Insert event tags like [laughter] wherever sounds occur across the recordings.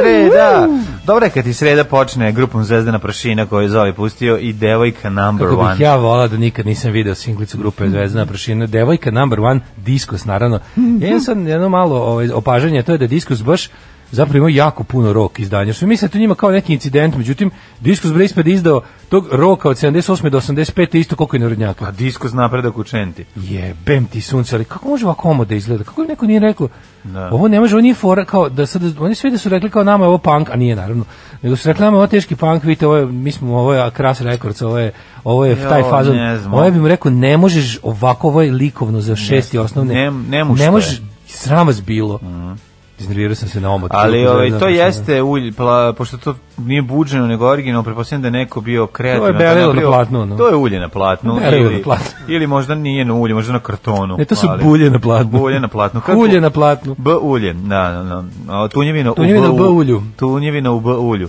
sreda. Dobro je kad ti sreda počne grupom Zvezdana Prašina koju je Zoe pustio i Devojka Number Kako One. Kako bih ja volao da nikad nisam video singlicu grupe mm. Zvezdana Prašina. Devojka Number One, diskus naravno. Mm-hmm. Ja sam jedno malo ovaj, opažanje, to je da diskus baš zapravo imao jako puno rok izdanja. Što mislim da to njima kao neki incident, međutim Diskus Bresped izdao tog roka od 78 do 85 isto koliko i narodnjaka. A pa Diskus napredak učenti. Jebem ti sunce, ali kako može ovako omo da izgleda? Kako im neko nije rekao? Da. Ovo ne može, ovo fora, kao da sad, oni sve da su rekli kao nama je ovo punk, a nije naravno, nego su rekli nama ovo teški punk, vidite, ovo je, mi smo, ovo je Kras Records, ovo je, ovo je jo, taj fazon, ovo ovaj je bi mu rekao, ne možeš ovako, ovo je likovno za šesti ne, osnovne, ne, ne, ne možeš, sram vas bilo. Mm. Iznervirao sam se na omot. Ali da ovaj, to da jeste ulj, pla, pošto to nije buđeno nego originalno, pretpostavljam da neko bio kreativno. To je belilo na platnu. No. To je ulje na platnu. Belilo ili, na platnu. [laughs] Ili možda nije na ulje, možda na kartonu. Ne, to su ali, bulje na platnu. Bulje na platnu. Kako? [laughs] Ulje na platnu. B ulje, da, da, da. Tunjevina, tunjevina u B ulju. Tunjevina u B ulju.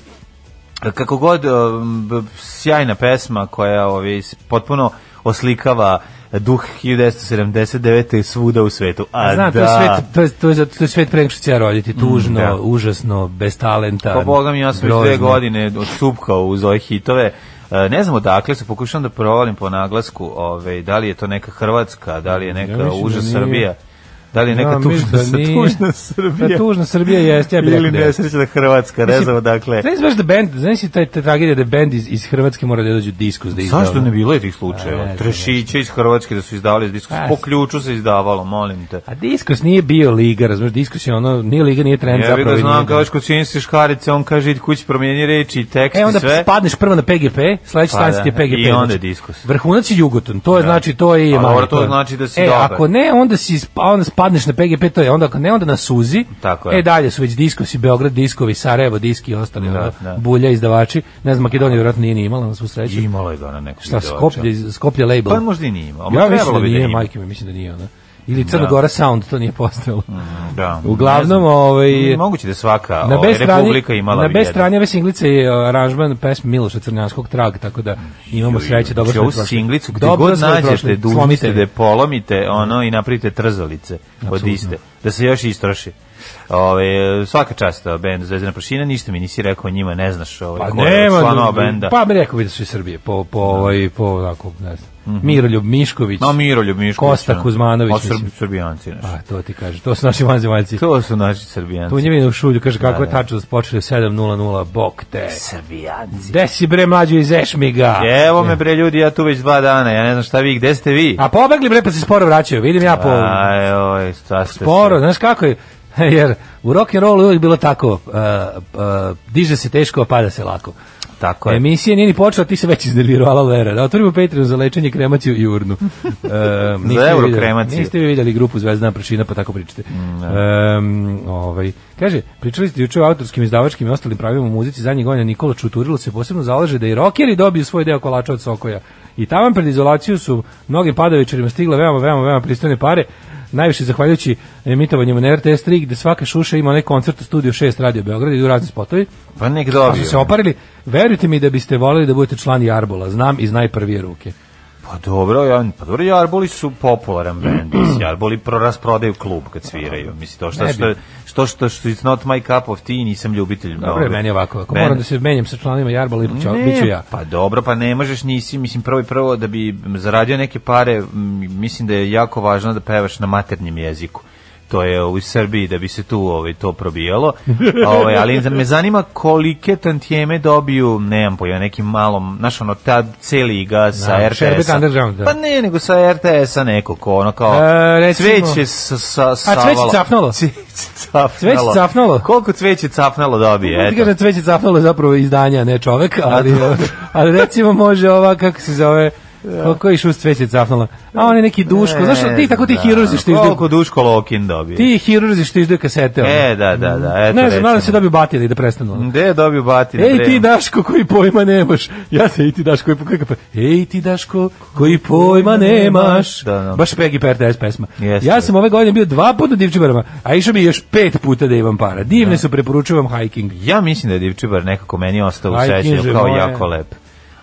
Kako god, um, sjajna pesma koja ovaj, potpuno oslikava duh 1979. svuda u svetu. A, znam, da... to je da. svet, to je, to je, to je svet pre što će ja roditi, mm, tužno, mm, da. užasno, bez talenta. Pa boga mi, ja sam već dve godine odsupkao uz ove hitove. E, ne znam odakle se pokušam da provalim po naglasku, ove, da li je to neka Hrvatska, da li je neka ja da užas da Srbija. Da li je neka no, tužna, da tužna Srbija? Da tužna Srbija jeste, ja bih Ili da nesrećna da Hrvatska, ne znam dakle. Znaš baš da band, znaš i taj tragedija da band iz, iz Hrvatske mora da dođu diskus da izdavaju. Zašto ne bilo je tih slučajeva? Trešiće iz Hrvatske da su izdavali diskus, po ključu se izdavalo, molim te. A diskus nije bio liga, razumiješ, diskus je ono, nije liga, nije trend ja zapravo. Ja bih ga znam, kao kod činjenice škarice, on kaže, idi kući, promijeni reči i tekst e, onda i spadneš prvo na PGP, sledeći pa, stanica da. je PGP. I onda diskus. Vrhunac je Jugoton, to je znači, to je... Pa to znači da si e, dobar. e, ako ne, onda si, onda padneš na PGP, to je onda, ne onda na Suzi, Tako je. e dalje su već diskovi Beograd diskovi, Sarajevo diski i ostali, da, da. bulja izdavači, ne znam, Makedonija verovatno nije ni imala na svu sreću. Imala je da na neku Šta, Skopje Skopje label? Pa možda i nije imala, ja, mislim da, da nije, majke mi, mislim da nije ona ili da. Crna Gora Sound, to nije postojalo. Mm, da. Uglavnom, ovaj mm, moguće da svaka na ovaj, strani, republika imala Na bez strane ove singlice je e, aranžman pesme Miloša Crnjanskog trag, tako da imamo sreće dobro što znači, prošli. singlicu gde dobro god nađete, dužite da polomite ono i napravite trzalice od iste, da se još istroši. Ove, svaka čast e, bend Zvezdana prašina, ništa mi nisi rekao njima, ne znaš ovaj, pa, ko je benda. Pa mi rekao bi da su iz Srbije, po, po, ovaj, po, onako, ne znam Mhm. Miroljub Mišković. No, Miroljub Mišković. Kosta da. Kuzmanović. Od Srbijanci. A, to ti kaže. To su naši vanzemaljci. To su naši Srbijanci. Tu njevinu šulju kaže da, kako je da. tačno počeli 7.00. Bog te. Srbijanci. Gde si bre mlađo iz Ešmiga? Evo me bre ljudi, ja tu već dva dana. Ja ne znam šta vi, gde ste vi? A pobegli bre pa se sporo vraćaju. Vidim ja po... Aj, oj, šta ste Sporo, znaš kako je? [laughs] Jer u rock'n'rollu je uvijek bilo tako. Uh, uh, diže se teško, a pada se lako. Tako je. Emisija nije ni počela, ti se već iznervirala Lera. Da otvorimo Patreon za lečenje, kremaciju i urnu. [laughs] E, za euro kremaciju. Niste vi videli grupu Zvezdana prašina, pa tako pričate. Mm, e, ovaj, kaže, pričali ste juče o autorskim, izdavačkim i ostalim pravima u muzici. Zadnjeg godina Nikola Čuturilo se posebno zalaže da i rokeri dobiju svoj deo kolača od Sokoja. I tamo pred izolaciju su mnogim padavičarima stigle veoma, veoma, veoma pristojne pare najviše zahvaljujući emitovanjima na RTS 3 gde svaka šuša ima onaj koncert u studiju 6 Radio Beograd i u razni spotovi. Pa nek dobiju. Pa su se oparili. Verujte mi da biste voleli da budete član Jarbola. Znam iz najprvije ruke. Pa dobro, ja, pa dobro, Jarboli su popularan bend, Jarboli [clears throat] prorasprodaju klub kad sviraju. Mislim to što što što što što it's not my cup of tea, nisam ljubitelj mnogo. Dobro, meni ovako, ako ben... moram da se menjam sa članima Jarbola, ipak ću biću ja. Pa dobro, pa ne možeš nisi, mislim prvo i prvo da bi zaradio neke pare, mislim da je jako važno da pevaš na maternjem jeziku to je u Srbiji da bi se tu ovaj to probijalo. [laughs] Ovaj ali me zanima kolike tantijeme dobiju, nemam pojma, nekim malom, znaš ono tad celi ga sa da, RTS. Da. Pa ne, nego sa RTS-a neko ko ono kao e, recimo, cveće sa sa sa A cveće cafnalo. [laughs] cafnalo. Cveće cafnalo. Koliko cveće cafnalo dobije, eto. Kaže cveće cafnalo je zapravo izdanja, ne čovek, ali [laughs] ali recimo može ova kako se zove Koliko da. je šust već je cafnula. A on je neki Duško. E, Znaš, ti tako ti da. hirurzi što izduju. Koliko Duško Lokin dobije. Ti hirurzi što izduju kasete. E, da, da, da. Eto, ne znam, nadam se da dobiju batine i da prestanu. Gde je dobio batine? Ej, ti Daško koji pojma nemaš. Ja se, ej, ti Daško koji pojma nemaš. Ej, ti Daško koji pojma nemaš. Baš Peggy Pertes pesma. Ja sam ove godine bio dva puta Divčibarama, a išao mi još pet puta da imam para. Divne su, preporučujem hiking. Ja mislim da je Divčibar nekako meni ostao u sećanju kao jako lepo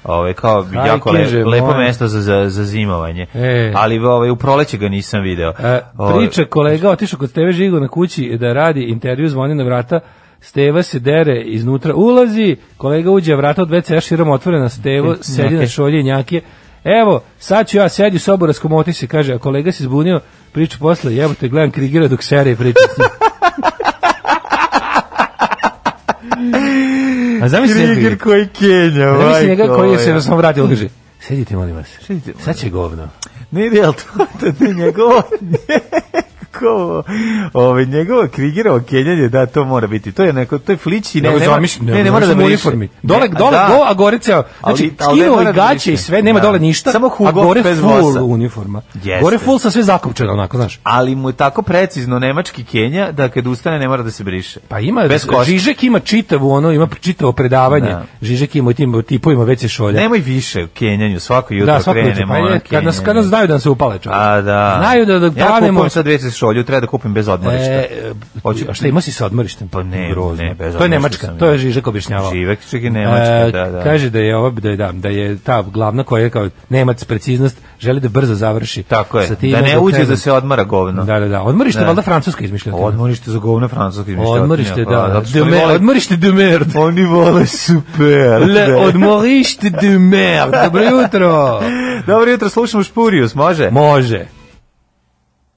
ovaj kao Hajkinže, jako le, lepo mesto za, za, za zimovanje. E. Ali ovaj u proleće ga nisam video. E, priča kolega otišao kod tebe Žigo na kući da radi intervju zvoni na vrata. Steva se dere iznutra, ulazi, kolega uđe, vrata od WC-a širom otvorena, Stevo sedi na šolji njake, Evo, sad ću ja sedi u sobu, raskomoti se, kaže, a kolega se zbunio, priča posle, evo te gledam krigira dok serije priča. [laughs] [laughs] A zamisli Krieger koji Kenja, majko. Zamisli njega koji se na svom vratio kaže, sedite molim vas, sedite, sad će govno. Ne ide, to, to je njegovo. [laughs] njegovo, ovaj njegovo krigirao kenjanje, da to mora biti. To je neko to je flić i ne, ne, ne, ne, ne mora da bude uniformi. Dole dole da. go, a gore ceo. Znači, skinuo i da gaće i sve, nema da. dole ništa. Samo Hugo a gore full uniforma. Gore full sa sve zakopčeno onako, znaš. Ali mu je tako precizno nemački Kenja da kad ustane ne mora da se briše. Pa ima bez Žižek ima čitavu ono, ima čitavo predavanje. Da. Žižek ima tim tipovima veće se šolja. Nemoj više u Kenjanju, svako jutro da, svako krenemo. Pa kad nas kad nas znaju da se upale čovek A da. Znaju da da planemo sa dve olju treba da kupim bez odmorišta. E, Hoću, a šta ima si sa odmorištem? Pa ne, Grozno. ne, bez To je Nemačka, to je Žižek objašnjavao. Živek, čak je Nemačka, e, da, da. Kaže da je, ova, da, je, da, da je ta glavna koja je kao Nemac preciznost, želi da brzo završi. Tako je, da ne uđe da se odmara govno. Da, da, da. Odmorište ne. valjda Francuska izmišljala. Odmorište za govno Francuska izmišljala. Odmorište, pa, da. da. Odmorište de merde. Oni vole super. Le da. odmorište de merde. Dobro jutro. [laughs] Dobro jutro, slušamo Špurius, može? Može.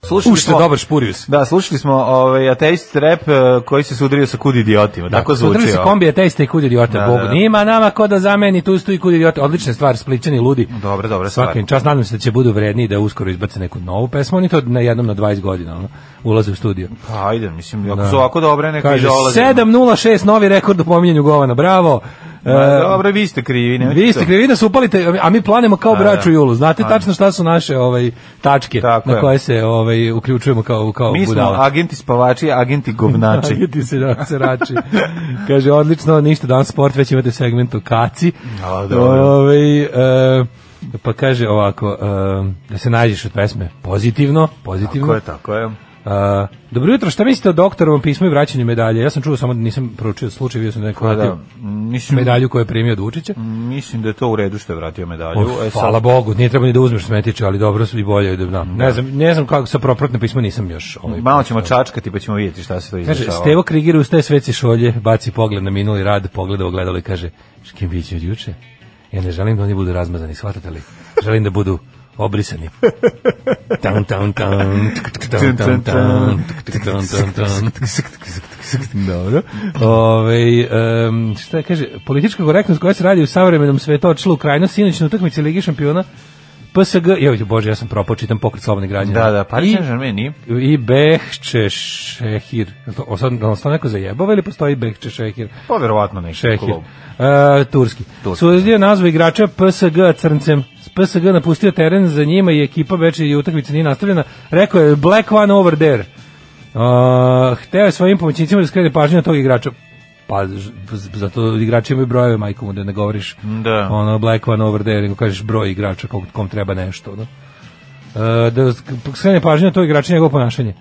Slušali Ušte, smo, dobar špurius. Da, slušali smo ovaj ateist rap eh, koji se sudario sa kud idiotima, da, tako zvuči. Sudario se kombi ateista i kud idiota, da, Bog da, nima nama ko da zameni tu stu i kud idiota. Odlična stvar, spličani ludi. Dobro, dobro, Svakim čas nadam se da će budu vredni da uskoro izbace neku novu pesmu, oni to na jednom na 20 godina, ono, ulaze u studio. Pa ajde, mislim, ako da. su ovako dobre neke dolaze. 706 novi rekord u pominjanju Govana, bravo. Ma, e, dobro, vi ste krivi, ne. Vi ste krivi da su upalite, a mi planemo kao da, braću da. julu. Znate a, tačno šta su naše ovaj tačke tako na je. koje se ovaj uključujemo kao kao Mi smo agenti spavači, agenti govnači. [laughs] agenti se da, rači. Kaže odlično, ništa dan sport, već imate segment o kaci. Da, dobro. Ovaj e, pa kaže ovako, e, da se nađeš od pesme pozitivno, pozitivno. Tako je, tako je. Uh, dobro jutro, šta mislite o doktorovom pismu i vraćanju medalje? Ja sam čuo samo da nisam proučio slučaj, bio sam da neko pa da, da, mislim, medalju koju je primio od Vučića. Mislim da je to u redu što je vratio medalju. Of, e, sad... hvala Bogu, nije trebalo ni da uzmeš smetiće, ali dobro su i bolje. Da, da. Ne, da. znam, ne znam kako sa propratne pismo nisam još. Ovaj, Malo ćemo čačkati pa ćemo vidjeti šta se to izdešava. Kaže, Stevo Krigir ustaje sveci šolje, baci pogled na minuli rad, pogleda ogledalo i kaže, s kim biće od juče? Ja ne želim da oni budu razmazani, shvatate li? Želim da budu obrisani. Tan tan tan. Tan tan Dobro. Ove, um, šta kaže, politička korektnost koja se radi u savremenom svetu očila u krajnost, sinoć na utakmici Ligi šampiona PSG, joj bože, ja sam propao, čitam pokret slobodnih građana. Da, da, Paris Saint-Germain i... I Behče Šehir. O, sad, da nas to neko zajebava ili postoji Behče Šehir? Pa verovatno neki Šehir. Uh, e, turski. turski. Suzio da. nazva igrača PSG crncem. PSG napustio teren za njima i ekipa već i utakmica nije nastavljena, rekao je Black One over there. Uh, hteo je svojim pomoćnicima da skrene pažnju na tog igrača. Pa zato igrači imaju brojeve, majko mu da ne govoriš. Da. Ono Black One over there, nego kažeš broj igrača kom, kom treba nešto, Da, Uh, da skrene pažnju na tog igrača njegovo ponašanje.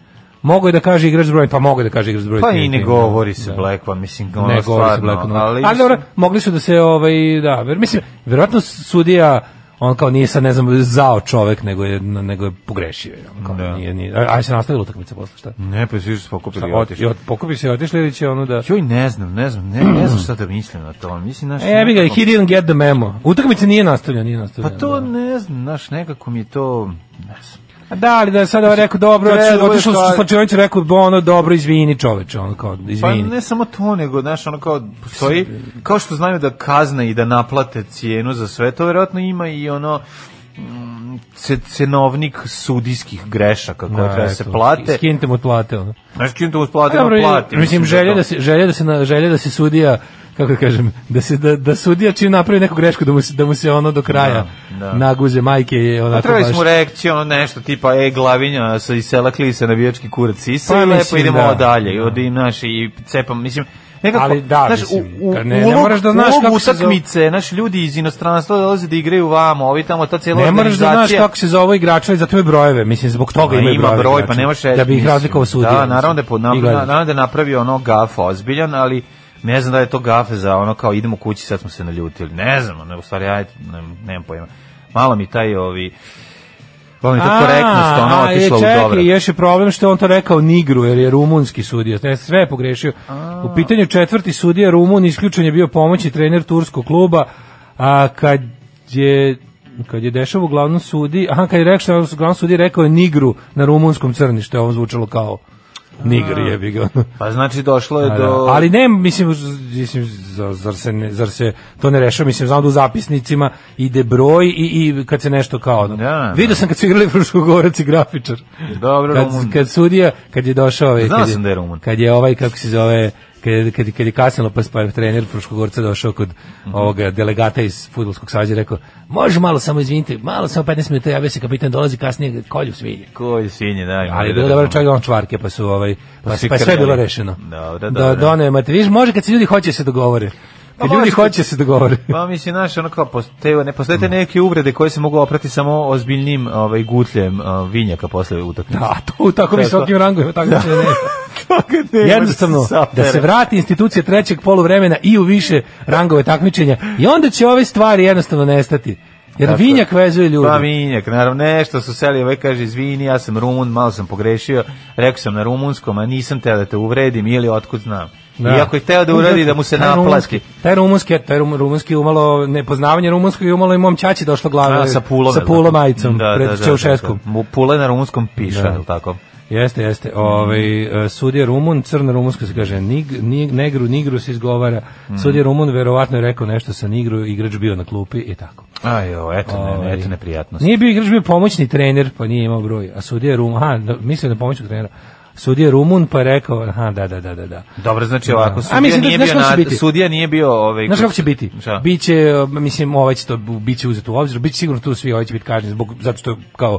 Mogu je da kaže igrač broj, pa mogu da kaže igrač broj. Pa i ne govori da. se da. Black One, mislim, ono ne govori stvarno, se Black One. Ali, ali mogli su da se ovaj da, mislim, verovatno sudija on kao nije sad ne znam zao čovek nego je nego je pogrešio on kao da. nije nije aj se nastavila utakmica posle šta ne pa svi su pokupili i otišli od pokupi se otišli ili će ono da joj ne znam ne znam ne, ne znam šta da mislim na to mislim naš e bi ga he didn't get the memo utakmica nije nastavljena nije pa nastavljena pa to da. ne znam naš nekako mi to ne znam Da, ali da je sada ovaj rekao dobro, e, otišao da sa slačionicu rekao bo ono dobro izvini čoveče, ono kao izvini. Pa ne samo to nego, znaš, ono kao postoji kao što znaju da kazne i da naplate cijenu za sve to, verovatno ima i ono mm, cenovnik sudijskih grešaka koje da, treba da se plate. Skinite mu plate. Ono. Znaš, skinite mu plate, plati. Mislim, da želje da, se, želje, da se, želje da se sudija kako da kažem, da se da, da sudija čini napravi neku grešku da mu se da mu se ono do kraja da, da. naguze majke je ona A pa trebali smo reakciju ono nešto tipa ej glavinja sa iz sela Klisa na bijački kurac sisa pa, lepo idemo da. dalje i da. odi naši i cepam mislim nekako, ali da, znaš, mislim, u, u, ne, ulog, ne moraš da znaš kako utakmice, se zove... naš ljudi iz inostranstva dolaze da igraju vamo, ovi tamo ta cela Ne moraš da znaš kako se zove igrača i zato je brojeve, mislim zbog toga pa, ima broj, broj pa znači, nemaš... da bi ih razlikovao sudija. Da, naravno da, pod, naravno da napravi ono gaf ozbiljan, ali ne znam da je to gafe za ono kao idemo kući, sad smo se naljutili. Ne znam, ne, u stvari, ajde, ne, nemam pojma. Malo mi taj ovi... Ovo je to korektnost, ono otišlo u e, dobro. još je problem što on to rekao Nigru, jer je rumunski sudija. Ne, sve je pogrešio. A. U pitanju četvrti sudija Rumun, isključen je bio pomoći trener turskog kluba, a kad je kad je dešao u glavnom sudi, aha, kad je rekao, glavnom sudi rekao je Nigru na rumunskom crništu, ovo zvučalo kao Niger jebi ga. Pa znači došlo je da, da. do Ali ne, mislim mislim zar se ne, zar se to ne rešava, mislim znam da u zapisnicima ide broj i i kad se nešto kao. Da, da. Video sam kad su igrali Fruškogorac i grafičar. Dobro, kad, Rumun. kad sudija kad je došao ovaj kad je, da je Rumun. kad je ovaj kako se zove kad, kad, kad je kasnilo pa, je pa trener Fruškogorca došao kod mm -hmm. ovoga delegata iz futbolskog sađa i rekao može malo samo izvinite, malo samo 15 minuta ja se kapitan dolazi kasnije kolju svinje. Kolju svinje, da. Ali je bilo da dobro čovjek da on čvarke pa su ovaj, pa, pa, pa sve bilo rešeno. Dobro, da, dobro. Do, donio, može kad se ljudi hoće se dogovore. Kad pa ljudi hoće se dogovore. Pa mislim, znaš, ono kao, postoje, ne postoje neke uvrede koje se mogu oprati samo ozbiljnim ovaj, gutljem uh, vinjaka posle utakmice. Da, to u tako visokim rangovima, tako da. da ne. [laughs] Da jednostavno, da se vrati institucija trećeg poluvremena i u više rangove takmičenja i onda će ove stvari jednostavno nestati. Jer Tako, vinjak vezuje ljude. Pa vinjak, naravno, nešto su seli, ovaj kaže, izvini, ja sam Rumun, malo sam pogrešio, rekao sam na rumunskom, a nisam te da te uvredim ili otkud znam. Da. I ako je hteo da uradi, da mu se naplati. Taj rumunski, taj rumunski umalo nepoznavanje rumunskog i umalo i mom ćaći došlo glave A, sa pulom, sa pulom majicom da, pred da, da, Čeušeskom. Da, da. Pule na rumunskom piša, da. tako? Jeste, jeste. Ovaj e, sudija Rumun, crna rumunska se kaže nig, nig, negru, nigru se izgovara. Mm. Sudija Rumun verovatno je rekao nešto sa nigru, igrač bio na klupi i tako. Ajo, eto, ne, ovaj, eto neprijatnost. Nije bio igrač, bio pomoćni trener, pa nije imao broj. A sudija Rumun, aha, da, mislim na pomoćnog trenera sudija Rumun pa je rekao aha da da da da da. Dobro znači da. ovako sudija A, mislim, nije da, bio na, biti? sudija nije bio ovaj Znaš kako će biti? Šta? Da. Biće mislim ovaj će to biće uzeti u obzir, biće sigurno tu svi ovaj će biti kažnjeni zbog zato što kao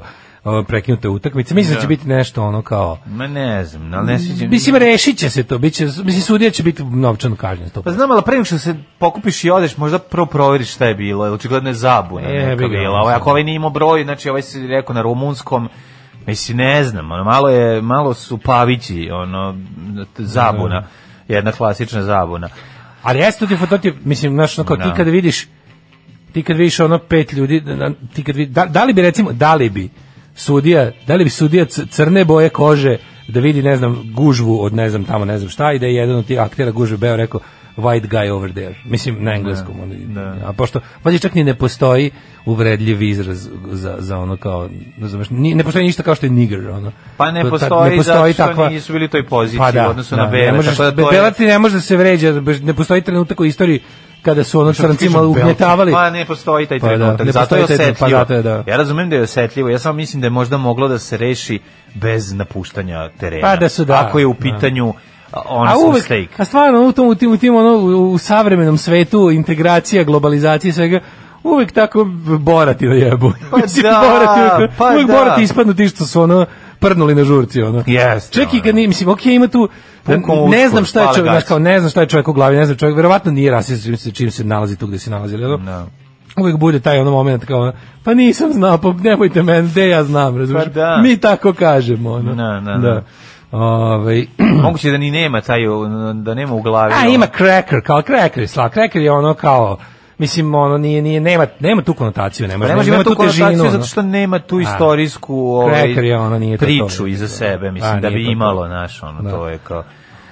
prekinuta utakmica. Mislim da. će da. biti nešto ono kao... Ma ne znam, ali ne sviđa... Mislim, rešit će se to. Biće, mislim, sudija će biti novčano kažnjen. Pa znam, ali pre što se pokupiš i odeš, možda prvo proveriš šta je bilo. Očigledno je zabuna je, neka bila. Ovaj, ako ovaj nije imao broj, znači ovaj se rekao na rumunskom, Mislim, ne znam, ono, malo, je, malo su pavići, ono, zabuna, da, da. jedna klasična zabuna. Ali jeste ti fototip, mislim, znaš, kao ti da. kad vidiš, ti kad vidiš ono pet ljudi, ti kad vidiš, da, da li bi recimo, da li bi sudija, da li bi sudija crne boje kože, da vidi, ne znam, gužvu od ne znam tamo, ne znam šta, i da je jedan od tih aktera gužve beo rekao, white guy over there. Mislim, na engleskom. Da, ne, ne. Da. A pošto, valjda čak ni ne postoji uvredljiv izraz za, za ono kao, razumeš, ne, ne postoji ništa kao što je nigger, ono. Pa ne postoji, ne postoji zato što nisu bili toj poziciji pa da, u odnosu da, na bele. Ne možeš, da to je... ne može da se vređa, ne postoji trenutak u istoriji kada su ono da malo ugnjetavali. Pa ne postoji taj pa trenutak, pa da, zato je osetljivo. Pa zato je, da. Ja razumem da je osetljivo, ja samo mislim da je možda moglo da se reši bez napuštanja terena. Pa da su, da. Ako je u pitanju... Da on a uvek, steak. A stvarno u tom u tim, u tim ono u savremenom svetu integracija, globalizacija svega uvek tako borati na jebu. Pa [laughs] da, borati, uvek, pa uvek da. borati ispadnu ti što su ono prdnuli na žurci ono. Yes, Čak i da, kad da. mislim, okej, okay, ima tu Pukom ne znam šta je čovjek, znaš, kao ne znam šta je čovjek u glavi, ne znam čovjek, verovatno nije rasist čim se nalazi tu gde se nalazi, ali no da. uvek bude taj ono moment kao pa nisam znao, pa nemojte meni, gde ja znam, razumiješ? Pa da. Mi tako kažemo, ono. Na, na, da. Ove, ovaj, [clears throat] moguće da ni nema taj da nema u glavi. A ono. ima cracker, kao cracker, sla cracker je ono kao Mislim ono nije nije nema nema tu konotaciju, nema. Nema, nema, nema tu konotaciju težinu, zato što nema tu istorijsku ovaj, je, ono, nije to priču to, iza sebe, mislim a, da bi imalo naš ono da. to je kao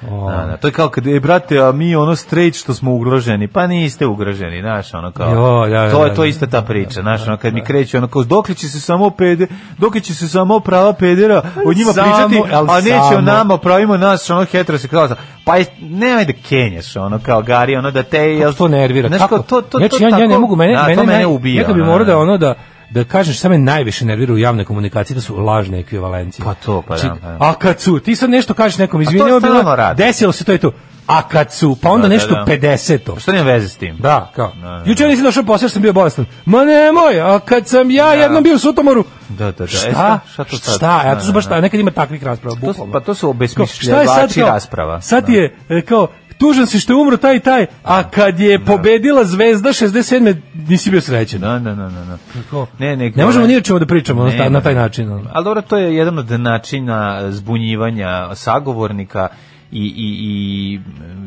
Da, da. To je kao kad e brate, a mi ono straight što smo ugroženi. Pa niste ugroženi, znaš, ono kao. Jo, ja, ja, to je to ista ta priča, da, znaš, ono kad mi da. kreće ono kao dokle će se samo pede, dokle će se samo prava pedera o njima samo, pričati, a neće o nama, pravimo nas ono heteroseksualca. Pa je, nemaj da kenješ, ono kao Gari, ono da te je to nervira. Znaš, kako? to to, to, znači, to ja, tako, ja ne mogu mene, da, mene, mene ubija. Neka bi morao da. da ono da da kažeš šta me najviše nervira u javnoj komunikaciji, da su lažne ekvivalencije. Pa to, pa da. Znači, da. a kad su, ti sad nešto kažeš nekom, pa izvini, ovo bilo, desilo se to i to. A kad su, pa onda da, da nešto da, da. 50. Šta nema veze s tim? Da, kao. Da, da, Juče nisi došao posle što sam bio bolestan. Ma nemoj, a kad sam ja da. jednom bio u Sutomoru. Da, da, da. E, šta? Esta, šta to sad? Šta? Ja, tu da, su baš ta, nekad ima takvih rasprava, bukvalno. To, pa to su obesmišljavači rasprava. Sad je, e, kao, tužan si što je umro taj i taj, a kad je da. pobedila Zvezda 67. nisi bio srećen. Da, da, da, da, da. Kako? Ne, ne, ne možemo ni o čemu da pričamo ne, na taj način. Ali dobro, to je jedan od načina zbunjivanja sagovornika i, i,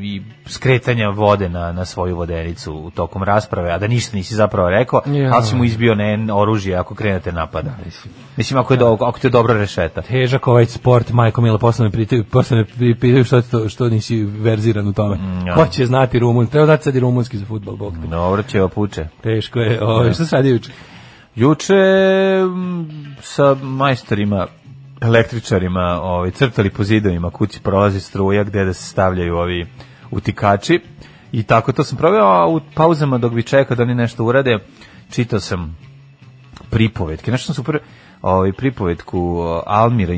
i, i skretanja vode na, na svoju vodenicu tokom rasprave, a da ništa nisi zapravo rekao, ja. ali si mu izbio ne, oružje ako krenete napada. Da, mislim, Mislim ako, je da. do, ako te dobro rešeta. Težak ovaj sport, majko Mila, posle me pitaju, posle me pitaju što, to, što nisi verziran u tome. Mm, ja. Ko će znati rumun? Treba znati sad i rumunski za futbol, bok. te. Dobro će opuče. Teško je. Ovo, ovaj, ja. Da. Šta sad juče? Juče mm, sa majstorima električarima ovaj, crtali po zidovima kući prolazi struja gde da se stavljaju ovi utikači i tako to sam proveo, a u pauzama dok bi čekao da oni nešto urade, čitao sam pripovetke, nešto sam super ovaj, pripovetku Almira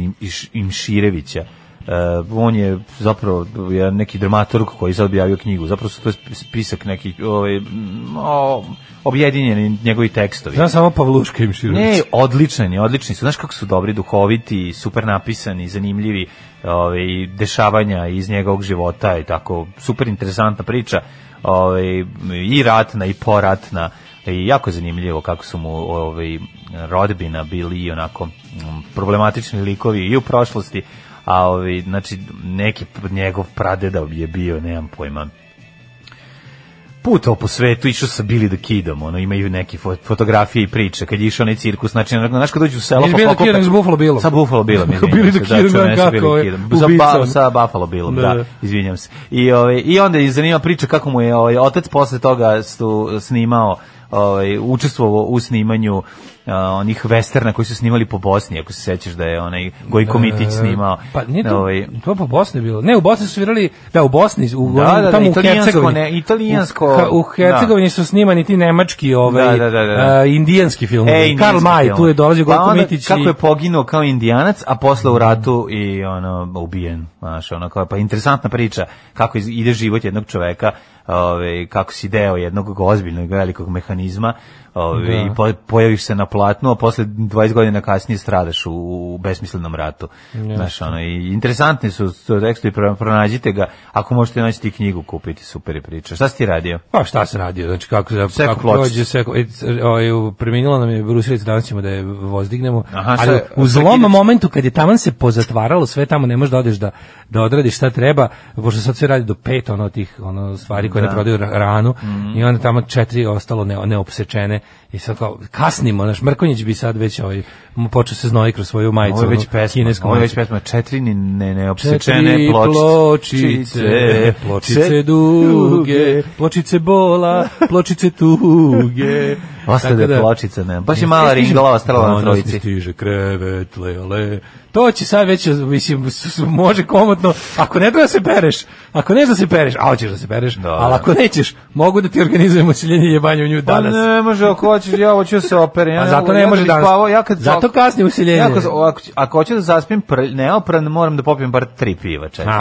Imširevića, Uh, on je zapravo je neki dramaturg koji je objavio knjigu. Zapravo su to spisak neki ovaj, o, objedinjeni njegovi tekstovi. Znam samo Pavluška im širović. Ne, odlični, odlični su. Znaš kako su dobri, duhoviti, super napisani, zanimljivi ovaj, dešavanja iz njegovog života i tako. Super interesantna priča ovaj, i ratna i poratna i jako zanimljivo kako su mu ovaj, rodbina bili onako problematični likovi i u prošlosti a ovi, znači, neki njegov pradeda je bio, nemam pojma, putao po svetu, išao sa Billy the Kidom, ono, imaju neke fotografije i priče, kad je išao onaj cirkus, znači, znaš kad dođu u selo... Iz Billy pa the Kidom, iz Buffalo Billom. Sa Buffalo Billom, [laughs] izvinjam da, Billy se, the da, kako Billy Kidom. Za ba, sa Buffalo Billom, da, da izvinjam se. I, ove, ovaj, I onda je zanima priča kako mu je ove, ovaj, otac posle toga stu, snimao, ovaj učestvovao u snimanju onih westerna koji su snimali po Bosni, ako se sećaš da je onaj Gojko e, Mitić snimao. Pa nije to, ovaj, to po Bosni bilo. Ne, u Bosni su virali, da, u Bosni, u, da, da, da, tamo italijansko, u Hercegovini. Ne, italijansko, u, u da. Hercegovini da. su snimani ti nemački, ovaj, da, da, da, da. Uh, indijanski film. E, Karl May, tu je dolazio pa Gojko Mitić. Kako i... je poginuo kao indijanac, a posle u ratu i ono, ubijen. Znaš, ono, kao, pa interesantna priča kako ide život jednog čoveka, ove, ovaj, kako si deo jednog ozbiljnog velikog mehanizma Ovi, ovaj, da. po, pojaviš se na platnu, a posle 20 godina kasnije stradaš u, u besmislenom ratu. Yes. Znaš, ono, i interesantni su tekstovi, pronađite ga. Ako možete naći ti knjigu, kupiti, super je priča. Šta si ti radio? Pa šta se radio? Znači, kako, Seko kako prođe, seko, ovaj, preminula nam je Brusilica, danas ćemo da je vozdignemo. Aha, šta, ali u zlom momentu, kad je taman se pozatvaralo, sve tamo ne možeš da odeš da, da odradiš šta treba, pošto sad sve radi do pet ono tih ono, stvari koje da. ne prodaju ranu, mm -hmm. i onda tamo četiri ostalo ne, neopsečene I sad kao, kasnimo, naš Mrkonjić bi sad već ovaj, počeo se znoji kroz svoju majicu. Ovo je već pesma, ovo je već pesma, četiri ne, neopsečene četiri pločice, pločice, pločice duge, pločice bola, pločice tuge. Ostade da, pločica, ne, baš je mala ringlava strala na trojici. Ono stiže krevet, lele, to će sad već, mislim, može komodno, ako ne treba da se pereš, ako ne da se pereš, a hoćeš da se pereš, da. ali da. ako nećeš, mogu da ti organizujemo seljenje jebanje u nju pa danas. Pa ne može, ako hoćeš, ja hoću da se operem. Pa ja, a zato ne ja može danas. Spavao, ja kad, zato kasnije u Ja ako, ako, ako hoću da zaspim neopran, moram da popijem bar tri piva, četiri.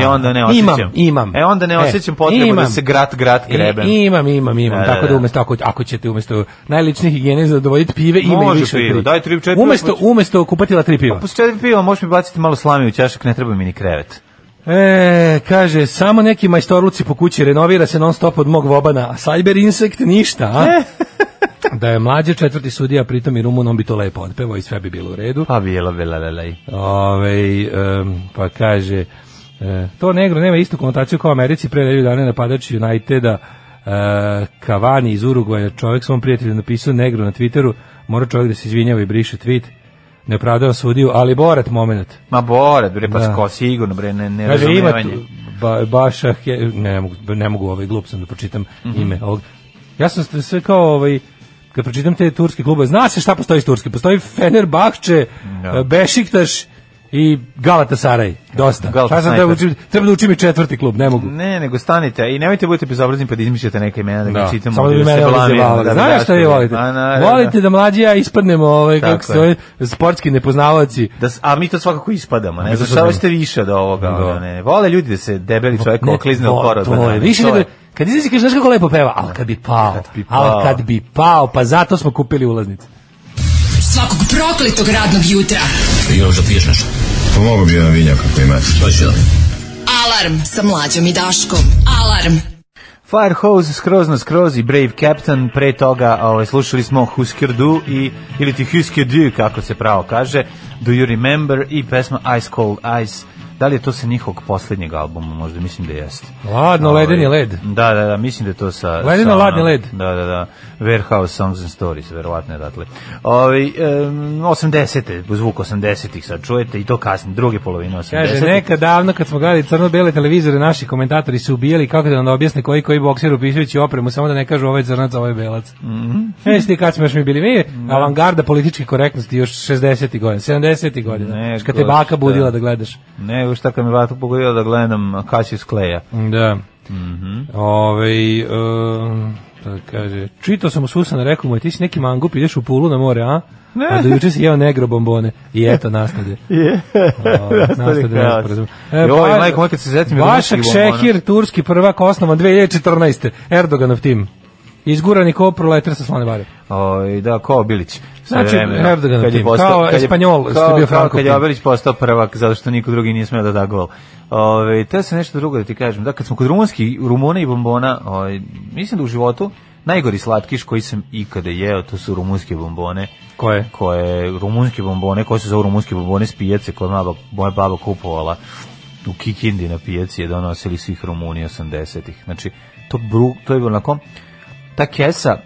I onda ne osjećam. Imam, imam. E onda ne e, osjećam e, potrebu da imam. da se grat, grat grebe. E, imam, imam, imam. E, tako da umesto, ako, ako ćete umesto najličnih higijene zadovoljiti pive, ima i više piva. Daj tri, četiri. Umesto, pa umesto kupatila tri piva četiri piva, možeš mi baciti malo slame u čašak, ne treba mi ni krevet. E, kaže, samo neki majstorluci po kući renovira se non stop od mog vobana, a cyber Insect ništa, a? E. [laughs] da je mlađe četvrti sudija, pritom i Rumun, on bi to lepo odpevao i sve bi bilo u redu. Pa bilo, bilo, lelej. Ove, um, pa kaže, e, to negro nema istu konotaciju kao Americi, pre nedelju dana napadač Uniteda, Kavani e, iz Urugvaja, čovjek svom prijatelju napisao negro na Twitteru, mora čovjek da se izvinjava i briše tweet, nepravda osudiju, ali Borat moment. Ma Borat, bre, pa da. Sko, sigurno, bre, ne, ne Kaže, ima tu, ba, Baša, eh, he, ne, ne, mogu, ne mogu ovaj glup sam da pročitam mm -hmm. ime ovog. Ja sam sve kao ovaj, kad pročitam te turske klube, zna se šta postoji iz Turske, postoji Fenerbahče, no. Da. Eh, Bešiktaš, i Galatasaraj, dosta. Galatasaray. da pa- učim, treba da učim i četvrti klub, ne mogu. Ne, nego stanite i nemojte da budete bezobrazni pa da izmišljate neke imena da, da. čitamo. Samo da, da mene da, da, Znaš šta vi volite? A, na, volite da, da mlađija ispadnemo, ovaj, kako se ovaj, sportski nepoznavaoci. Da, a mi to svakako ispadamo, ne? Zašto hoćete više od ovoga? Da. Ne. Vole ljudi da se debeli čovjek oklizne u korod. Da, da, to je, više nego, kad izlazi, kažeš kako lepo peva, ali kad bi pao, ali kad bi pao, pa zato smo kupili ulaznice svakog prokletog radnog jutra. Još da piješ nešto? Pa Pomogu bi jedan vinjak ako imate. Hoće da. Alarm sa mlađom i Daškom. Alarm. Firehose skroz na skroz i Brave Captain, pre toga ovaj, slušali smo Husker Du i, ili ti Husker Du, kako se pravo kaže, Do You Remember i pesma Ice Cold Ice Da li je to sa njihovog poslednjeg albuma, možda mislim da jeste. Ladno, ledeni ovaj, led. Da, da, da, mislim da je to sa... Ledeno, ladni led. Da, da, da. Warehouse Songs and Stories, verovatno je datle. Ovi, um, 80. zvuk 80-ih sad čujete i to kasnije, druge polovine 80-ih. Kaže, neka davno kad smo gledali crno-bele televizore, naši komentatori su ubijali kako da nam objasne koji koji bokser upisujući opremu, samo da ne kažu ovaj crnac, ovaj belac. Mm -hmm. E, jeste kad smo još mi bili mi, mm. avangarda političke korektnosti još 60-ih godina, 70-ih godina. Kad te baka budila da gledaš. Ne, nego šta kad me vatu pogodila da gledam Cassius Clay-a. Da. Mm -hmm. Ove, um, ehm, da kaže, čitao sam u Susana, rekao mu je, ti si neki mangup, ideš u pulu na more, a? Ne. A do juče si jeo negro bombone. I eto, nastade. [laughs] je. Ovaj, [laughs] nastade nesporazum. E, Joj, majko, moj kad se zetim... Vašak Šehir, turski prvak, osnovan 2014. Erdoganov tim. Izgurani ko proletar sa slane bare. Oj, da, kao Bilić. Znači, Erdogan kad je postao, kao kad je, Espanjol, kao, što je bio Franko. Kad je Obilić postao prvak, zato što niko drugi nije smio da da gol. Ove, te se nešto drugo da ti kažem. Da, kad smo kod rumunski, rumuna i bombona, ove, mislim da u životu najgori slatkiš koji sam ikada jeo, to su rumunske bombone. Koje? Koje, rumunske bombone, koje se zove rumunske bombone s pijace koje moja baba, moja baba kupovala u Kikindi na pijaci je donosili svih Rumunija 80-ih. Znači, to, bru, to je bilo na kom? ta kesa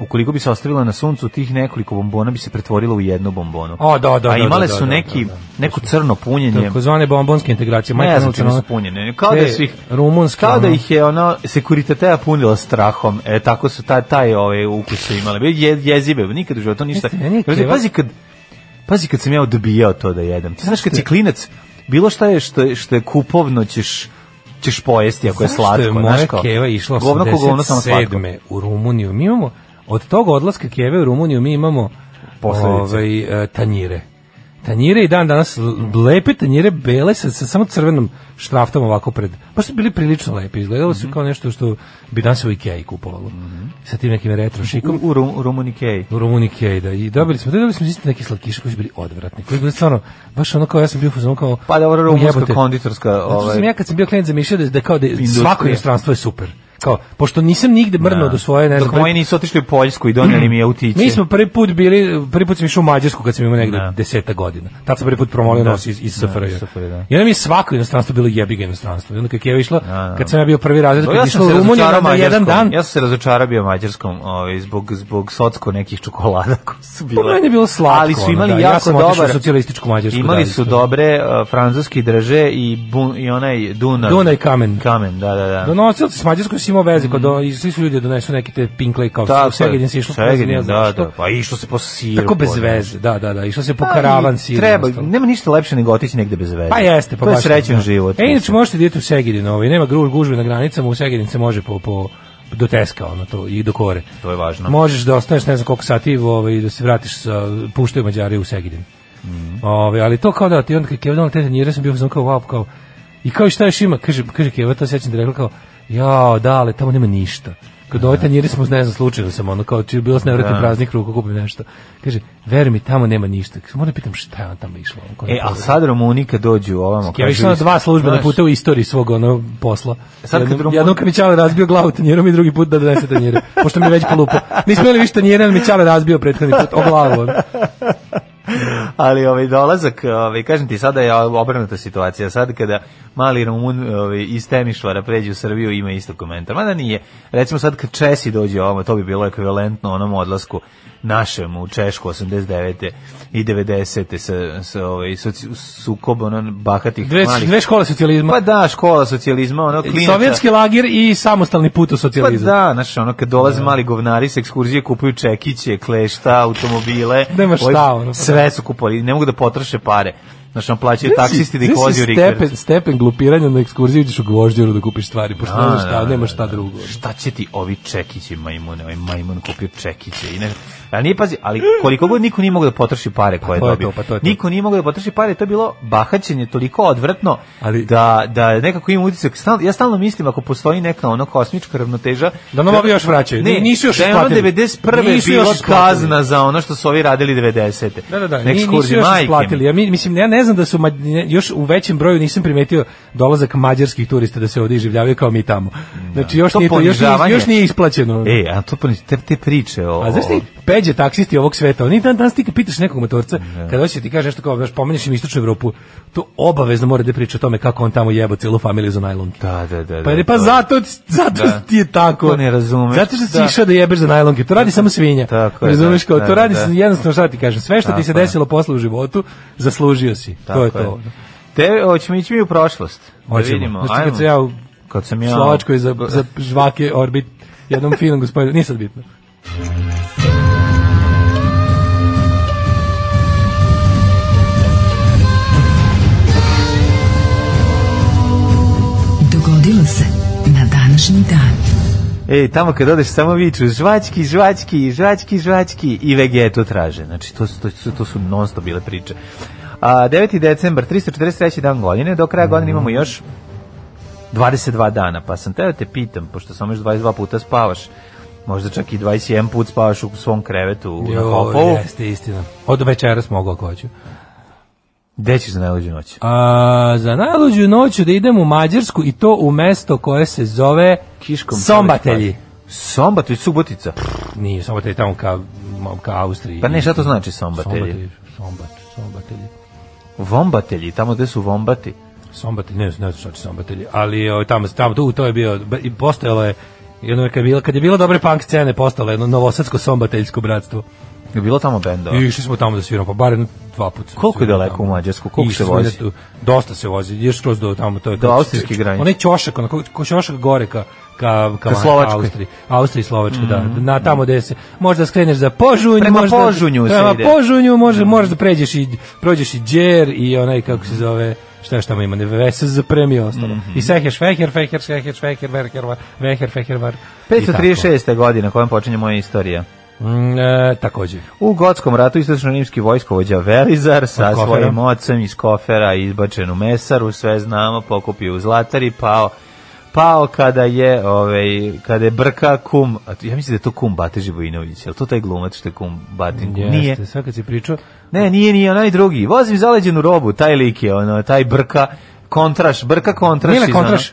ukoliko bi se ostavila na suncu, tih nekoliko bombona bi se pretvorilo u jednu bombonu. O, da, da, A da, imale da, su da, neki, da, neko crno punjenje. Tako zvane bombonske integracije. Ne, ne znam čemu su punjene. Kao da, svih, rumunske, kao da ih je ono, sekuritatea punila strahom. E, tako su taj, taj ovaj, ove ukuse imale. Je, jezibe, nikad u životu ništa. Jeste, pazi kad, pazi kad sam ja odbijao to da jedem. Ti znaš kad si klinac, bilo šta je što, što je kupovno ćeš ćeš pojesti ako je slatko. Zašto je moja keva išla 87. u Rumuniju? Mi imamo, od tog odlaska keve u Rumuniju mi imamo ovaj, e, tanjire tanjire i dan danas lepe tanjire bele sa, sa samo crvenom štraftom ovako pred. Pa su bili prilično lepi, izgledalo mm -hmm. su mhm. kao nešto što bi danas u Ikei kupovalo. Mm -hmm. Sa tim nekim retro šikom. U, u, rum, u Rumunikeji. U Rumunikeji, da. I dobili smo, dobili smo isto neke slatkiše koji su bili odvratni. Koji su bili stvarno, baš ono kao, ja sam bio fuzon kao... Pa da, ovo rumunska konditorska... Ovaj... Zato sam ja kad sam bio klijent zamišljao da, da kao da svako inostranstvo je super kao pošto nisam nigde mrnuo da. do svoje ne znam. Dok moji nisu otišli u Poljsku i doneli mi je utiće. Mi smo prvi put bili prvi put sam išao u Mađarsku kad sam imao negde 10 da. godina. Tad sam prvi put promolio da. nos iz iz SFRJ. I onda mi je svako inostranstvo bilo jebiga inostranstvo. I onda kad je išla, kad sam ja bio prvi razred, kad išla u Rumuniju na jedan dan. Ja sam se razočarao bio mađarskom, ovaj zbog zbog socko nekih čokolada [laughs] koje su pa bile. Po meni je bilo slatko. Ali su imali jako dobar socijalističku mađarsku. Imali su dobre uh, francuski drže i i onaj Dunaj. Dunaj kamen. Kamen, da, da, da. Donosioci s mađarskog imao veze kod mm. i svi su ljudi donesu neke te pink lake kao da, Segedin se išlo Segedin, da, da, pa i što se po siru. Tako bez veze, da, da, da, i što se po pa, karavan siru. Treba, nema ništa lepše nego otići negde bez veze. Pa jeste, pa to baš. To je srećan da. život. E, inače možete da idete u Segedin, ovaj, nema gruž gužve na granicama, u Segedin se može po, po do teska ono to i do kore. To je važno. Možeš da ostaneš ne znam koliko sati ovaj, da se vratiš sa puštaju Mađari u Segedin. Mm. Ove, ovaj, ali to kao da ti onda kad je donao te tanjire sam bio znam kao wow, kao I kao šta još ima? Kaže, kaže Keva, to sećam da rekla kao, Jao, da, ali tamo nema ništa. Kad ovaj tanjiri smo, ne znam, slučajno da sam ono, kao čiji bilo s nevratim da. praznih ruku, kupim nešto. Kaže, veri mi, tamo nema ništa. Kaže, da pitam šta je on tamo išlo. e, a sad Romuni kad dođu ovamo... Ja išao na dva službena znaš, puta u istoriji svog ono posla. Sad kad Romuni... Jednom kad mi Čale razbio glavu tanjirom i drugi put da donese tanjire, pošto mi je već polupo. Nismo imali više tanjire, ali mi Čale razbio prethodni put o glavu. Ono. [laughs] ali ovaj dolazak, ovaj kažem ti sada je obrnuta situacija. Sad kada mali Rumun ovaj iz Temišvara pređe u Srbiju ima isto komentar. Mada nije. Recimo sad kad Česi dođe ovamo, to bi bilo ekvivalentno onom odlasku našem u Češku 89. i 90. sa sa ovaj sukob onon bahatih dve, malih. Dve škole socijalizma. Pa da, škola socijalizma, ono klinica. Sovjetski lagir i samostalni put u pa socijalizam. Pa da, znači ono kad dolaze da. mali govnari s ekskurzije kupuju čekiće, klešta, automobile. Nema šta, ovaj, ono. Pa sve sve su kupovali, ne mogu da potroše pare. Znaš, on plaćaju taksisti da ih vozi u Rikvercu. Stepen, stepen glupiranja na ekskurziju ideš u Gvožđeru da kupiš stvari, pošto da, nemaš, šta, da, nemaš da, šta da. drugo. Šta će ti ovi čekići majmune, ovaj majmun kupio čekiće i ne, ali nije pazi, ali koliko god niko nije mogao da potroši pare pa koje pa je dobio. To, pa to je to. nije mogao da potroši pare, to je bilo bahaćenje toliko odvrtno ali, da, da nekako ima utisak. Stal, ja stalno mislim ako postoji neka ono kosmička ravnoteža. Da nam ovi još vraćaju. Ne, nisu još da je ono 91. Nisu bilo još kazna za ono što su ovi radili 90. Da, da, da. Nek nisu još isplatili. Ja, mislim, ja ne ne znam da su još u većem broju nisam primetio dolazak mađarskih turista da se ovdje življavaju kao mi tamo. Da. Znači još to nije to, još, još nije isplaćeno. E, a to te, te priče o A znaš ti peđe taksisti ovog sveta, oni dan danas ti pitaš nekog motorca da. kada hoće ti kaže nešto kao baš pomeniš im istočnu Evropu, to obavezno mora da priča o tome kako on tamo jebo celu familiju za najlonke. Da, da, da. Pa, da, pa zato zato ti je tako. To ne razumeš. Zato što si išao da jebeš za najlonke. To radi samo svinja. Tako, razumeš kao to radi jednostavno šta ti kažem, sve što ti se desilo posle u životu, zaslužio si. Jesi, tako to je to. Te, hoćemo ići mi u prošlost. Da hoćemo. Da vidimo. Znači, kad sam ja kad sam ja... Slovačkoj za, za žvake orbit jednom filmu, gospodinu, nije sad bitno. Dogodilo se na današnji dan. E, tamo kad odeš samo viču žvački, žvački, žvački, žvački i vegetu traže. Znači, to, to, to su non stop bile priče. A, 9. decembar, 343. dan godine, do kraja godine mhm. imamo još 22 dana, pa sam tebe da te pitam, pošto samo još 22 puta spavaš, možda čak i 21 put spavaš u svom krevetu jo, na Hopovu. Jeste, istina. Od večeras mogu ako hoću. Gde ćeš za najluđu noć? A, za najluđu noć da idem u Mađarsku i to u mesto koje se zove Kiškom Sombatelji. Sombatelji, Subotica? Pff, nije, Sombatelji tamo ka, ka Austriji. Pa ne, šta to znači Sombatelji? Sombatelji, Sombat, sombatelji. Vombatelji, tamo gde su vombati. Sombatelji, ne, ne znam šta će sombatelji, ali o, ovaj, tamo, tamo, tu, to je bio, i postojalo je, jedno kad je bilo, kad je bilo dobre punk scene, postalo jedno novosadsko sombateljsko bratstvo. Je bilo tamo bendova? I išli smo tamo da sviramo, pa bar dva puta. Koliko je daleko tamo. u Mađarsku? Koliko se vozi? Tu, dosta se vozi, ideš skroz do tamo. To je do austrijskih granica. Onaj ćošak, onako, ko ćošak gore ka, ka, ka, ka Slovačkoj. Austriji, Austriji Slovačka, mm -hmm. da. Mhm. Na tamo gde se, možda skreneš za Požunj, prema možda, Požunju prema ide. Požunju, možda, mm -hmm. možda pređeš i, prođeš i Đer i onaj, kako se zove, šta je šta ima, ne VSS za premiju ostalo. Mm -hmm. I Seheš, Feher, Feher, Seheš, Feher, Verher, Veher, Feher, Var. 536. godina, kojom počinje moja istorija. Mm, e, takođe. U Gotskom ratu istočno-rimski vojskovođa Velizar sa svojim ocem iz kofera izbačen u mesaru, sve znamo, pokupio u zlatari, pao pao kada je ovaj kada je brka kum ja mislim da je to kum Bate Živojinović jel to taj glumac što je kum Batin kum nije sve kad si pričao ne nije nije onaj drugi vozim zaleđenu robu taj lik je ono taj brka kontraš brka kontraš Mile kontraš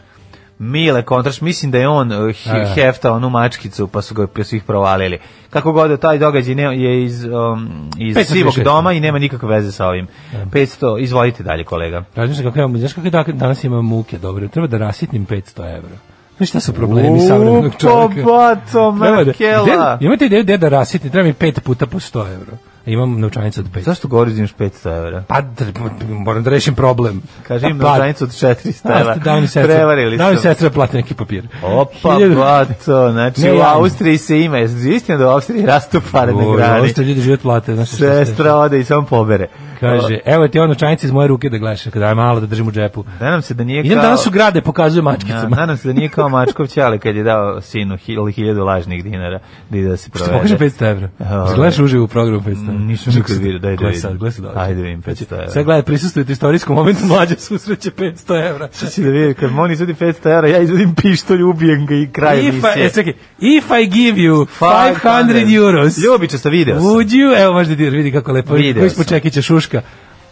Mile Kontraš, mislim da je on uh, he, e. heftao onu mačkicu, pa su ga svih provalili. Kako god, da taj događaj ne, je iz, um, iz sivog doma i nema nikakve veze sa ovim. Ja. E. 500, izvolite dalje, kolega. Razmišljam kako imamo, znaš kako da- danas ima muke, dobro, treba da rasitnim 500 evra. Znaš šta su problemi savremenog pa čovjeka? Upo, bato, da- Merkela! Imate ideju gde da rasitni, treba mi 5 puta po 100 evra imam novčanicu od 500. Zašto goriziš 500 da evra? Pa, da, da, moram da rešim problem. Kaži im pa, pa, novčanicu od 400 evra. Da mi sestra, Prevarili da mi sestra plati neki papir. Opa, bato, znači ne, u Austriji se ima, istina da u Austriji rastu pare na grani. U Austriji ljudi život plate. Znači, sestra ode i samo pobere. Kaže, evo ti ono čajnice iz moje ruke da gledaš, kada je malo da držim u džepu. Nadam se da nije Idem danas u grade, pokazuje mačkicama. Ja, nadam se da nije kao Mačkov ali kad je dao sinu hiljadu lažnih dinara da ide da se provede. Što pokaže 500 evra? Ovaj. Gledaš uživo u programu 500 evra nisam nikad vidio, daj da vidim. Gledaj sad, gledaj sad. Da Ajde vidim 500 evra. Sad gledaj, prisustujete istorijskom momentu, mlađe susreće 500 evra. Šta će da vidim, kad Moni izvodi 500 evra, ja izvodim pištolj, ubijem ga i kraj if emisije. I, e, čekaj, if I give you 500, 500 euros. Ljubiče, se, video sam. Would you, evo možda dir, vidi kako lepo. Video Koji smo čekiće šuška.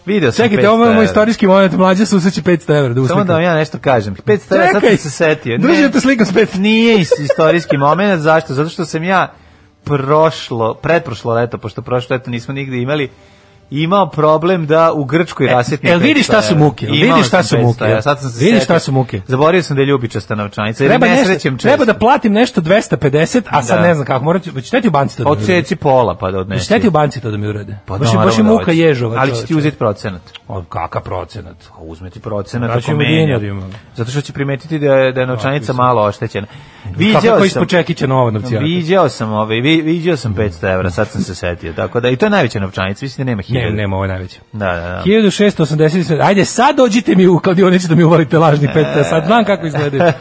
Video sam. Čekajte, ovo je istorijski moment, mlađe susreće 500 evra da Samo da vam ja nešto kažem. 500 evra, sad sam se setio. Duže da te slikam s 500. Nije istorijski moment, zašto? Zato što sam ja prošlo, pretprošlo leto, pošto prošlo leto nismo nigde imali, imao problem da u Grčkoj e, rasetne. Jel vidiš šta su muke? Vidiš šta su muke? Ja vidiš šta su muke? Zaboravio sam da je ljubiča stanovčanica. Treba nešto, treba da platim nešto 250, a sad da. ne znam kako. Morate ćete u banci to. Da Odseci pola pa da odnesete. Ćete u banci to da mi urade. Pa baš baš da muka ježova. Ali će ti uzeti procenat. Od kakav procenat? A pa uzme procenat ako meni. Zato što će primetiti da je da je novčanica malo oštećena. Viđao sam ispočekiće novo novčanica. Viđeo sam, ovaj, viđeo sam 500 evra, sad sam se setio. Tako da i to je najveća novčanica, mislim da nema hiljada. Ne, nema, ovo je najveće. Da, da, da. 1687. Ajde, sad dođite mi u kladionicu da mi uvalite lažni pet, ja da sad znam kako izgleda.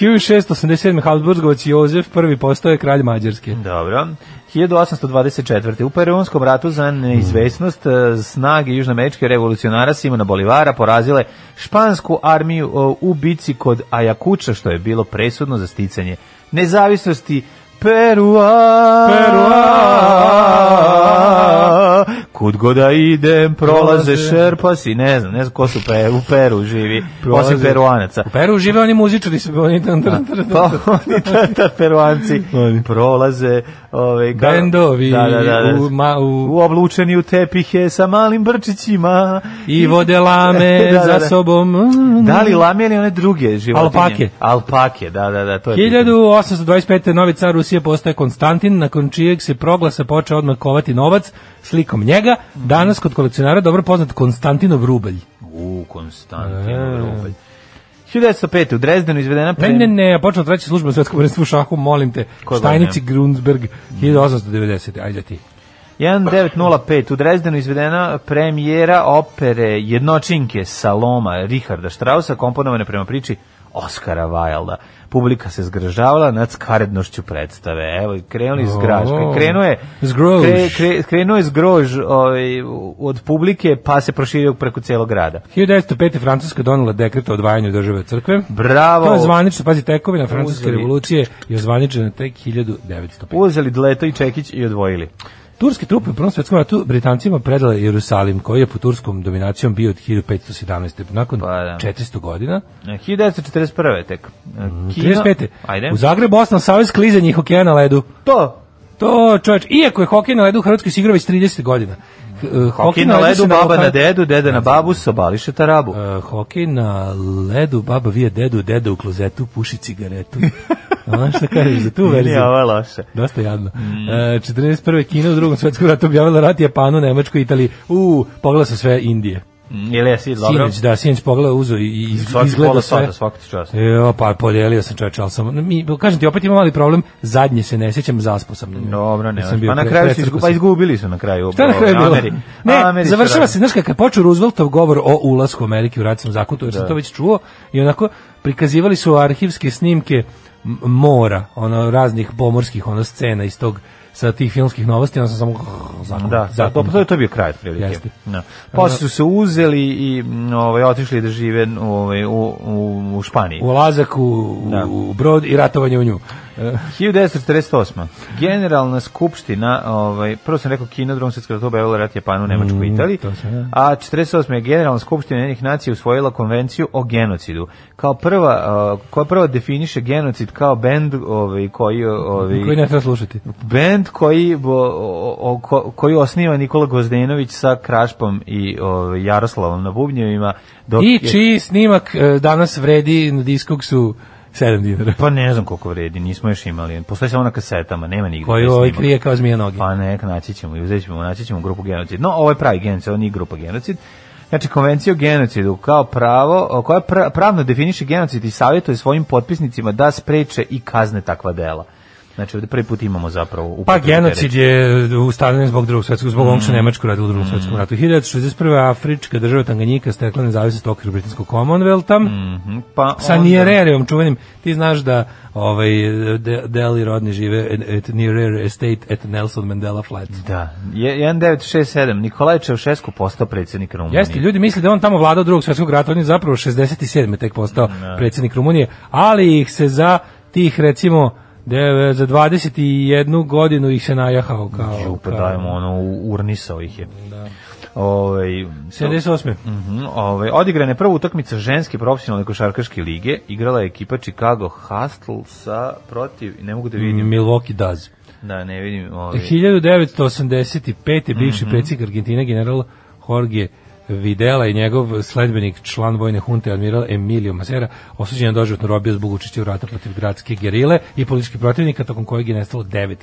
1687. Halsburgovac Jozef prvi postao kralj Mađarske. Dobro. 1824. U Peronskom ratu za neizvesnost hmm. eh, snage južnoameričke revolucionara Simona Bolivara porazile špansku armiju eh, u bici kod Ajakuča, što je bilo presudno za sticanje nezavisnosti Perua. Perua. Kud god da idem, prolaze šerpasi, ne znam, ne znam ko su pe, u Peru živi, osim peruanaca. U Peru žive oni muzičari, su, oni tam, tam, tam, tam, pa, tam, tam, tam, tam, tam, Ove, bendovi da, da, da, da, U, ma, u... u oblučeni u tepihe sa malim brčićima i vode lame [laughs] da, da, za sobom. Da li lame ili one druge životinje? Alpake. Alpake, da, da, da. To je 1825. novi car Rusije postaje Konstantin, nakon čijeg se proglasa počeo odmah kovati novac slikom njega. Danas kod kolekcionara dobro poznat Konstantinov rubelj. U, Konstantinov e. rubelj. 1905. u Drezdenu izvedena... Pre... Ne, ne, ne, počela treća služba svetskog prvenstva u šahu, molim te, Štajnici Grundsberg, 1890. Ajde ti. 1905. U Drezdenu izvedena premijera opere Jednočinke Saloma Richarda Strausa, komponovane prema priči Oscara Wilda. Publika se zgražavala nad skarednošću predstave. Evo, krenuli zgraž. Krenuo je kre, krenuo je zgrož ovaj, od publike, pa se proširio preko celog grada. 1905. Francuska donela dekret o odvajanju države od crkve. Bravo! To je zvanično, pazi, tekovina Francuske Uzeli. revolucije je zvaničena tek 1905. Uzeli Dleto i Čekić i odvojili. Turske trupe u Prvom svjetskom ratu Britancima predale Jerusalim, koji je po turskom dominacijom bio od 1517. Nakon pa, da. 400 godina. 1941. E, tek. E, mm, Kino, 35. Ajde. U Zagrebu osnovan savez klizanjih hokeja na ledu. To, to čovječ, iako je hokej na ledu u Hrvatskoj si već 30 godina. Hokej na ledu, baba na dedu, deda na babu, sobališe tarabu. Uh, e, hokej na ledu, baba vije dedu, deda u klozetu, puši cigaretu. Ono [laughs] što kažeš za tu verziju? Nije, ovo je loše. Dosta jadno. Mm. E, 41. Kina u drugom svetskom ratu objavila rat Japanu, Nemačkoj, Italiji. U, pogleda su sve Indije. Mm, Ili je sinoć, dobro? Sinoć, da, sinoć pogleda uzo i, i izgleda sve. Sada, svaka ti čast. Jo, e, pa podelio sam čoveče, ali sam, mi, kažem ti, opet imam mali problem, zadnje se ne sjećam, zaspo sam. dobro, ne, sam pa na kraju su, izgu, pa izgubili su na kraju. Šta na kraju bilo? Ameri, ne, Ameri završava se, znaš, kad je počeo Rooseveltov govor o ulasku Amerike u racnom zakutu, jer da. sam to već čuo, i onako prikazivali su arhivske snimke mora, ono raznih pomorskih ono scena iz tog sa tih filmskih novosti, onda sam samo zakon, da, zakon. Da, pa to je to bio kraj otprilike. Jeste. No. Da. Posle su se uzeli i ovaj otišli da žive ovaj u, u, u Španiji. U Lazaku, u, da. u Brod i ratovanje u nju. 1948. Generalna skupština, ovaj, prvo sam rekao Kino, drugom svjetskom ratu objavila rat Japanu, Nemačku i mm, Italiji, a 48. je Generalna skupština jednih nacija usvojila konvenciju o genocidu. Kao prva, koja prva definiše genocid kao bend ovaj, koji... Ovaj, koji ne treba slušati. Bend koji, o, o, koji osniva Nikola Gozdenović sa Krašpom i ovaj, Jaroslavom na bubnjevima. Dok I čiji je... snimak e, danas vredi na diskoksu 7 dinara. Pa ne znam koliko vredi, nismo još imali. Postoji samo na kasetama, nema nigde. Koji pa ovaj krije kao zmija noge. Pa nek, naći ćemo i uzet ćemo, naći ćemo grupu genocid. No, ovo je pravi genocid, ovo nije grupa genocid. Znači, konvencija o genocidu kao pravo, koja pravno definiše genocid i savjetuje svojim potpisnicima da spreče i kazne takva dela. Znači, ovde prvi put imamo zapravo... Pa genocid je e, ustavljen zbog drugog svetskog, zbog mm. onog što Nemačko radilo u drugom mm. svetskom ratu. 1961. Afrička država Tanganjika stekla nezavisnost okvir britanskog Commonwealtha. Mm -hmm. pa sa onda... Niererejom čuvenim, ti znaš da ovaj, de, Deli rodni žive at Nierer Estate at Nelson Mandela Flat. Da. Je, 1967. Nikolaj Čevšesku postao predsjednik Rumunije. Jeste, ljudi misle da on tamo vladao drugog svetskog rata, on je zapravo 67. tek postao no. Da. predsjednik Rumunije, ali ih se za tih recimo De, za 21 godinu ih se najahao kao. Ju, pa dajmo ono urnisao ih je. Da. Ovaj 78. Mhm. Mm ovaj odigrane prva utakmica ženske profesionalne košarkaške lige, igrala je ekipa Chicago Hustle sa protiv, ne mogu da vidim. Milwaukee Daz. Da, ne vidim. Ovaj 1985. E, bivši mm -hmm. predsjednik Argentine general Jorge Videla i njegov sledbenik član vojne hunte admiral Emilio Masera osuđen je doživotno robio zbog učešća u ratu protiv gradske gerile i političkih protivnika tokom kojeg je nestalo 9000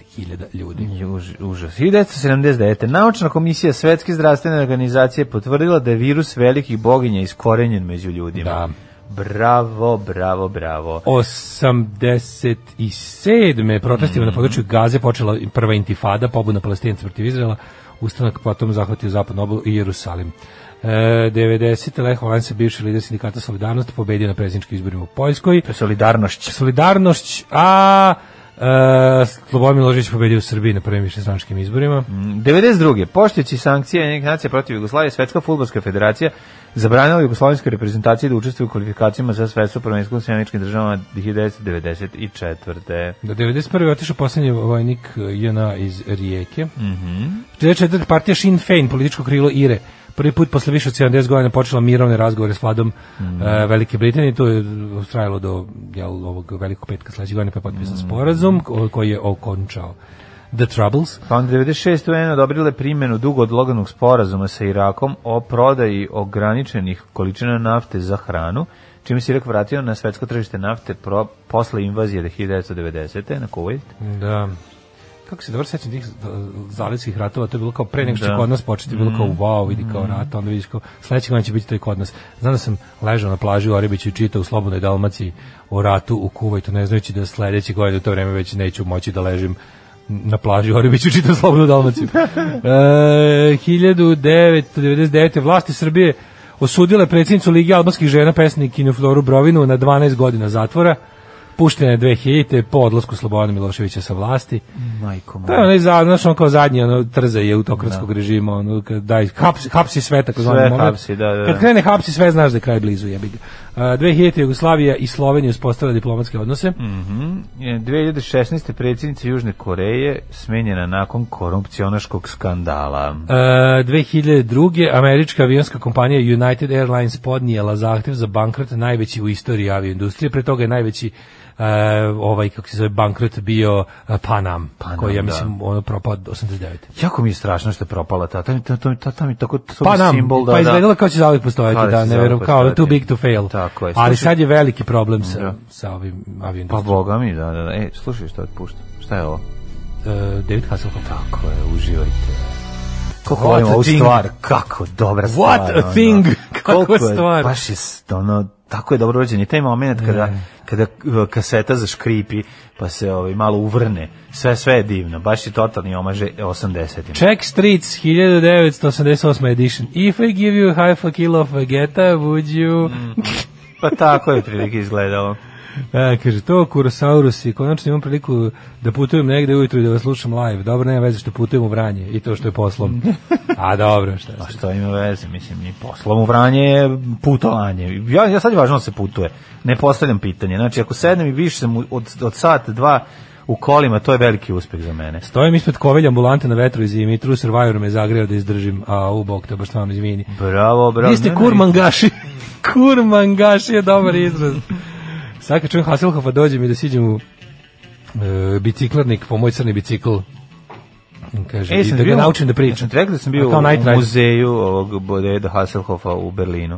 ljudi. Juž, užas. 1979. Naučna komisija Svetske zdravstvene organizacije potvrdila da je virus velikih boginja iskorenjen među ljudima. Da. Bravo, bravo, bravo. 87. protestima mm -hmm. na području Gaze počela prva intifada, pobuna palestinaca protiv Izraela, ustanak potom zahvatio zapadnu obalu i Jerusalim. E, 90. Lech Walesa, bivši lider sindikata Solidarnost, pobedio na predsjedničkim izborima u Poljskoj. To je Solidarnošć. Solidarnošć, a... Uh, Slobodan Milošević pobedio u Srbiji na prvim višestranačkim izborima. 92. Mm, poštujući sankcije Ujedinjenih nacija protiv Jugoslavije, Svetska fudbalska federacija zabranila jugoslovenskoj reprezentaciji da učestvuje u kvalifikacijama za svetsko prvenstvo u Sjemeničkim državama 1994. Da 91. otišao poslednji vojnik JNA iz Rijeke. Mm -hmm. 44. partija Sinn Fein, političko krilo Ire prvi put posle više od 70 godina počela mirovne razgovore s vladom mm. e, Velike Britanije, to je trajalo do jel, ovog velikog petka sledećeg godine, pa je potpisan mm. sporazum koji je okončao The Troubles. Pa onda 96. UN odobrile primjenu dugo odloganog sporazuma sa Irakom o prodaji ograničenih količina nafte za hranu, čime se Irak vratio na svetsko tržište nafte pro, posle invazije 1990. na Kuwait. Da kako se dobro sećam tih zalivskih ratova, to je bilo kao pre nego što će da. kod nas početi, bilo kao mm. wow, vidi kao mm. rat, onda vidiš kao sledeći dana će biti to i kod nas. Znam da sam ležao na plaži u Orebiću i čitao u Slobodnoj Dalmaciji o ratu u Kuvajtu, ne znajući da sledeće godine u to vreme već neću moći da ležim na plaži u Orebiću čitao Slobodnu Dalmaciju. [laughs] e, 1999. vlasti Srbije osudile predsjednicu Ligi albanskih žena pesnikinju Floru Brovinu na 12 godina zatvora puštena je 2000 po odlasku Slobodana Miloševića sa vlasti. Majko moja. To je onaj za, znaš, on kao zadnji ono, trzaje autokratskog da. režima, ono, kad daj, hapsi, hapsi sve, tako zvani moment. Hapsi, da, da. Kad da. krene hapsi sve, znaš da je kraj blizu, jebi ga. Uh, 2000. Jugoslavija i Slovenija uspostavila diplomatske odnose. Mm -hmm. 2016. predsjednica Južne Koreje smenjena nakon korupcionaškog skandala. Uh, 2002. američka avionska kompanija United Airlines podnijela zahtjev za bankrot najveći u istoriji avioindustrije, pre toga je najveći E, ovaj kako se zove bankrot bio e, Panam, Panam koji ja da. mislim da. ono propao 89. Jako mi je strašno što je propala ta ta ta ta, ta, mi tako Panam, simbol da pa da. izgledalo kao će zauvek postojati da, da ne verujem kao da too big to fail. Tako je. Ali sad je veliki problem sa da. sa ovim avionom. Pa boga mi da da da. Ej, slušaj šta pušta. Šta je ovo? Uh, David Hasselhoff. Tako je, uživajte. Kako volim ovu stvar, kako dobra stvar. What a thing, [laughs] kako, stvar. Baš je, ono, tako je dobro rođen. I taj moment kada, ne. kada e, kaseta zaškripi, pa se ovaj, malo uvrne, sve, sve je divno. Baš je totalni omaže 80. Check Streets, 1988. edition. If I give you half a kilo of vegeta, would you... Mm. Pa tako je prilike izgledalo. E, kaže, to Kurosaurus i konačno imam priliku da putujem negde ujutru i da vas slušam live. Dobro, nema veze što putujem u Vranje i to što je poslom. A dobro, šta Pa što ima veze, mislim, ni poslom u Vranje je putovanje. Ja, ja sad je važno da se putuje. Ne postavljam pitanje. Znači, ako sednem i više sam od, od sat, dva, u kolima, to je veliki uspeh za mene. Stojim ispred kovelja ambulante na vetru i zimi, True Survivor me zagreo da izdržim, a u bok te baš stvarno izvini. Bravo, bravo. Vi ste kurmangaši. kurmangaši je dobar izraz. Sad kad čujem Hasselhoffa dođem i da siđem u e, biciklarnik po moj crni bicikl kaže, e, i da ga naučim da pričam. Ja sam da sam bio u muzeju ovog Bodeda Hasselhoffa u Berlinu.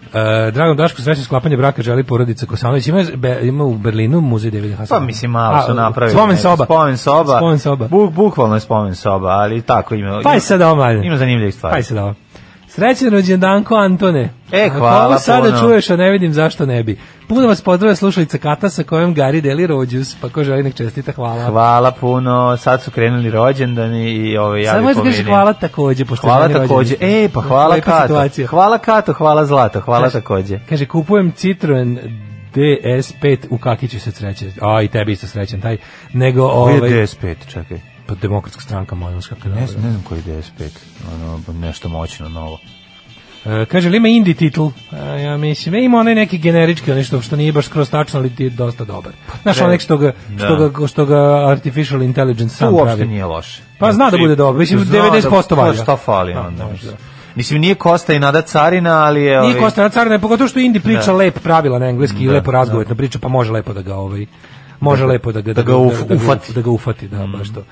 Uh, e, Dragom Daško, srećno sklapanje braka želi porodica Kosanović. Ima, be, ima u Berlinu muzej David Hasana. Pa mislim, malo su napravili. Spomen soba. Spomen soba. Spomen soba. Buk, bukvalno je spomen soba, ali tako ima. Pa je sad ovo, Ima zanimljivih stvari. Pa je sad ovo. Srećen rođendanko Antone. E, hvala Ako sada čuješ, a ne vidim zašto ne bi. Puno vas pozdravlja slušalica Kata sa kojom Gari deli rođus, pa ko želi nek čestita, hvala. Hvala puno, sad su krenuli rođendani i ove, ja Samo da hvala takođe, pošto Hvala takođe, e, pa znači, hvala Lepa Kato, situacija. hvala Kato, hvala Zlato, hvala kaže, takođe. Kaže, kupujem Citroen DS5 u kakiću se sreće. A, i tebi isto srećan taj. Nego, ovaj... DS5, čekaj pa demokratska stranka Mojanska Ne, znam, ne znam koji je 95, ono, nešto moćno novo. E, kaže, li ima indie titl? E, ja mislim, e, ima onaj neki generički, nešto što nije baš skroz tačno, ali je dosta dobar. Pa Znaš, onaj što ga, što, da. ga, što ga artificial intelligence sam pravi. To uopšte nije loše. Pa znači, zna da bude dobro, mislim, 90% da- pa valja. Šta fali da, onda, mislim. Mislim, nije Kosta i Nada Carina, ali je... Nije Kosta i Nada Carina, pogotovo što Indi priča da. lep pravila na engleski i lepo razgovetno priča, pa može lepo da ga ovaj... Može da, lepo da ga, da, da ga, uf, da, da, ufati. Da, ga ufati, da, mm. baš to.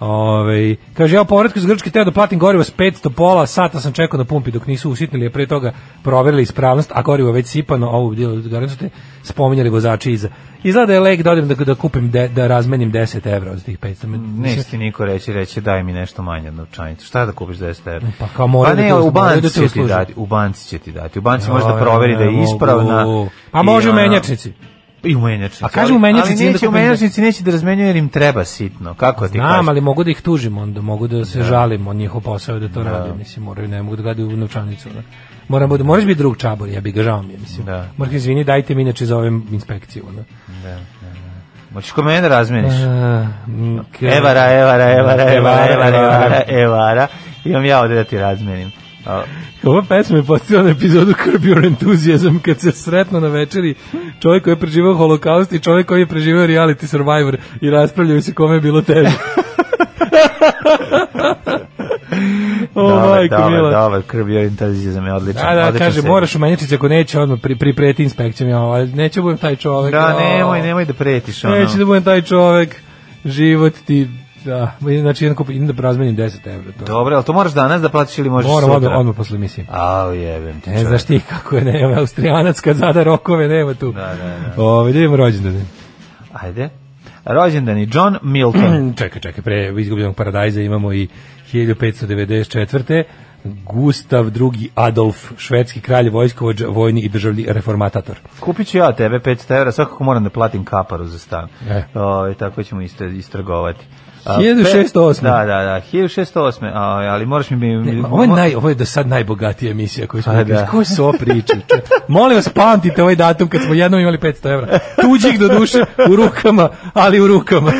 Ove, ovaj, kaže, ja povratku iz Grčke teo da platim gorivo s 500 pola, sata sam čekao na pumpi dok nisu usitnili, a pre toga proverili ispravnost, a gorivo već sipano, ovu garant su te spominjali vozači iza. Izgleda da je lek da odem da, da kupim, de, da razmenim 10 evra od tih 500. Neće ti niko reći, reći daj mi nešto manje od novčanicu. Šta da kupiš 10 evra? Pa kao mora pa da ne, da u banci da će ti dati. U banci će ti dati. U banci ja, možeš da proveri ja, da je ispravna. A može u menjačnici. I u menjačnici. A kažu u menjačnici. da neće u menjačnici, neće da razmenjuju jer im treba sitno. Kako ti kažeš? Znam, ali mogu da ih tužimo, onda mogu da se da. žalimo, njihov posao je da to da. radi, mislim, moraju, ne mogu da gledaju u novčanicu. Da. Moram da moraš biti drug čabor, ja bih ga žao mi, mislim. Da. Moram izvini, dajte mi inače za ovim inspekciju, da. Da, da. Hoćeš mene da razmeniš? Evara, evara, evara, evara, evara, evara, evara. evara, Imam ja ovde da ti razmenim. Ova pesma je postila na epizodu Curb Your Enthusiasm kad se sretno na večeri čovjek koji je preživao holokaust i čovjek koji je preživao reality survivor i raspravljaju se kome je bilo teže. [laughs] o, dobar, majko, dobar, mila. dobar, krvio entuzijazam je odličan. Da, da, odličan kaže, se. moraš umanjiti ako neće, odmah pri, pri preti inspekcijom, ja, ovaj, neće da budem taj čovjek. Da, nemoj, nemoj da pretiš. Ono. Neće da budem taj čovjek. život ti Da, znači jednako idem da razmenim 10 evra. To. Dobro, ali to moraš danas da platiš ili možeš Moram sutra? Moram odmah posle emisije. A, jebem ti. Ne znaš ti kako je, nema, Austrijanac kad zada rokove, nema tu. Da, da, da. Ove, da idemo rođendane. Ajde. je John Milton. [clears throat] čekaj, čekaj, pre izgubljenog paradajza imamo i 1594. Gustav II Adolf, švedski kralj, vojskovođ, vojni i državni reformatator. Kupit ću ja tebe 500 evra, svakako moram da platim kaparu za stan. E. O, tako ćemo istrgovati. 1608. Da, da, da, 1608. A, ali moraš mi... mi ne, ovo, je naj, ovo je do sad najbogatija emisija koju smo A, da. Koje su ovo priče? Molim vas, pamtite ovaj datum kad smo jednom imali 500 evra. Tuđih do duše u rukama, ali u rukama.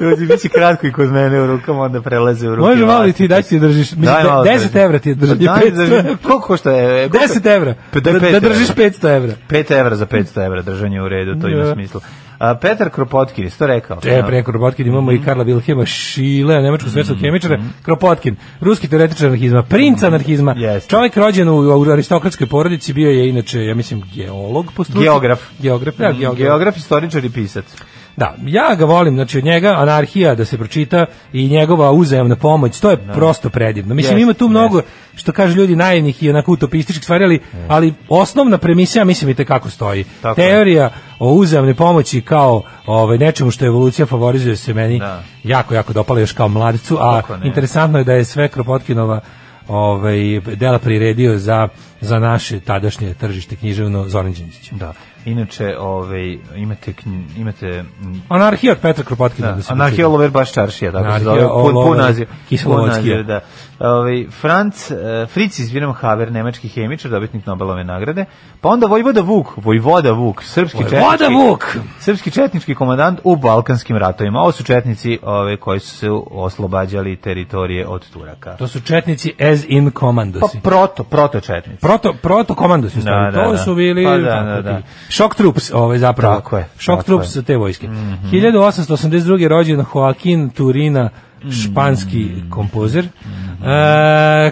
Tuđi, bit će kratko i kod mene u rukama, onda prelaze u rukama. Može malo i ti da ti držiš. Mislim, Daj, 10 da evra ti da držiš. Da, da, koliko košta je? 10 evra. Da, da držiš 500 evra. 5 evra za 500 evra držanje u redu, to ima da. smislu. A, Peter Kropotkin, što rekao. E, pre Kropotkin imamo mm -hmm. i mhm. Karla Wilhelma Schile, nemačkog mhm. svetskog mm -hmm. hemičara. Mhm. Kropotkin, ruski teoretičar anarhizma, princ anarhizma. Yes. Čovjek rođen u, u aristokratskoj porodici bio je inače, ja mislim, geolog po struci. Geograf. Geograf, ja, da, geograf. geograf, istoričar i pisac. Da, ja ga volim, znači od njega anarhija da se pročita i njegova uzajamna pomoć, to je no. Da. prosto predivno. Mislim, yes, ima tu mnogo, yes. što kažu ljudi, najednih i onako utopističkih stvari, ali, yes. ali osnovna premisija, mislim, i kako stoji. Tako Teorija je. o uzajamnoj pomoći kao ovaj, nečemu što evolucija favorizuje se meni da. jako, jako dopala još kao mladicu, a interesantno je da je sve Kropotkinova ovaj, dela priredio za, za naše tadašnje tržište književno Zoran Đinđić. Da. Inače, ovaj imate imate Anarhija od Petra Kropotkina da, da se. Anarhija Lover baš čaršija, tako se zove. Pun naziv. Kislovski. da ovaj Franc eh, Fritz iz Haber, nemački hemičar, dobitnik Nobelove nagrade, pa onda Vojvoda Vuk, Vojvoda Vuk, srpski Vojvoda Vuk, srpski četnički komandant u balkanskim ratovima. Ovo su četnici ove koji su se oslobađali teritorije od Turaka. To su četnici as in komando Pa proto, proto četnici. Proto, proto komando su da, da, To da. su bili pa, da, da, da. Shock troops, ovaj zapravo. Tako je. Shock troops je. te vojske. Mm -hmm. 1882. rođen Joaquin Turina španski mm. kompozer. Mm. Uh,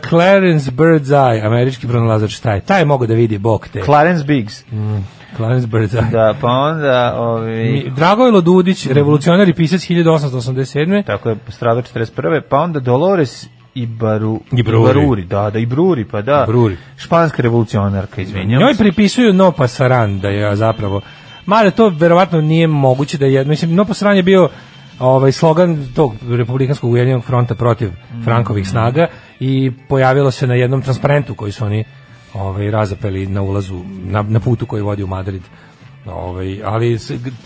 Clarence Birdseye, američki pronalazač, taj, taj mogu da vidi bok te. Clarence Biggs. Mm. Clarence Birdseye. Da, pa onda... Ovi... Dragojlo Dudić, mhm. revolucionar i pisac 1887. Tako je, strada 41. Pa onda Dolores i Baru i Bruri. da, da Ibruri, pa da. Ibruri. Španska revolucionarka, izvinjavam. Njoj pripisuju No Pasaran da je zapravo Mada to verovatno nije moguće da je, mislim, No Pasaran je bio ovaj slogan tog republikanskog ujedinjenog fronta protiv mm. Frankovih snaga i pojavilo se na jednom transparentu koji su oni ovaj razapeli na ulazu na, na putu koji vodi u Madrid. Ovaj ali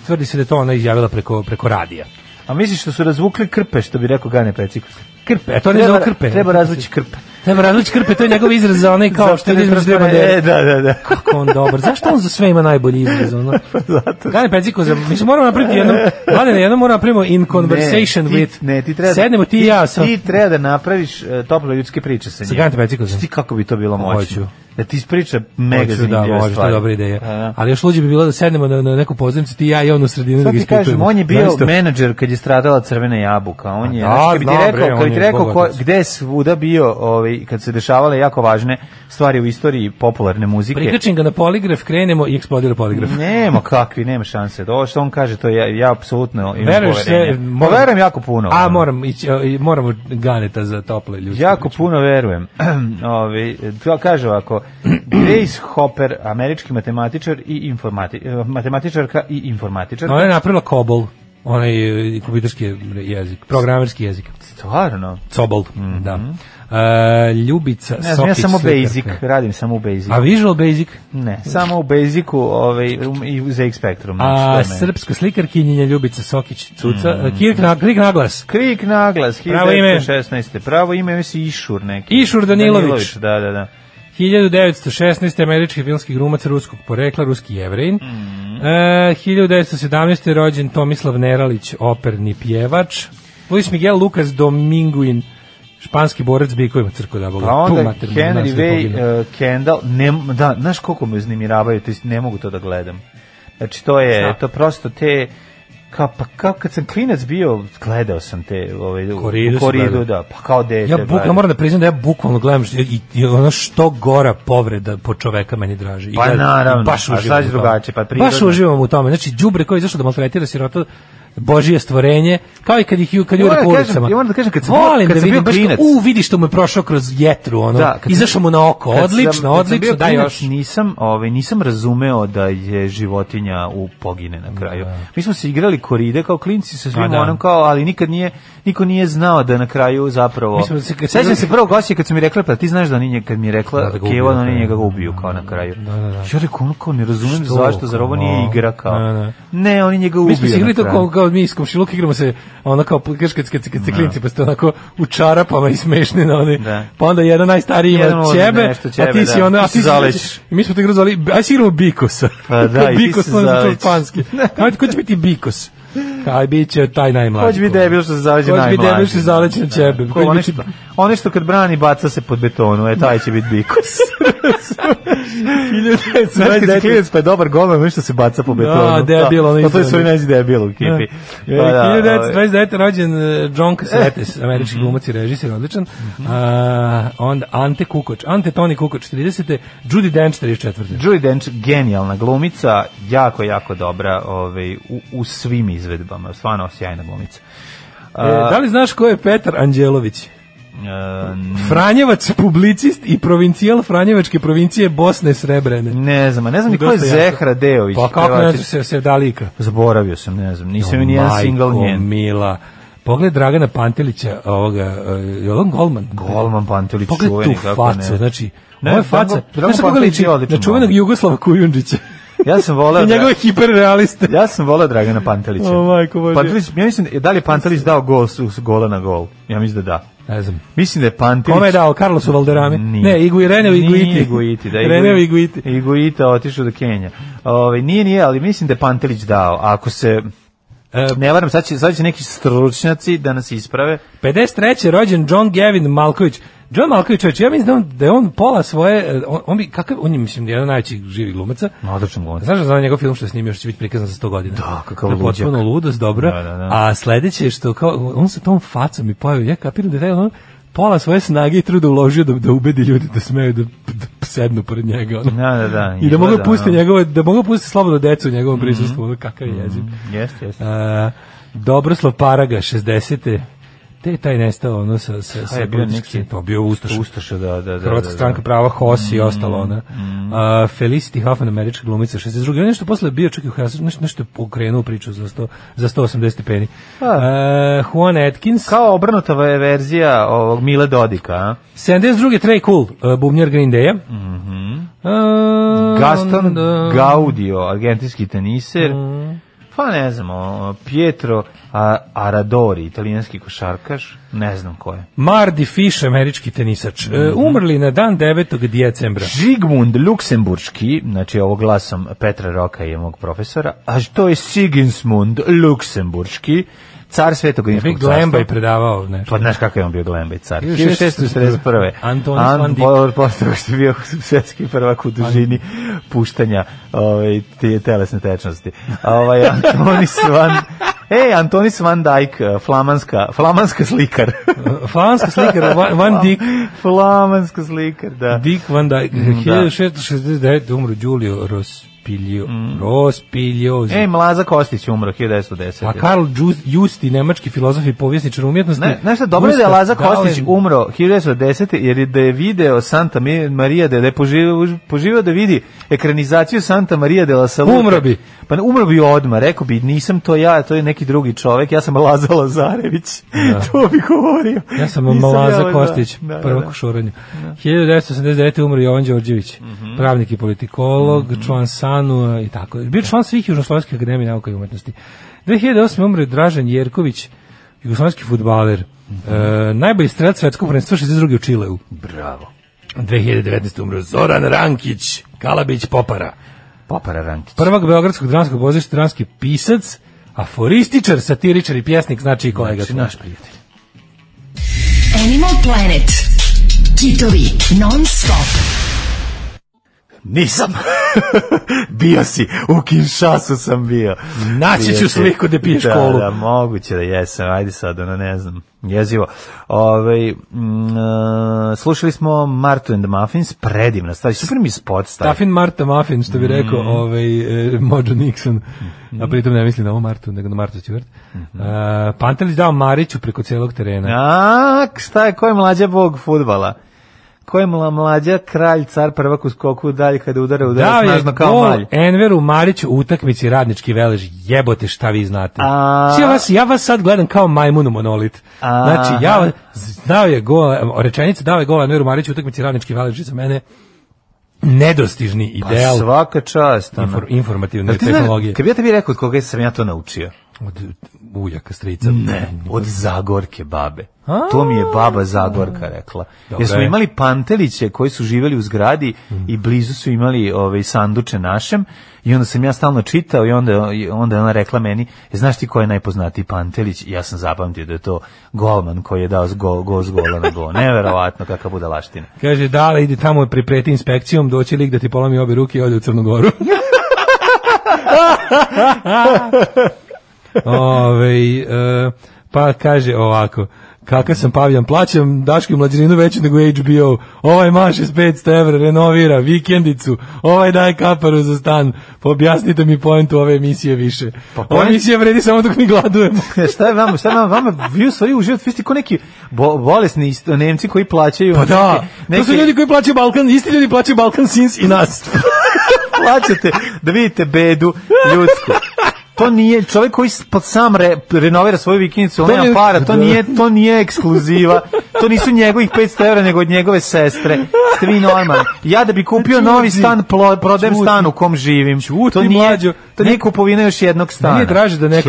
tvrdi se da to ona izjavila preko preko radija. A misliš da su razvukli krpe, što bi rekao Gane Peciković? Krpe, a e, to ne treba, krpe. Treba razvući krpe. Nemranović da, krpe, to je njegov izraz za onaj kao što ljudi izmislio bandere. E, da, da, da. Kako on dobar. Zašto on za sve ima najbolji izraz? Ono? [laughs] Pa zato. Gane Peciko, za, mi se moramo napraviti jednom, e. Mladene, jednom moramo napraviti in conversation ne, ti, with. Ne, ti treba, da- Sednemo ti i ja. sa... Ti treba da napraviš uh, e, tople ljudske priče sa njim. Sa Gane Peciko. Da. Ti kako bi to bilo moćno? Hoću da ti ispriča mega zanimljiva da, može, to je dobra ideja. Da, da. Ali još luđe bi bilo da sednemo na, na neku pozivnicu, ti i ja i on u sredinu da ga ispitujemo. Kažem, on je bio Zavisto? menadžer kad je stradala crvena jabuka. On je, da, znači, bi ti rekao, kad bi rekao ko, gde je svuda bio ovaj, kad se dešavale jako važne stvari u istoriji popularne muzike. Prikačim ga na poligraf, krenemo i eksplodira poligraf. Nema kakvi, nema šanse. Ovo što on kaže, to ja, ja apsolutno imam Veruješ se, pa moram, verujem jako puno. A, moram, ići, moramo ganeta za tople ljudi. Jako puno verujem. [clears throat] Ovi, to kaže ovako, Grace Hopper, američki matematičar i informati, eh, matematičarka i informatičar. Ona je napravila COBOL onaj eh, kompjuterski jezik, programerski jezik. Stvarno? Cobol, mm -hmm. da. Uh, Ljubica ne, Sokić. Ja samo Basic, slikarka. radim samo u Basic. A Visual Basic? Ne, samo u Basicu ovaj, um, i za ZX Spectrum. A znači, srpsko slikarkinjenja Ljubica Sokić, cuca, mm -hmm. krik, na, krik naglas. Krik naglas, 1916. Pravo ime, pravo ime Išur neki. Išur Danilović. Danilović, da, da, da. 1916. američki filmski glumac ruskog porekla, ruski jevrein. Mm e, 1917. rođen Tomislav Neralić, operni pjevač. Luis Miguel Lucas Dominguin, španski borac s bikovima crko da Pa onda mater, Henry Way uh, Kendall, ne, da, znaš koliko me to ne mogu to da gledam. Znači to je, Šta? to prosto te Ka, pa kao kad sam klinac bio, gledao sam te ovaj, koridu, u koridu da, pa kao dete. Ja bukvalno moram da priznam da ja bukvalno gledam što, i, i ono što gora povreda po čoveka meni draže. pa gledam, naravno, baš a sad drugačije, pa prirodno. Baš uživam u tome. Znači, đubre koji je izašao da maltretira sirota, božije stvorenje, kao i kad ih kad jure policama. Da ja moram da kažem, kad sam bio, kad da sam bio klinac... U, vidi što mu je prošao kroz jetru, ono, da, izašao mu na oko, odlično, odlično, daj još. Nisam, ovaj, nisam razumeo da je životinja u pogine na kraju. Da. Mi smo se igrali koride kao klinci sa pa svim da. onom, kao, ali nikad nije, niko nije znao da na kraju zapravo... Mislim, se, kad se prvo gosje kad su mi rekla, pa ti znaš da oni njega, kad mi je rekla da, da Keva, da oni njega ubiju kao na kraju. Da, da, da. Ja rekao, ono ne razumem zašto, zar ovo nije igra kao. Ne, oni njega ubiju. Mi smo se igrali to kao kao mi iz komšiluka igramo se, ono kao kaš kad da. pa ste onako u čarapama i smešni na oni. Da. Pa onda jedan najstariji ima ćebe, a ti si onda a ti zaleć. Znači, mi smo te grozali, aj si igramo Bikosa. Pa da, i ti si [laughs] zaleć. Ajde, ko će biti Bikos? Aj biće taj najmlađi. Hoće bi debil što se zaleće najmlađi. Hoće bi debil što se zaleće na ćebe. Ko, što, ono što kad brani baca se pod betonu, e taj će biti bikos. Znaš kad si klijec pa je dobar golman, nešto se baca po da, betonu. Da, debil, ono pa isto. To je svoj najzi debil u da. kipi. 1929. E, pa da, ovaj- rođen John e, Cassavetes, [laughs] američki glumac i režisir, odličan. Mhm. Onda Ante Kukoč, Ante Toni Kukoč, 30. Judy Dench, 44. Judy Dench, genijalna glumica, jako, jako dobra ovaj, u, u svim izvedbama Čestitamo, stvarno sjajna glumica. E, da li znaš ko je Petar Anđelović? Um, Franjevac, publicist i provincijal Franjevačke provincije Bosne Srebrene. Ne znam, a ne znam ni ko je Zehra Deović. Pa kako ne znam se, se dalika? Zaboravio sam, ne znam, nisam no, ni jedan single njen. mila. Pogled Dragana Pantelića, ovoga, e, je on Golman? Golman Pantelić, Pogled čuveni, tu facu, ne. znači, ne, ovo je faca, ne znam kako liči? Na čuvenog Jugoslava Kujundžića. Ja sam voleo [laughs] I njegove hiperrealiste. Ja sam voleo Dragana Pantelića. O majko bože. Pantelić, ja mislim da li Pantelić dao gol s gola na gol. Ja mislim da da. Ne znam. Mislim da je Pantelić. Kome je dao Carlosu Valderame? Nije. Ne, Igui i Guiti. Guiti, da. [laughs] Reneo Iguiti. Iguita otišao do Kenije. Ovaj nije nije, ali mislim da je Pantelić dao. Ako se e, ne varam, sad će, sad će neki stručnjaci da nas isprave. 53. rođen John Gavin Malković, John Malkovich, čovječ, ja mislim da, da je on pola svoje, e, on, on bi, kakav, on je, mislim, jedan najveći živi glumaca. Odličan glumac. Znaš da za ovaj njegov film što je snimio, što će biti prikazan za 100 godina. Da, kakav luđak. Potpuno ludost, dobro. Da, da, da. A sledeće je što, kao, on sa tom facom i pojavio, ja kapiram da je on, pola svoje snage i truda uložio da, da ubedi ljudi da smeju da, da sednu pored njega. Ono. Da, da, da. I da mogu da, pustiti da, njegove, da mogu pustiti slobodno decu u njegovom mhm. prisustvu, mm -hmm. ono, kakav je jezik. Jeste, mhm. jeste. Dobroslav Paraga, 60. -te te taj nestao ono sa sa sa politički to bio ustaša ustaša da da da, da Hrvatska da, da, stranka prava HOS mm, i ostalo ona mm. a Felicity Huffman američka glumica 62 nešto posle bio čak i nešto nešto pokrenuo priču za 100 za 180 stepeni uh, Juan Atkins kao obrnuta verzija ovog Mile Dodika a 72 Trey Cool uh, bubnjar Green day mm -hmm. uh, Gaston Gaudio argentinski teniser mm Pa ne znam, Pietro Aradori, italijanski košarkaš, ne znam ko je. Mardi Fish, američki tenisač, mm umrli na dan 9. decembra. Žigmund Luksemburški, znači ovo glasom Petra Roka je mog profesora, a što je Sigismund Luksemburški, car Svetog Rimskog carstva. Glembaj predavao ne. Pa znaš kakav je on bio Glembaj car. 1641. Antonis Van Dijk. Portugalski bio svetski prvak u dužini puštanja ovaj, te, telesne tečnosti. Ovaj, Antonis Van [laughs] E, Antonis Van Dijk, flamanska, flamanska slikar. [laughs] flamanska slikar, Van, van Dijk. Flamanska slikar, da. Dijk Van Dijk, 1669. Da. umro Giulio Ros, Rospiljo, mm. Rospiljo. E, Mlaza Kostić umro 1910. Pa Karl Justi, nemački filozof i povjesničar umjetnosti. Ne, znaš šta, dobro je da je Laza da Kostić umro 1910. jer je da je video Santa Maria, da je poživio, da poživio da vidi ekranizaciju Santa Maria de la Salute. Umro bi. Pa umro bi odmah, rekao bi, nisam to ja, to je neki drugi čovek, ja sam Laza Lazarević, da. [laughs] to bi govorio. Ja sam nisam Malaza ja, da. Kostić, da, da, prvo da. košuranje. Da. 1989. umro Jovan Đorđević, mm -hmm. pravnik i politikolog, mm -hmm. član Sanu i tako. Bio član svih Južnoslovenskih akademija nauka i umetnosti. 2008. umro je Dražen Jerković, jugoslovenski futbaler, mm -hmm. e, najbolji strelac svetskog prvenstva 62. u Čileu. Bravo. 2019. umro Zoran Rankić. Kalabić Popara. Popara Rankić. Prvog beogradskog dramskog pozorišta dramski pisac, aforističar, satiričar i pjesnik, znači i kolega. Znači, naš prijatelj. Animal Planet. Kitovi non stop. Nisam. [laughs] bio si. U Kinshasu sam bio. Naći ću sliku da piješ da, Da, moguće da jesam. Ajde sad, ono ne znam. Jezivo. Ove, ovaj, m, mm, e, slušali smo Martu and the Muffins, predivna stvar. Super mi spot stavio. Staffin Marta Muffin, što bi rekao mm. ovaj, e, Mojo Nixon. Mm. A pritom ne mislim na ovu Martu, nego na Martu Stewart. Mm -hmm. e, Pantelić dao Mariću preko celog terena. A, šta je, ko je mlađa bog futbala? ko je mlađa kralj, car, prvak u skoku dalje kada udara, udara da, snažno kao malj. Enveru Marić u utakmici radnički velež, jebote šta vi znate. A... Znači, ja, vas, ja vas sad gledam kao majmunu monolit. A... Znači, ja, dao je gol, rečenica dao je gol Enveru Marić u utakmici radnički velež za mene nedostižni ideal. Pa svaka čast. Infor, informativne tehnologije. Kada bi ja tebi rekao od koga sam ja to naučio? Od ujaka, strica? Ne, od Zagorke babe. A, to mi je baba Zagorka rekla. Dobre. Jer smo imali panteliće koji su živjeli u zgradi mm. i blizu su imali ovaj, sanduče našem i onda sam ja stalno čitao i onda, onda ona rekla meni, e, znaš ti ko je najpoznatiji pantelić? ja sam zapamtio da je to golman koji je dao go, go s gola na gol. Neverovatno kakva budalaština. Kaže, dale, ide tamo pripreti inspekcijom, doći lik da ti polomi obe ruke i ode u Crnogoru. [laughs] [laughs] [laughs] Ove, e, pa kaže ovako, kakav sam pavljan, plaćam Daški mlađerinu veću nego HBO, ovaj maše s 500 evra, renovira, vikendicu, ovaj daje kaparu za stan, pa objasnite mi pojentu ove emisije više. Pa Ova je... emisija vredi samo dok mi gladujemo. [laughs] E, šta je vama, šta je vama, vama vi u stvari uživate, vi ste ko neki bo, bolesni isto, Nemci koji plaćaju. Pa da, neki... to su ljudi koji plaćaju Balkan, isti ljudi plaćaju Balkan Sins i nas. [laughs] Plaćate da vidite bedu ljudsku to nije čovjek koji pod pa sam re, renovira svoju vikendicu, on nema para, to da. nije, to nije ekskluziva. To nisu njegovih 500 evra, nego od njegove sestre. Ste vi normalni. Ja da bi kupio čuti, novi stan, plo, prodajem čuti, stan u kom živim. Čuti, to nije, mlađo, to nije kupovina još jednog stana. Meni draže da neko...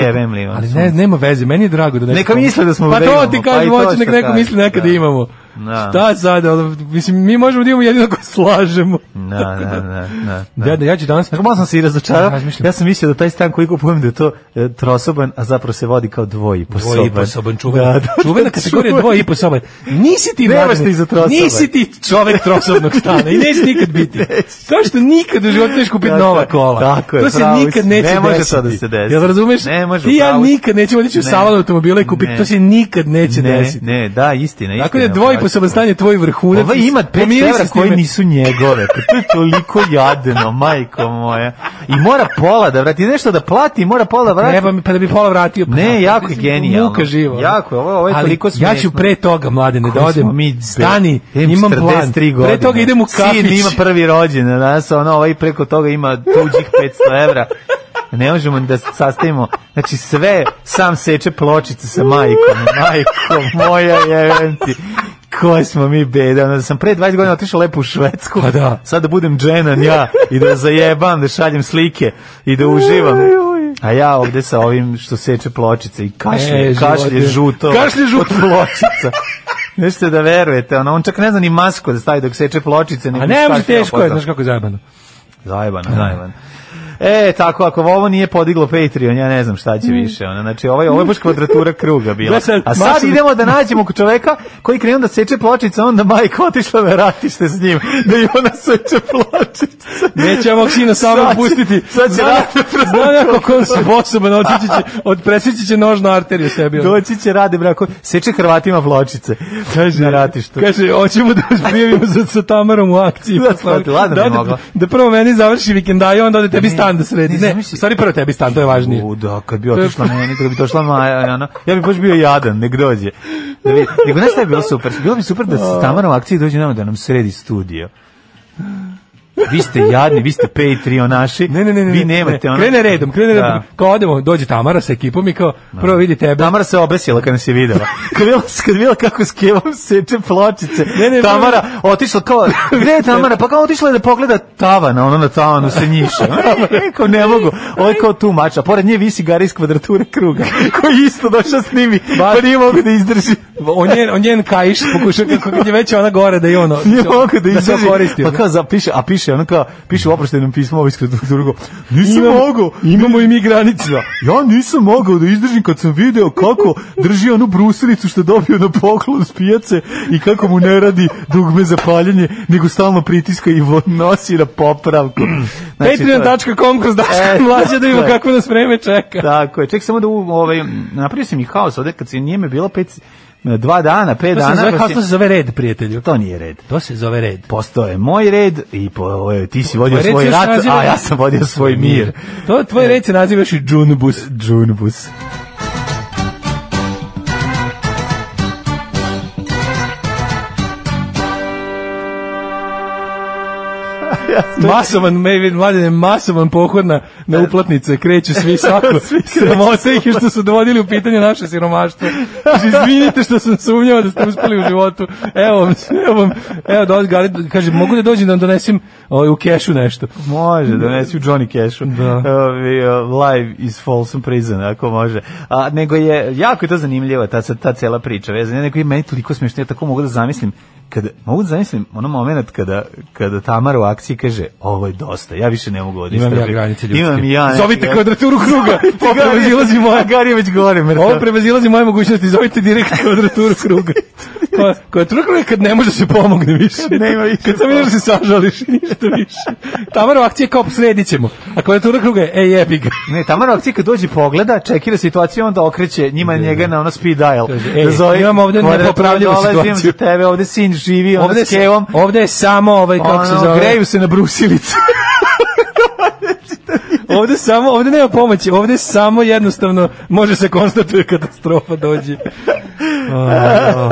ali ne, nema veze, meni je drago da neko... Neka misle da smo pa to da ti pa kažem, hoću, nek neko misli nekad da imamo. Da. Šta sad? Ono, mislim, mi možemo da imamo jedino ko slažemo. Da, da, da. da, da. da ja ću danas... Malo sam se i razočarao. Ja, ja, sam mislio da taj stan koji kupujem da je to e, trosoban, a zapravo se vodi kao dvojiposoban. Dvojiposoban, da, čuven, da, da, čuvena kategorija dvojiposoban. Nisi ti, Nemaš ti za trosoban. Nisi ti čovek trosobnog stana i neće nikad biti. To [laughs] što nikad u životu neš kupiti nova kola. Tako je, to se nikad neće ne može to da se desi. Jel razumeš? Ne može. Ti ja nikad nećemo otići u salon automobila i kupiti, to se nikad neće desiti. Ne, ne, da, istina, istina. Tako da dvoj poseban stan je tvoj vrhunac. Ovo ovaj ima 5 evra koji nisu njegove. Pa to je toliko jadeno, majko moja. I mora pola da vrati. Nešto da plati, mora pola da vrati. Treba mi pa da bi pola vratio. Pa ne, da, pa jako je genijalno. Muka živo. Jako ovo, ovo je Ali toliko smiješno. Ja ću pre toga, mladene, da odem. Mi Stani, imam plan. Pre toga idem u kafić. Sin ima prvi rođen. Danas ono, ovaj preko toga ima tuđih 500 evra ne možemo da sastavimo znači sve sam seče pločice sa majkom majkom moja je ti Koji smo mi beda, onda sam pre 20 godina otišao lepo u Švedsku, pa da. sad da budem dženan ja i da zajebam, da šaljem slike i da uživam. A ja ovde sa ovim što seče pločice i kašlje, e, kašlje žuto. Kašlje žuto od pločica. Nešto da verujete, ono, on čak ne zna ni masku da stavi dok seče pločice. A ne, teško je, znaš kako je zajebano. Zajebano, zajebano. E, tako, ako ovo nije podiglo Patreon, ja ne znam šta će mm. više. Ona, znači, ovo ovaj, je, ovo je baš kvadratura kruga bila. A sad idemo da nađemo čoveka koji krenu da seče pločice, onda majka otišla na da ratište s njim, da i ona seče pločice. Neće ovog sina samo pustiti. Sad će rade Znam kako on sposoban, otići će, od presjeći će nožnu arteriju sebi. Doći će rade, brako, seče Hrvatima pločice. Kaže, na ratištu. Kaže, hoćemo da vas prijavimo sa, Tamarom u akciji. Da, da, da, da, prvo meni završi vikendaj, onda da tebi stavimo stan da sredi. Ne, ne stvari prvo tebi stan, to je važnije. U, da, kad bi otišla [laughs] meni, kad bi došla Maja, ona, ja bi baš bio jadan, nek dođe. Da bi, nego nešto je bilo super. Bilo bi super da se [laughs] da. Tamara u akciji dođe nama da nam sredi studio vi ste jadni, vi ste Patreonaši, ne, ne, ne, ne, vi nemate ne. ono... Krene redom, krene da. redom, kao odemo, dođe Tamara sa ekipom i kao, da. prvo vidi tebe. Tamara se obesila kad nas je videla. [laughs] kad videla, kako s kevom seče pločice, ne, ne, Tamara ne, otišla kao, gde je Tamara? Pa kao otišla je da pogleda tavana, ono na tavanu se njiša. [laughs] kao ne mogu, ovo je kao tu mača, pored nje visi gara iz kvadrature kruga, [laughs] koji isto došao s nimi, ba, pa nije mogu da izdrži. on je, on je kajiš, pokušao, kako je već ona gore da je ono... Nije mogu da, da izdrži, pa da pa kao zapiše, a piše piše, ono kao, piše u oproštenom pismu, ovo drugo, nisam Imam, mogao. Imamo i mi granicu. Ja nisam mogao da izdržim kad sam video kako drži onu brusilicu što dobio na poklon s pijace i kako mu ne radi dugme za paljenje, nego stalno pritiska i nosi na popravku. [clears throat] Znači, Patreon.com kroz Daško e, mlađe da ima kako nas vreme čeka. Tako je, ček samo da ovaj, napravio sam i haos ovde kad se nije me bilo pet dva dana, pet to dana. Se zove, pa to se zove red, prijatelju. To nije red. To se zove red. Postoje moj red i po, ti si vodio svoj rat, a ja sam vodio svoj mir. To tvoj e. red se nazivaš i Džunbus. Džunbus. masovan, mladine, masovan pohod na, na da. uplatnice, kreću svi [laughs] svako. svi Sramote ih što su dovodili u pitanje naše siromaštvo. Znači, izvinite što sam sumnjao da ste uspeli u životu. Evo, evo, evo, dođi, da kaže, mogu da dođem da vam donesem ovaj, u kešu nešto. Može, donesi u Johnny Cashu. Da. live iz Folsom Prison, ako može. A, nego je, jako je to zanimljivo, ta, ta cela priča vezana. Nego je meni toliko smiješno, ja tako mogu da zamislim kad mogu da zamislim ono moment kada kada Tamara u akciji kaže ovo je dosta ja više ne mogu odistrati imam ja granice ljudske imam ja zovite kvadraturu kruga ovo prevazilazi moja Gari već gore mrtav ovo prevazilazi moje mogućnosti zovite direkt kvadraturu kruga kvadratura kruga kad ne može da se pomogne više nema više kad samo da se sažališ ništa više Tamara u akciji kao sredićemo a kvadratura kruga je ej jebi ne Tamara u akciji kad dođe pogleda čekira situaciju onda okreće njima da, njega na ono speed dial da zove imamo ovde nepopravljivu situaciju tebe ovde sin živi ona ovde s kevom. Se, ovde je samo ovaj, kako ono, se zove. Greju se na brusilicu. [laughs] ovde samo, ovde nema pomoći, ovde samo jednostavno može se konstatuje katastrofa dođe. [laughs] Oh,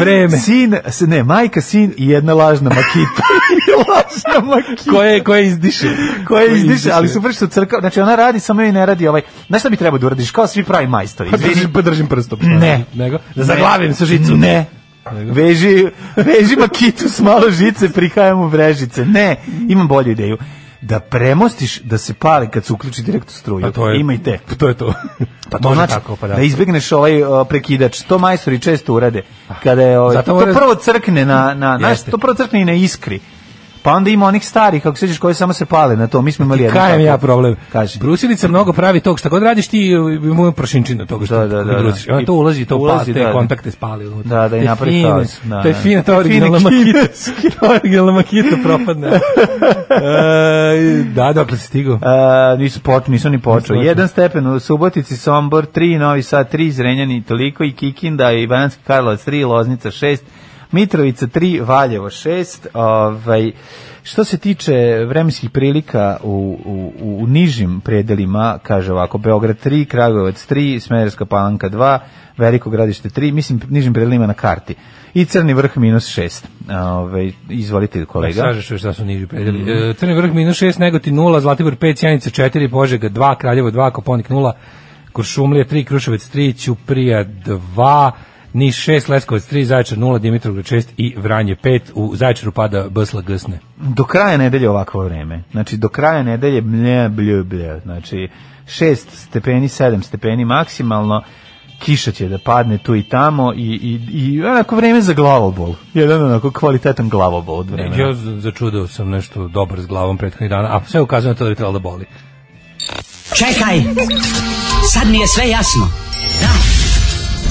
vreme. Sin, ne, majka, sin i jedna lažna makita. [laughs] lažna makita. Koje, koje izdiše. Koje izdiše, izdiše, ali super što crkva, znači ona radi, samo i ne radi ovaj, znaš šta bi trebao da uradiš, kao svi pravi majstori. Pa držim, pa držim prstom. Ne. Nego, da zaglavim sa žicu. Ne. Veži, veži makitu s malo žice, prihajam u vrežice. Ne, imam bolju ideju da premostiš da se pali kad se uključi direkt u struju. to je, Ima i te. To je to. Pa to znači tako, pa da. da izbegneš ovaj o, prekidač. To majstori često urade. Kada je, ovaj, to, to prvo crkne na, na, na to prvo crkne i na iskri. Pa onda ima onih starih, kako sećaš, koji samo se pale na to. Mi smo imali jedan jedno. Kajem ja problem. Kaži. Brusilica mnogo pravi tog što god radiš ti e, mu prošinčin na toga što da, da, da, da. A to ulazi to ulazi, pa, te da, kontakte spali. Unutra. Da, da, i napravi da. To je da. fina ta originalna makita. [laughs] Originalna makita propadne. [laughs] E, da, dokle si stigao? E, nisu poč, nisu ni počeo. Jedan stepen u Subotici, Sombor, 3, Novi Sad, 3, Zrenjani, toliko i Kikinda i Bananski Karlovac, 3, Loznica, 6, Mitrovica 3, Valjevo 6, ovaj, što se tiče vremenskih prilika u, u, u nižim predelima, kaže ovako, Beograd 3, Kragujevac 3, Smederska palanka 2, Veliko gradište 3, mislim nižim predelima na karti. I Crni vrh minus 6. Ove, ovaj, izvolite kolega. Pa sažeš šta su niži predeli. Mm e, crni vrh minus 6, Negotin 0, Zlatibor 5, Sjanica 4, Požega 2, Kraljevo 2, Koponik 0, Kuršumlija 3, Kruševac 3, Ćuprija 2, Niš 6, Leskovac 3, Zaječar 0, Dimitrovgrad 6 i Vranje 5. U Zaječaru pada Bsla Gsne. Do kraja nedelje ovakvo vreme. Znači, do kraja nedelje blje, blje, blje. Znači, 6 stepeni, 7 stepeni maksimalno kiša će da padne tu i tamo i, i, i onako vreme za glavobol. Jedan onako kvalitetan glavobol od vremena. Ja začudao sam nešto dobar s glavom prethodnih dana, a sve ukazuje na to da bi trebalo da boli. Čekaj! Sad mi je sve jasno. Da.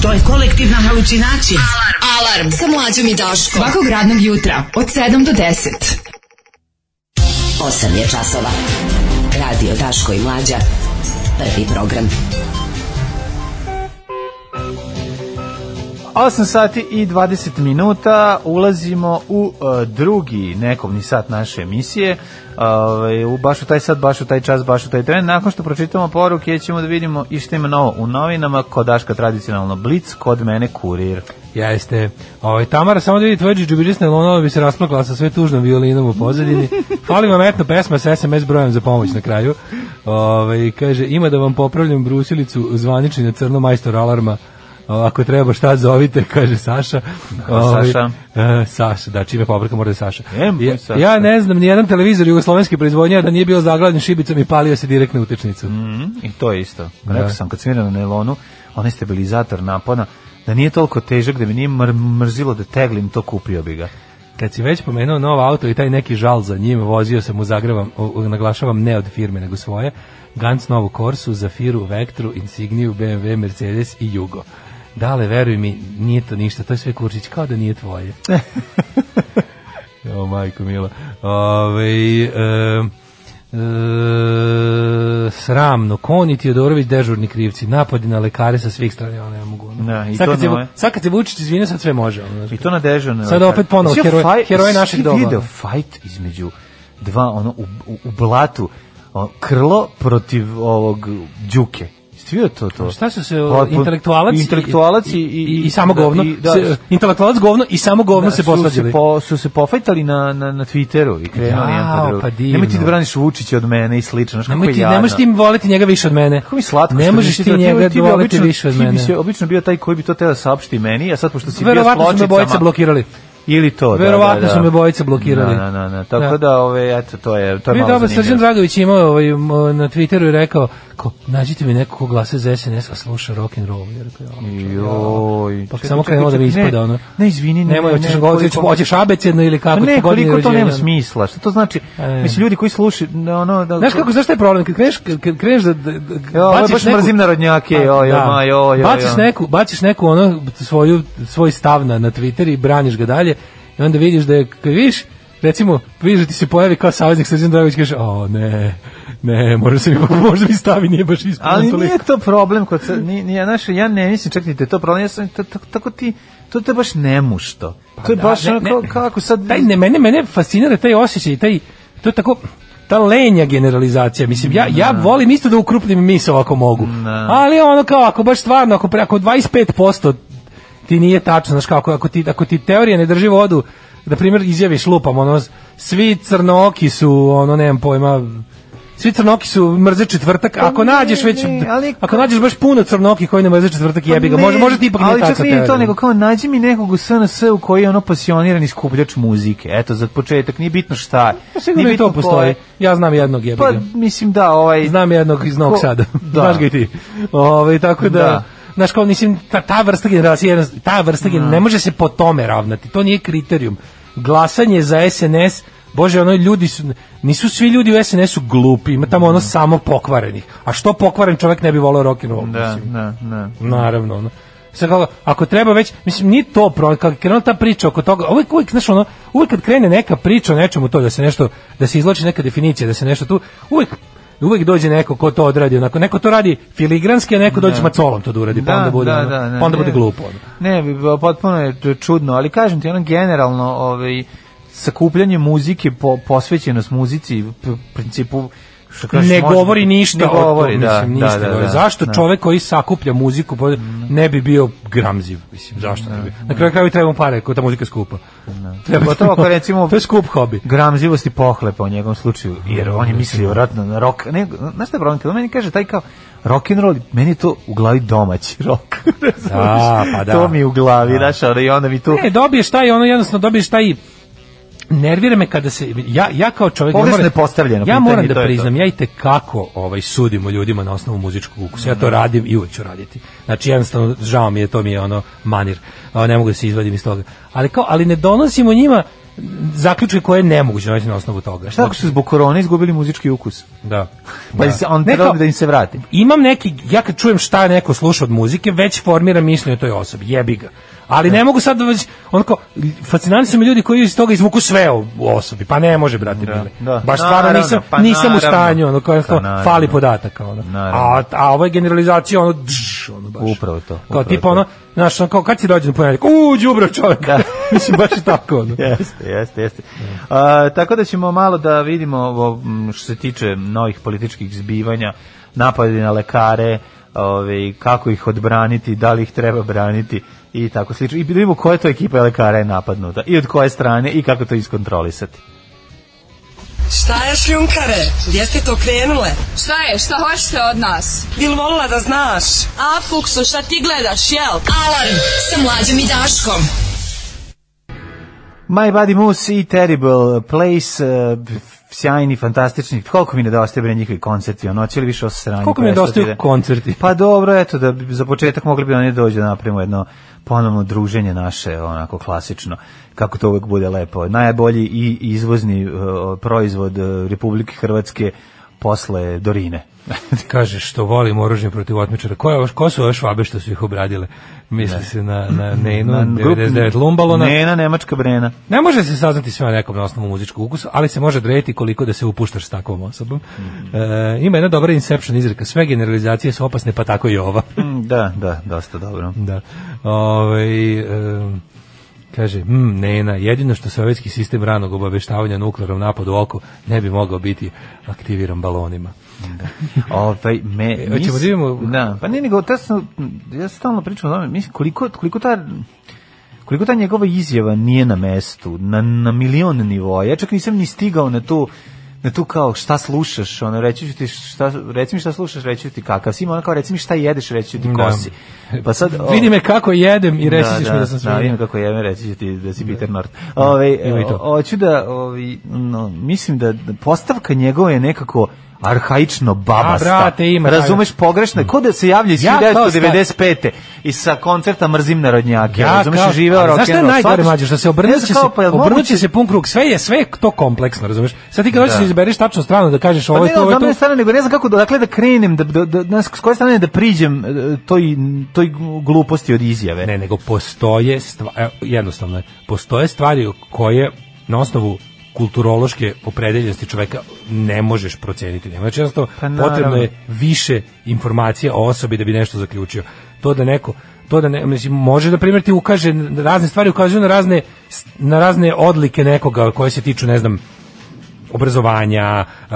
To je kolektivna halucinacija. Alarm. Alarm sa mlađom i Daškom. Svakog radnog jutra od 7 do 10. 8 je časova. Radio Daško i Mlađa. Prvi program. 8 sati i 20 minuta ulazimo u uh, drugi nekovni sat naše emisije. Uh, u baš u taj sat, baš u taj čas, baš u taj tren. Nakon što pročitamo poruke, ćemo da vidimo i što ima novo u novinama. kod Daška tradicionalno blic, kod mene kurir. Jeste. Ovaj Tamara samo da vidi tvoje džubiriste ono bi se rasplakala sa sve tužnom violinom u pozadini. [laughs] Fali vam etno pesma sa SMS brojem za pomoć na kraju. Ovaj kaže ima da vam popravljam brusilicu zvanični na crno majstor alarma ako treba šta zovite, kaže Saša. Ovi, Saša. E, Saša, da, čime popravka mora da je Saša. E, ja, Saša. ja ne znam, nijedan televizor jugoslovenski proizvodnje da nije bio zaglavljen šibicom i palio se direktno u utečnicu. Mm, I to je isto. Da. Rekao sam, kad sam na Nelonu, onaj stabilizator napona, da nije toliko težak, da mi nije mr mrzilo da teglim, to kupio bi ga kad si već pomenuo novo auto i taj neki žal za njim, vozio sam u Zagrebu, naglašavam ne od firme nego svoje, Gans novu Korsu, Zafiru, Vectru, Insigniju, BMW, Mercedes i Jugo. Dale, veruj mi, nije to ništa, to je sve Kurčić, kao da nije tvoje. [laughs] o, majko mila. Ove, e, E, sramno, Kon i dežurni krivci, napadi na lekare sa svih strana, ona ja mogu. Da, i sad, to kad nove. Ovaj- se, sad kad se Vučić izvinja, sad sve može. Ono, I to na dežurne Sad opet ponovo, heroje faj, heroj naših doba. video fight između dva, ono, u, u, u blatu, krlo protiv ovog Đuke. Stvio to to. Šta su se Otpod, pa, uh, pa, intelektualac intelektualac i i, i, i samo da, govno. I, da, da, se, intelektualac govno i samo govno da, se posvađali. Su, po, su se pofajtali na na na Twitteru i krenuli jedan pa drugi. Nemoj ti da braniš Vučića od mene i slično, znači kako ti, Ne možeš ti voliti njega više od mene. Kako mi slatko. Ne možeš ti njega ti voliti više od mene. Ti bi se obično bio taj koji bi to tela da saopšti meni, a sad pošto si bio s pločicama. Verovatno su me bojice blokirali. Ili to, da. da Verovatno da, da. su me bojice blokirali. Na, na, na, tako da, da ove, eto, to je, to je Vidim, malo da, Srđan Dragović imao ovaj, na Twitteru i rekao, ko, nađite mi nekog ko glasa za SNS, a sluša rock and roll. Jer, kao, Joj. Pa čekaj, samo krenuo da mi ispada, ne, ono. Ne, izvini, ne. Nemoj, hoćeš, ne, hoćeš abecedno ili kako. Pa ne, koliko to nema smisla. Šta to znači? E. Mislim, ljudi koji slušaju, da, ono... Da, Znaš kako, zašto je problem? Kad kreš kad kreš da... da, da jo, baciš baš neku, mrzim narodnjake, jo, jo, majo ma, jo, jo, baciš neku, baciš neku ono, svoju, svoj stav na, na Twitter i braniš ga dalje, I onda vidiš da je, vidiš, recimo, vidiš da ti se pojavi kao saveznik Srđan Dragović, kaže, o ne, ne, možda se mi, [laughs] možda mi stavi, nije baš ispravno Ali toliko. nije to problem, kod, nije, nije, znaš, ja ne mislim, čekajte, to problem, ja sam, tako ti, to te baš nemušto. Pa to je da, baš ne, onako, kako sad... Taj, ne, mene, mene fascinira taj osjećaj, taj, to je tako, ta lenja generalizacija. Mislim, ja, ja da. volim isto da ukrupnim misao ako mogu. Da. Ali ono kao, ako baš stvarno, ako, ako 25% ti nije tačno, znaš kako, ako ti, ako ti teorija ne drži vodu, na da primjer izjaviš lupam, ono, svi crnooki su, ono, nemam pojma, svi crnoki su mrze četvrtak. Pa ako ne, nađeš već ne, ali, ako nađeš baš puno crnoki koji ne mrze četvrtak, pa jebi ga. Može može ti ipak ali ne tako. Ali čak to nego kao nađi mi nekog u SNS u koji je ono pasionirani iskupljač muzike. Eto za početak nije bitno šta. Pa, sigurno nije bitno to postoji. Ja znam jednog jebi pa, ga. Pa mislim da, ovaj Znam jednog iz Novog Sada. Da. Znaš ga i ti. Ovaj tako da, da znaš kao mislim ta, ta vrsta generacije ta vrsta mm. ne da. može se po tome ravnati to nije kriterijum glasanje za SNS Bože, ono ljudi su, nisu svi ljudi u SNS-u glupi, ima tamo ono samo pokvarenih. A što pokvaren čovjek ne bi volio rock and roll? Da, da, da. Naravno, ono. Sad, ako treba već, mislim, ni to problem, kako krenula ta priča oko toga, uvijek, uvijek, znaš, ono, uvek kad krene neka priča o nečemu to, da se nešto, da se izloči neka definicija, da se nešto tu, uvijek uvek dođe neko ko to odradi, onako neko to radi filigranski, a neko dođe s da. macolom to da uradi, pa onda da, bude da, da, ne, pa onda bude ne, glupo. Ne, potpuno je čudno, ali kažem ti ono generalno, ovaj sakupljanje muzike, po, posvećenost muzici, principu što kažeš, ne govori ništa ne govori, o tom, da, mislim, ništa da, da, da, zašto da. čovek koji sakuplja muziku mm. ne bi bio gramziv, mislim, zašto ne bi. Da, na da. kraju kraju mu pare, ko ta muzika skupa. Da. Treba Gotovo pa ako recimo to je skup hobi. Gramzivost i pohlepa u njegovom slučaju, jer on je mislio vratno, na rok, ne, znaš šta je problem, kada meni kaže taj kao rock and roll, meni je to u glavi domaći [laughs] rock. da, pa da. To mi u glavi, da. znaš, i onda mi tu... Ne, dobiješ taj, ono jednostavno dobiješ taj nervira me kada se ja ja kao čovjek ja moram, postavljeno ja moram da priznam to. ja i te kako ovaj sudimo ljudima na osnovu muzičkog ukusa ja to da. radim i uvek ću raditi znači jednostavno žao mi je to mi je ono manir ne mogu da se izvadim iz toga ali kao ali ne donosimo njima zaključke koje je nemoguće naći na osnovu toga. Šta ako su zbog korone izgubili muzički ukus? Da. [laughs] pa da. on treba da im se vrati. Imam neki, ja kad čujem šta neko sluša od muzike, već formira mišljenje o toj osobi, jebi ga. Ali da. ne mogu sad da već onako fascinantni su mi ljudi koji iz toga izvuku sve o, osobi. Pa ne može brate, da, da. Baš stvarno nisam pa nisam u stanju ono kao pa fali podataka ono. A a ovo je generalizacija ono dž, ono baš. Upravo to. Upravo kao tipa to. ono Znaš, on kao, kad si rođen ponedjeljak? U, đubro čovjek. Da. [laughs] Mislim, baš tako. Ono. jeste, jeste, jeste. A, tako da ćemo malo da vidimo ovo, što se tiče novih političkih zbivanja, napadi na lekare, ovaj, kako ih odbraniti, da li ih treba braniti i tako slično. I da vidimo koja to ekipa lekara je napadnuta i od koje strane i kako to iskontrolisati. Šta je šljunkare? Gdje ste to krenule? Šta je? Šta hoćete od nas? Bil volila da znaš? A, Fuksu, šta ti gledaš, jel? Alarm sa mlađom i Daškom. My Body Moose i Terrible Place, uh, sjajni, fantastični. Koliko mi nedostaje bre njihovi koncerti, ono, će li više osranje? Koliko mi nedostaju koncerti? Pa dobro, eto, da za početak mogli bi oni da dođu da napravimo jedno ponovno druženje naše, onako klasično, kako to uvek bude lepo. Najbolji i izvozni e, proizvod e, Republike Hrvatske posle Dorine. [laughs] Kaže što volim oružje protiv otmičara. Ko, je, ko su ove švabe što su ih obradile? Misli ne. se na, na [laughs] Nenu, na 99 Lumbalona. Nena, Nemačka Brena. Ne može se saznati sve o nekom na osnovu muzičkog ukusa, ali se može odrediti koliko da se upuštaš s takvom osobom. Mm e, ima jedna dobra Inception izreka. Sve generalizacije su opasne, pa tako i ova. Mm, da, da, dosta dobro. Da. Ove, ovaj, e, Kaže, mm, Nena, jedino što sovjetski sistem ranog obaveštavanja nuklearnom napadu oko ne bi mogao biti aktiviran balonima. Da. Ovaj me e, hoćemo da imamo... Da, pa ne nego tesno ja stalno pričam o tome, mislim koliko koliko ta koliko ta njegova izjava nije na mestu, na, na milion nivoa. Ja čak nisam ni stigao na to na tu kao šta slušaš, ono reći ću ti šta reci mi šta slušaš, reći ću ti kakav si, ona kao reci mi šta jedeš, reći ću ti ko da. si. Pa sad o... vidi me kako jedem i reći da, ćeš da, mi da, da sam sve. Da, vidim kako jedem, reći ću ti da si Peter North. Ovaj hoću da ovaj no, mislim da postavka njegova je nekako arhaično da, babasta. A, ima. Razumeš pogrešno, kod da se javlja iz ja 1995. i sa koncerta mrzim narodnjake. Ja, razumeš, kao, živeo rock Znaš šta je najgore mlađe što se obrnuće se, pa, obrnuće se pun krug. Sve je sve to kompleksno, razumeš? Sad ti kad da. hoćeš da izbereš tačno stranu da kažeš pa ovo je ovo je to. Pa ne, strane, nego ne znam kako da dakle da krenem, da da da s koje strane da priđem e, toj toj gluposti od izjave. Ne, nego postoje e, jednostavno, postoje stvari koje na osnovu kulturološke opredeljenosti čoveka ne možeš proceniti. Nema znači jednostavno pa potrebno je više informacija o osobi da bi nešto zaključio. To da neko to da ne, mislim, može da primjer ti ukaže razne stvari ukazuju na razne na razne odlike nekoga koje se tiču ne znam obrazovanja, eh,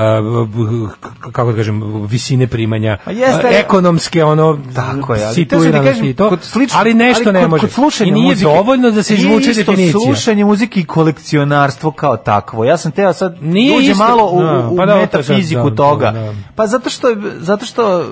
kako da kažem, visine primanja, pa jeste, eh, ekonomske ono tako je, ali te da kažem, to, kod ali nešto ali kod, ne može. Kod I nije muzike, dovoljno da se izvuče definicija. Slušanje muzike i kolekcionarstvo kao takvo. Ja sam teo sad nije da uđe isto, malo u, no, da, u, u pa da, metafiziku da, toga. Da, pa zato što zato što uh,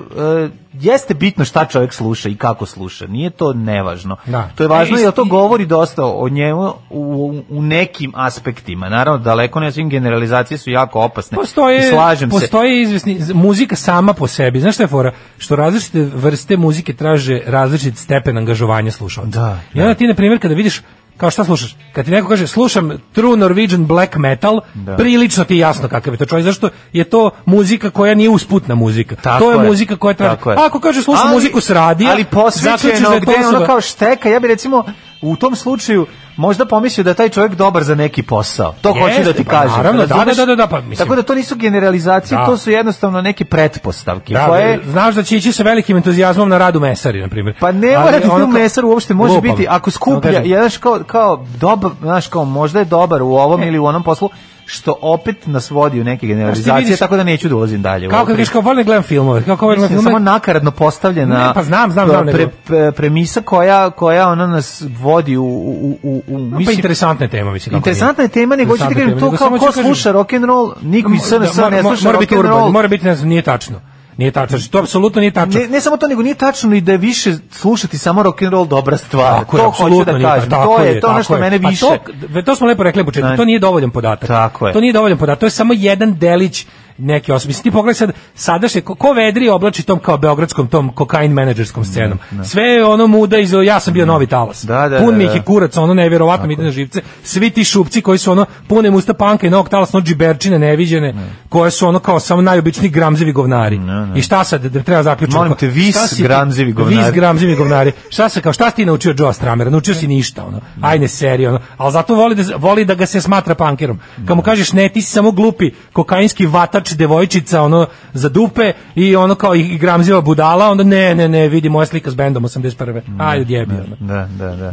jeste bitno šta čovjek sluša i kako sluša. Nije to nevažno. Da. To je važno e, jer to govori dosta o njemu u, u nekim aspektima. Naravno, daleko ne svim generalizacije su jako opasne. Postoje, I slažem postoje se. izvesni, muzika sama po sebi. Znaš šta je fora? Što različite vrste muzike traže različit stepen angažovanja slušalca. Da, da. I onda da. ti, na primjer, kada vidiš kao šta slušaš? Kad ti neko kaže slušam True Norwegian Black Metal, da. prilično ti je jasno kakav je to čovjek, zašto je to muzika koja nije usputna muzika. Tako to je, je, muzika koja traži. Ako kaže slušam ali, muziku s radija, ali posvećeno da gde ono kao šteka, ja bih recimo u tom slučaju možda pomisli da taj čovjek dobar za neki posao. To Jeste, hoću da ti pa kažem. Naravno, da, da, da, da, pa, mislim. Tako da to nisu generalizacije, da. to su jednostavno neke pretpostavke. Da, koje... Znaš da će ići sa velikim entuzijazmom na radu mesari, na primjer. Pa ne mora da u mesaru uopšte, može lupam. biti, ako skuplja, no, znaš, kao, kao, dobar, znaš, kao, možda je dobar u ovom ne. ili u onom poslu, što opet nas vodi u neke generalizacije, tako da neću da ulazim dalje. Kako kad kao volim da gledam filmove, kako volim da filmove. Samo nakaradno postavljena. Ne, pa znam, znam, znam. E, pre, pre, premisa koja koja ona nas vodi u u u u pa mislim, pa interesantne teme mislim Interesantna je tema, nego hoćete da kažem to kao ko sluša rock and roll, niko iz SNS ne sluša Mora biti urban, Mora biti, mora biti nije tačno. Nije tačno, to apsolutno nije tačno. Ne, ne samo to, nego nije tačno i da je više slušati samo rock and roll dobra stvar. Tako je, to hoću da kažem. Pa, tako to je, to nešto mene više. Pa to, to smo lepo rekli u početku, to nije dovoljan podatak. Tako je. To nije dovoljan podatak, to je samo jedan delić neke osobe. Mislim, ti pogledaj sad, sadašnje, ko, ko vedri oblači tom kao beogradskom, tom kokain menadžerskom scenom. Ne, ne. Sve je ono muda iz, ja sam bio ne. novi talas. Da, da, Pun da, mi da. ih i kurac, ono nevjerovatno mi ide na živce. Svi ti šupci koji su ono, pune musta panka i novog talas, no džiberčine neviđene, koje su ono kao samo najobičniji gramzivi govnari. I šta sad, da treba zaključiti? Molim te, vis si, gramzivi govnari. Vis gramzivi govnari. Šta se kao, šta si ti naučio Joe Stramera? Naučio si ništa, ono. Ajne, seri, ono. Ali zato voli da, voli da ga se smatra pankerom. Kad mu kažeš, ne, ti si samo glupi kokainski vatač kotač, devojčica, ono, za dupe i ono kao igramziva budala, onda ne, ne, ne, vidi moja slika s bendom 81. Ajde, jebi. Da, da, da.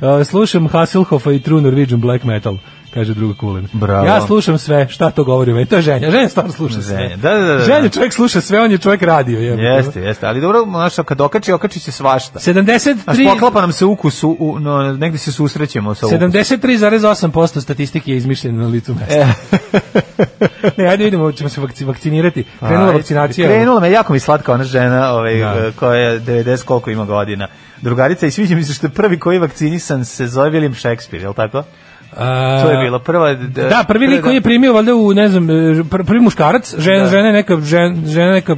da. uh, slušam Hasselhoffa i True Norwegian Black Metal kaže druga kulen. Bravo. Ja slušam sve, šta to govori meni? To je ženja, ženja stvarno sluša sve. Da, da, da, da, Ženja čovjek sluša sve, on je čovjek radio. Je, jeste, jeste, ali dobro, naša, kad okači, okači se svašta. 73... Naš poklapa nam se ukus, u, no, negdje se susrećemo sa 73,8% statistike je izmišljeno na licu mesta. E. [laughs] ne, ajde vidimo, ćemo se vakci, vakcinirati. Krenula vakcinacija. Krenula me, jako mi slatka ona žena ovaj, da. koja je 90 koliko ima godina. Drugarica i sviđa mi se što prvi koji je vakcinisan se zove William Shakespeare, je li tako? A, to je bilo prva... Da, da prvi lik koji je da- primio, valjda, u, ne znam, e, prvi muškarac, žena, da. žena neka, žen, žena neka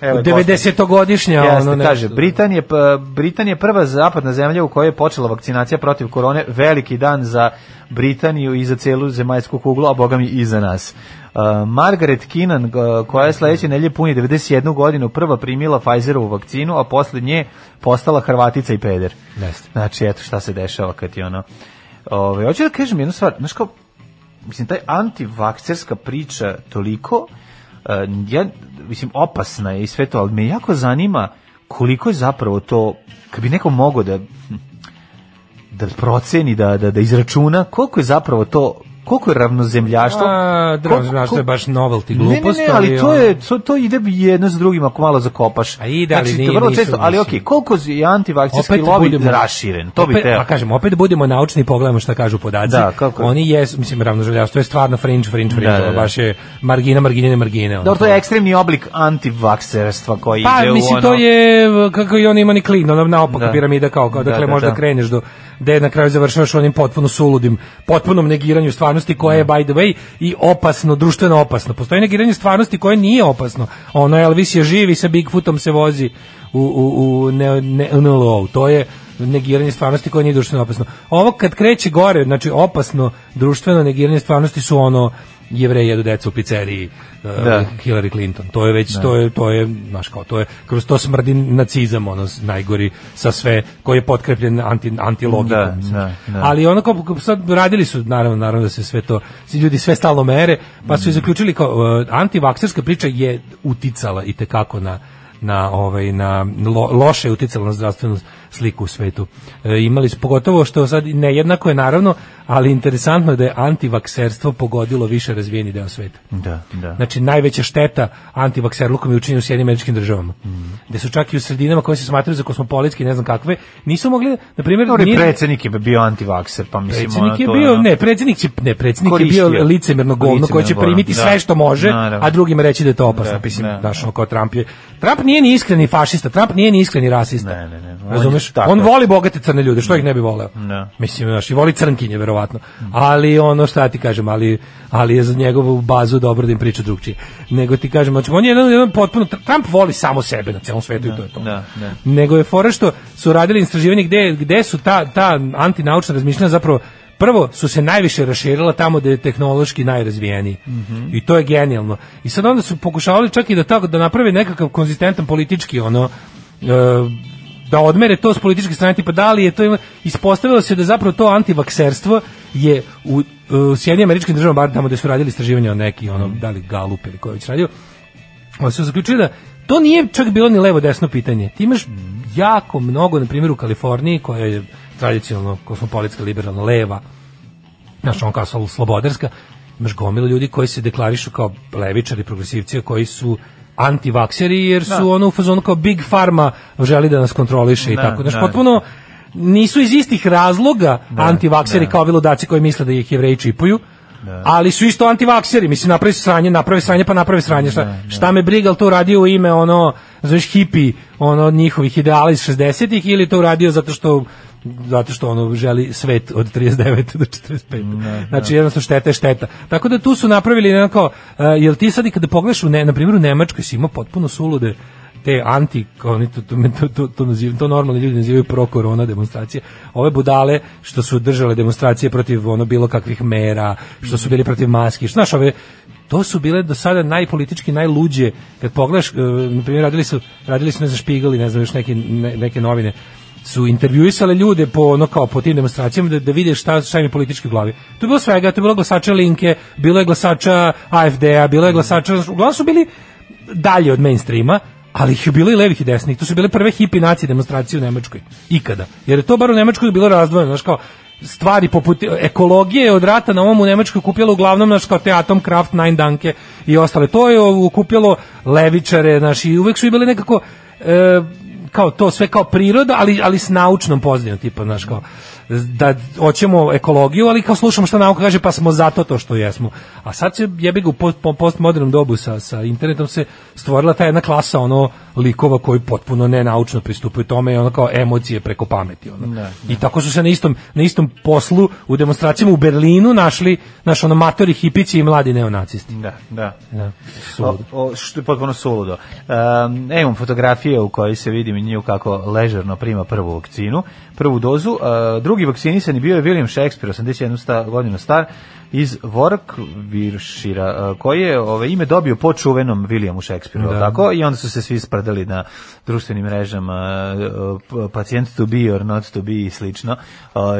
90-godišnja ono nešto. kaže Britanija Britanija prva zapadna zemlja u kojoj je počela vakcinacija protiv korone veliki dan za Britaniju i za celu zemaljsku kuglu a bogami i za nas Uh, Margaret Keenan, koja je sledeće nelje puni 91 godinu, prva primila Pfizerovu vakcinu, a posle nje postala Hrvatica i peder. Yes. Znači, eto šta se dešava kad je ono Ove, hoću da kažem jednu stvar, znaš kao, mislim, taj antivakcerska priča toliko, uh, ja, mislim, opasna je i sve to, ali me jako zanima koliko je zapravo to, kad bi neko mogao da hm, da proceni, da, da, da izračuna koliko je zapravo to koliko je ravnozemljaštvo? A, ravnozemljaštvo je baš novelty glupost. Ne, ne, ne, ali to, je, to, to ide jedno s drugim ako malo zakopaš. A ide, ali znači, nije, vrlo često, ali okej, okay, koliko je antivakcijski lobby budemo, raširen, to opet, bi teo. Pa kažem, opet budemo naučni i pogledamo šta kažu podaci. Da, kako? Oni jesu, mislim, ravnozemljaštvo je stvarno fringe, fringe, fringe, da, da, da. baš je margina, margine, margine. Da, to je ekstremni oblik antivakserstva koji pa, ide u ono... Pa, mislim, to je, kako i on ima ni klin, ono naopaka da. piramida kao, kao dakle, da, da, možda da. kreneš do gde na kraju završavaš onim potpuno suludim, potpunom negiranju stvarnosti koja je da. by the way i opasno, društveno opasno. Postoji negiranje stvarnosti koje nije opasno. Ono Elvis je živi sa Bigfootom se vozi u, u, u ne, ne, NLO. To je negiranje stvarnosti koje nije društveno opasno. Ovo kad kreće gore, znači opasno društveno negiranje stvarnosti su ono jevreji jedu decu u pizzeriji uh, da. Hillary Clinton. To je već da. to je to je znaš kao to je kroz to smrdi nacizam ono najgori sa sve koji je potkrepljen anti antilogikom. Da, da, da. Ali onako sad radili su naravno naravno da se sve to svi ljudi sve stalno mere, pa su mm. zaključili kao uh, antivakserska priča je uticala i te kako na na ovaj na lo, loše uticala na zdravstvenost sliku u svetu. E, imali su, pogotovo što sad nejednako je naravno, ali interesantno je da je antivakserstvo pogodilo više razvijeni deo sveta. Da, da. Znači, najveća šteta antivakserlukom je učinjena u Sjedinim američkim državama. Mm. Gde su čak i u sredinama koje se smatraju za kosmopolitski, ne znam kakve, nisu mogli, na primjer... Dobro, nije... predsjednik je bio antivakser, pa mislim... Predsednik je bio, ono... ne, predsednik, će, ne, predsjednik je bio licemerno govno koje će primiti da. sve što može, Naravno. a drugim reći da je to opasno. Da, mislim, da, da. kao Trump je... Trump nije ni iskreni fašista, Trump nije ni iskreni rasista. Ne, ne, ne. Razumeš? razumeš? Tako on je. voli bogate crne ljude, što ih ne bi voleo. Ne. Mislim, znaš, i voli crnkinje, verovatno. Ali ono, što ja ti kažem, ali, ali je za njegovu bazu dobro da im priča drugčije. Nego ti kažem, znači, on je jedan, jedan potpuno, Trump voli samo sebe na celom svetu ne, i to je to. Ne, Nego je fora što su radili istraživanje gde, gde su ta, ta antinaučna razmišljanja zapravo prvo su se najviše raširila tamo gde je tehnološki najrazvijeniji. Mm -hmm. I to je genijalno. I sad onda su pokušavali čak i da tako da naprave nekakav konzistentan politički ono e, da odmere to s političke strane, tipa da li je to ima, ispostavilo se da zapravo to antivakserstvo je u, e, u Sjedinim američkim državama, bar tamo gde su radili istraživanja o neki, ono, da li Galup ili ko već radio, on se zaključio da to nije čak bilo ni levo-desno pitanje. Ti imaš jako mnogo, na primjer u Kaliforniji, koja je tradicionalno kosmopolitska, liberalna, leva, znaš, on kao slobodarska, imaš gomilu ljudi koji se deklarišu kao levičari, progresivci, koji su antivakseri jer su da. ono u fazonu kao Big Pharma želi da nas kontroliše i da, tako. Znači, potpuno da. nisu iz istih razloga da, antivakseri kao vilodaci koji misle da ih jevreji čipuju, da. ali su isto antivakseri, mislim napravi sranje, naprave sranje pa naprave sranje, šta, da, šta me briga, ali to uradio u ime ono, znaš, hipi, ono, njihovih ideala iz 60-ih ili to uradio zato što zato što ono želi svet od 39 do 45. Ne, mm, da, da. znači ne. jednostavno šteta je šteta. Tako da tu su napravili nekako, uh, jel ti sad i kada pogledaš u, ne, na primjeru u Nemačkoj si imao potpuno sulude te anti, oni to, to, to, to, naziv, to normalni ljudi nazivaju pro-korona demonstracije, ove budale što su držale demonstracije protiv ono bilo kakvih mera, što su bili protiv maski, što znaš ove to su bile do sada najpolitički najluđe kad pogledaš eh, na primjer radili su radili su ne znam špigal ne znam još neke ne, neke novine su intervjuisale ljude po ono kao po tim demonstracijama da, da vide šta, šta im je politički u glavi. To je bilo svega, to je bilo glasača Linke, bilo je glasača AFD-a, bilo je mm. glasača, uglavnom su bili dalje od mainstreama, ali ih je bilo i levih i desnih. To su bile prve hipi nacije demonstracije u Nemačkoj. Ikada. Jer je to bar u Nemačkoj bilo razdvojeno. Znaš kao, stvari poput ekologije od rata na ovom u Nemačkoj kupilo uglavnom naš kao te Atom, Kraft, Nine Danke i ostale. To je okupilo levičare, naši i uvek su i bili nekako e, kao to sve kao priroda, ali ali s naučnom pozadinom tipa, znaš, kao da hoćemo ekologiju, ali kao slušamo šta nauka kaže, pa smo zato to što jesmo. A sad se jebi ga u post, postmodernom dobu sa, sa internetom se stvorila ta jedna klasa ono likova koji potpuno nenaučno pristupaju tome i ono kao emocije preko pameti. Ono. Ne, da, ne. Da. I tako su se na istom, na istom poslu u demonstracijama u Berlinu našli naš ono matori, hipici i mladi neonacisti. Da, da. da o, o, što je potpuno suludo. Um, e, imam fotografije u kojoj se vidi nju kako ležerno prima prvu vakcinu, prvu dozu, uh, drugi vaksinisani bio je William Shakespeare, 81 sta, godina star, iz Viršira, koji je ove, ime dobio po čuvenom Williamu Shakespeareu, da. tako? I onda su se svi spradali na društvenim mrežama e, pacijent to be or not to be i slično,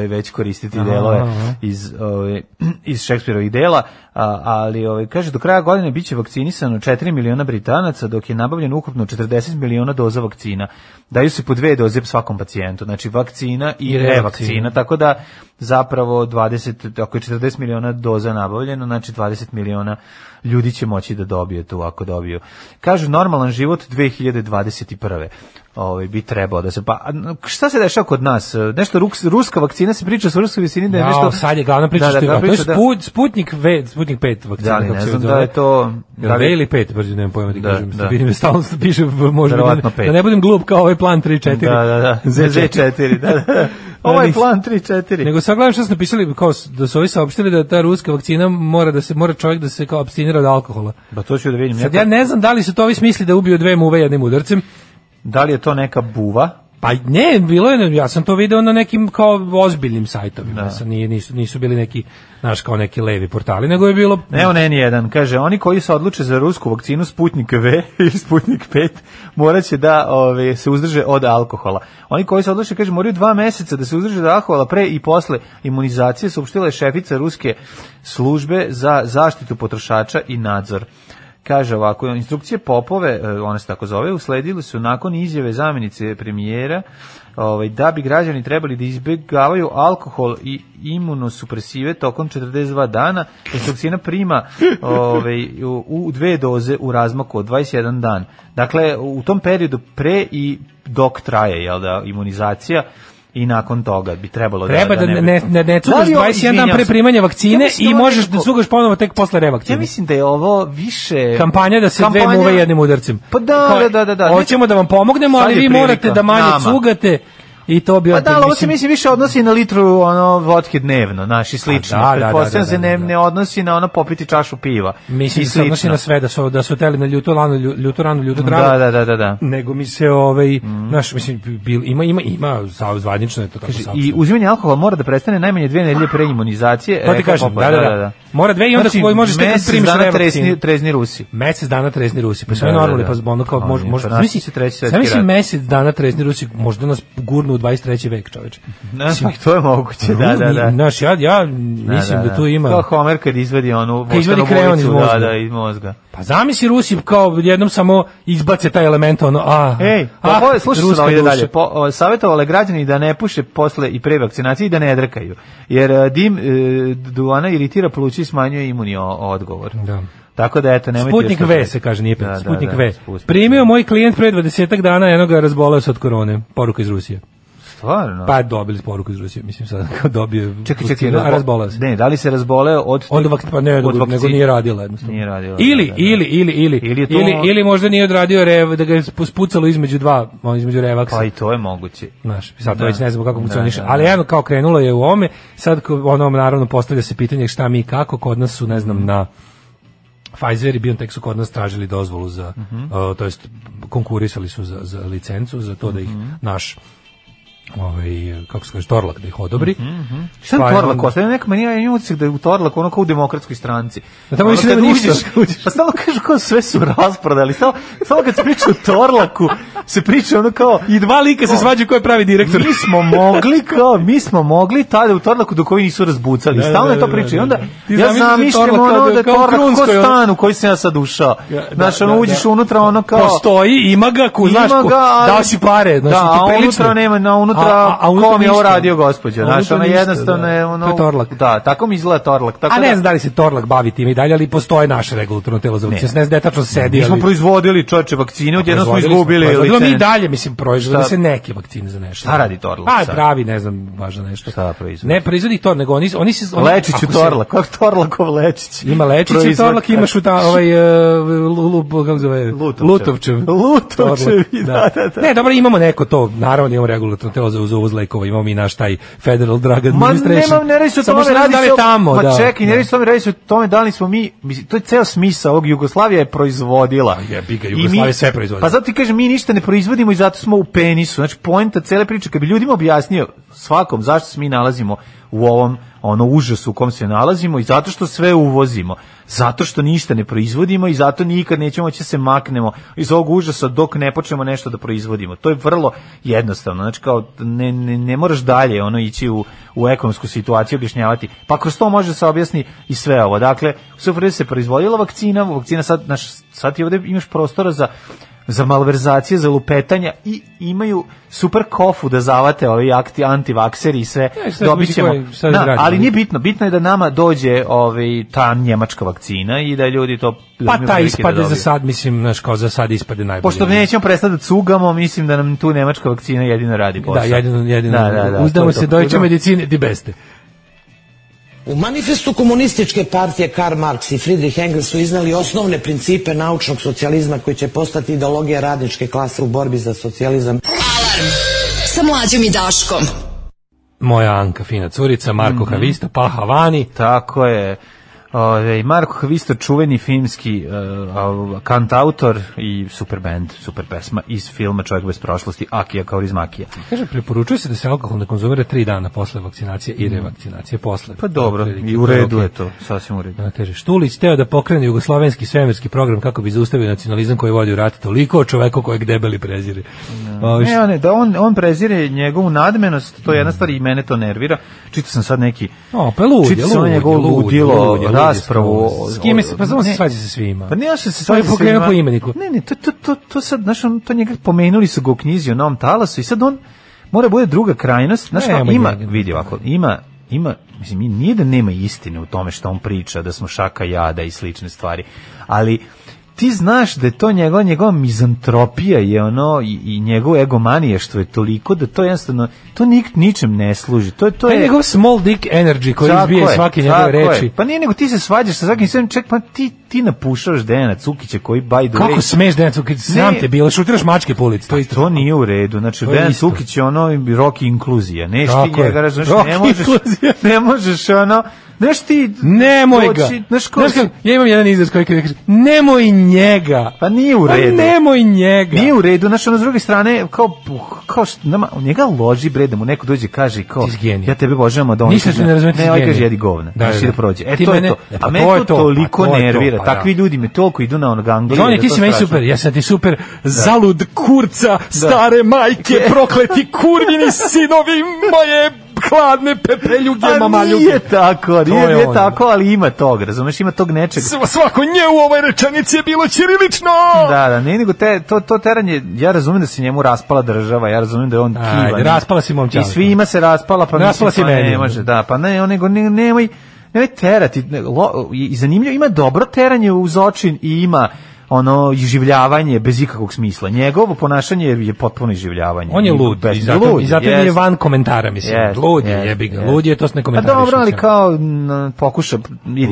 već koristiti delove iz, ove, iz Shakespeareovih dela ali ovaj kaže do kraja godine biće vakcinisano 4 miliona Britanaca dok je nabavljeno ukupno 40 miliona doza vakcina. Daju se po dve doze svakom pacijentu, znači vakcina i, I revakcina, tako da zapravo 20 ako je 40 miliona doza nabavljeno, znači 20 miliona ljudi će moći da dobije to ako dobiju. Kažu normalan život 2021 ovaj bi trebao da se pa šta se dešava kod nas nešto ruks, ruska vakcina se priča s ruskoj visini da je nešto sad je glavna priča da, da što je, da, to je da- sput, Sputnik V Sputnik 5 vakcina da, ne znam da je to da li ili 5 brzo nemam pojma ti da, da, kažem da. vidim stalno piše možda da, da ne budem glup kao ovaj plan 3 4 da da da [laughs] Z4 znači, da, da. [laughs] Ovo plan 3-4. Nego sad gledam što su napisali, kao da su oni saopštili da ta ruska vakcina mora da se mora čovjek da se kao abstinira od alkohola. Pa to ću da vidim. Sad ja ne znam da li su to ovi smisli da ubiju dve muve jednim udarcem, Da li je to neka buva? Pa ne, bilo je, ja sam to video na nekim kao ozbiljnim sajtovima, da. Sam, nije, nisu, nisu bili neki, znaš, kao neki levi portali, nego je bilo... Evo ne, n kaže, oni koji se odluče za rusku vakcinu Sputnik V i Sputnik 5 morat će da ove, se uzdrže od alkohola. Oni koji se odluče, kaže, moraju dva meseca da se uzdrže od alkohola pre i posle imunizacije, saopštila je šefica ruske službe za zaštitu potrošača i nadzor. Kaže ovako, instrukcije popove, e, one se tako zove, usledili su nakon izjave zamenice premijera ovaj, da bi građani trebali da izbjegavaju alkohol i imunosupresive tokom 42 dana. Instrukcijena prima ovaj, u, u dve doze u razmaku od 21 dan. Dakle, u tom periodu pre i dok traje jel da, imunizacija, i nakon toga bi trebalo da- Treba da, da, da ne, ne, ne cugaš da 21 dan pre primanja vakcine ja da i možeš da cugaš ponovo tek posle revakcine. Ja mislim da je ovo više... Kampanja da se kampanja... dve muve jednim udarcem. Pa da, Kao, da, da, da, Hoćemo da vam pomognemo, ali vi morate da manje Nama. cugate I to bi pa da, ali mislim više odnosi na litru ono votke dnevno, naši pa slično. Da, da da, da, da, da, se ne, da. ne odnosi na ono popiti čašu piva. Mislim se odnosi na sve da su da su teli na ljuto lano ljuto rano ljuto Da, da, da, da, da. Nego mi se ovaj mhm. naš mislim bil, ima ima ima zvanično je to tako I uzimanje alkohola mora da prestane najmanje dve nedelje pre imunizacije. To pa ti kažem, da, da, da. Mora dve i onda koji znači, možeš tek primiš dana trezni, trezni Rusi. Mesec dana trezni Rusi. Pa sve normalno pa zbono kao može može. Mislim se treći svetski rat. Mislim mesec dana trezni Rusi možda nas gurnu u 23. vek, čoveče. No, mislim, [laughs] to je moguće, no, da, da, da. Naš, ja, ja da, mislim da, da, da. tu ima... Kao Homer kad izvadi onu... Kad izvadi kreon iz da, mozga. Da, da, iz mozga. Pa zamisli Rusi kao jednom samo izbace taj element, ono, a... Ej, a, ah, slušaj se ovdje dalje. Po, o, savjetovale građani da ne puše posle i pre vakcinacije i da ne drkaju. Jer e, dim e, duana iritira plući i smanjuje imunio odgovor. Da. Tako da eto nemojte Sputnik da V se kaže nije pet. Da, Sputnik da, da, V. Sputnik. Primio moj klijent pre 20 dana jednog razboleo se od korone. Poruka iz Rusije. Stvarno? Pa dobili poruku iz Rusije, mislim sad kao dobio. Čekaj, čekaj, da, razboleo se. Ne, da li se razboleo od od vak, pa ne, od nego, nego nije radila jednostavno. Nije radila. Ili, da, da, da. ili, ili, ili, ili, to... ili, ili možda nije odradio rev, da ga je spucalo između dva, između revaksa. Pa i to je moguće. Znaš, sad da. već ne znam kako da, funkcioniše. Ali jedno kao krenulo je u ome, sad ono naravno postavlja se pitanje šta mi kako, kod nas su, ne znam, mm. na Pfizer i BioNTech su kod nas tražili dozvolu za, uh -huh. uh, to jest konkurisali su za, za licencu, za to uh -huh. da ih mhm. naš ovaj kako se kaže Torlak da ih odobri. Mm -hmm. Šta Torlak ostaje neka meni ja imam da je u Torlaku ono kao u demokratskoj stranci. Da tamo više da ništa. Uđeš, pa stalno kažu kao sve su rasprodali. Stalno, stalno kad se priča o Torlaku se priča ono kao i dva lika se svađaju ko je pravi direktor. Mi smo mogli kao mi smo mogli tada u Torlaku dok ovi nisu razbucali. Da, da, stalno je da, to priča i onda ja sam zamišljam ono da je Torlak ko stan u koji se ja sad ušao. Znaš ono uđeš unutra ono kao postoji, ima ga, znaš, dao si pare, da, ti prilično. nema na unutra, a, a, unutra kom je ovo radio gospođa, znaš, ona jednostavno da. je ono... To je Torlak. Da, tako mi izgleda Torlak. Tako a ne da- znam da li se Torlak bavi time i dalje, ali postoje naše regulatorno telo za vakcine, ne, ne znam detačno da sedi. Mi smo proizvodili čoče vakcine, odjedno smo izgubili licence. Bilo mi i dalje, mislim, proizvodili se neke vakcine za nešto. Šta radi Torlak? Pa, pravi, ne znam, važno nešto. Šta proizvodi? Ne proizvodi to, nego oni, oni se... Oni, lečić u Torlak, kako Torlakov lečić? Ima lečić i Torlak, imaš u ta, ovaj, uh, kako zove? Lutovčev. Lutovčev, [laughs] da, da, da. Ne, dobro, imamo neko to, naravno imamo regulatorno telo za, uz za uvoz lekova, imamo i naš taj Federal Drug Administration. Ma nema, ne radi se o tome, radi da se o tamo. Ma da, čekaj, ne da. radi se o tome, radi se o tome da li smo mi, to je ceo smisao ovog Jugoslavija je proizvodila. Pa je, biga, Jugoslavija mi, sve proizvodila. Pa zato ti kažem, mi ništa ne proizvodimo i zato smo u penisu. Znači, poenta cele priče, kad bi ljudima objasnio svakom zašto se mi nalazimo u ovom ono užas u kom se nalazimo i zato što sve uvozimo, zato što ništa ne proizvodimo i zato nikad nećemo će da se maknemo iz ovog užasa dok ne počnemo nešto da proizvodimo. To je vrlo jednostavno, znači kao ne, ne, ne moraš dalje ono ići u, u ekonomsku situaciju objašnjavati. Pa kroz to može da se objasni i sve ovo. Dakle, u se proizvodila vakcina, vakcina sad, naš, sad ti ovde imaš prostora za za malverzacije, za lupetanja i imaju super kofu da zavate ovi akti antivakseri i sve ja, dobićemo. Na, ali nije bitno, bitno je da nama dođe ovaj ta njemačka vakcina i da ljudi to pa da ta da ispade da za sad, mislim, znaš, kao za sad ispade najbolje. Pošto nećemo prestati da cugamo, mislim da nam tu njemačka vakcina jedino radi da, posao. Da, jedino, jedino. Da, da, da, Uzdamo se dojče medicine di beste. U manifestu komunističke partije Karl Marx i Friedrich Engels su iznali osnovne principe naučnog socijalizma koji će postati ideologija radničke klase u borbi za socijalizam. Alarm sa mlađom i Daškom. Moja Anka, fina curica, Marko mm -hmm. Havista, pa Havani. Tako je. Ove, Marko Hvisto, čuveni filmski e, kantautor i super band, super pesma iz filma Čovjek bez prošlosti, Akija kao Rizmakija. Kaže, preporučuje se da se alkohol ne konzumira tri dana posle vakcinacije i mm. revakcinacije posle. Pa dobro, i u redu je to, sasvim u redu. A, da, kaže, Štulić teo da pokrene jugoslovenski svemirski program kako bi zaustavio nacionalizam koji vodi u rat toliko o čoveku kojeg debeli prezire. No. Da. Ove, ne, ne, da on, on prezire njegovu nadmenost, to je jedna mm. stvar i mene to nervira. Čito sam sad neki... O, pa ludje, ludje, ludilo, raspravu. S kime se pa on se svađa sa svima. Pa ne, ja se svađa sa svima. po imeniku. Ne, ne, to to to to sad znaš, on, to njega pomenuli su ga u knjizi o Novom talasu i sad on mora bude druga krajnost. Znaš, ne, ima vidi ovako, ima ima, mislim, nije da nema istine u tome što on priča, da smo šaka jada i slične stvari, ali ti znaš da je to njegova njegova mizantropija je ono i, i njegova egomanija što je toliko da to jednostavno to nik ničem ne služi. To je to je njegov small dick energy koji izbije svake njegove reči. Je. Pa nije nego ti se svađaš sa svakim sve ček pa ti ti napušaš Dejana Cukića koji by the Kako way... smeš Dejana Cukić? Sam te bilo, šutiraš mačke po ulici. To, pa isto. to nije u redu. Znači, to Dejan Cukić je ono rock inkluzija. Neš ti njega, znači, ne možeš, inkluzija. [laughs] ne možeš ono Znaš ti... Nemoj ga. Znaš ko... Znaš, ja imam jedan izraz koji kaže, nemoj njega. Pa nije u pa redu. Pa nemoj njega. Nije u redu, znaš, ono s druge strane, kao, kao što, nama, njega loži bre, da mu neko dođe i kaže, kao, ja tebe božavam, a da on... Nisam se ne razumeti Ne, ovaj kaže, jedi govna. Da, da, da. prođe. E, ti to mene, pa je to. A me to, to toliko pa to nervira. To, pa, da. Takvi ljudi me toliko idu na ono ganglije. Johnny, da ti si meni super, ja sam ti super, da. zalud kurca, stare majke, [laughs] prokleti kurvini sinovi moje hladne pepeljuge A mamaljuge. nije tako, nije, nije tako, ali ima tog, razumeš, ima tog nečeg. Svako nje u ovoj rečanici je bilo ćirilično. Da, da, ne, nego te, to, to teranje, ja razumijem da se njemu raspala država, ja razumijem da je on Ajde, kivan. Raspala si momčar. I svima se raspala, pa raspala mislim, pa meni. ne može, da, pa ne, on nego ne, nemoj, nemoj terati. Lo, I zanimljivo, ima dobro teranje uz očin i ima ono iživljavanje bez ikakvog smisla. Njegovo ponašanje je potpuno iživljavanje. On je lud, bez, i zato, lud, i zato yes. je van komentara, mislim. Yes, lud je, yes, jebi ga, yes. lud je, to se ne komentariš. A pa dobro, ali kao n, pokuša...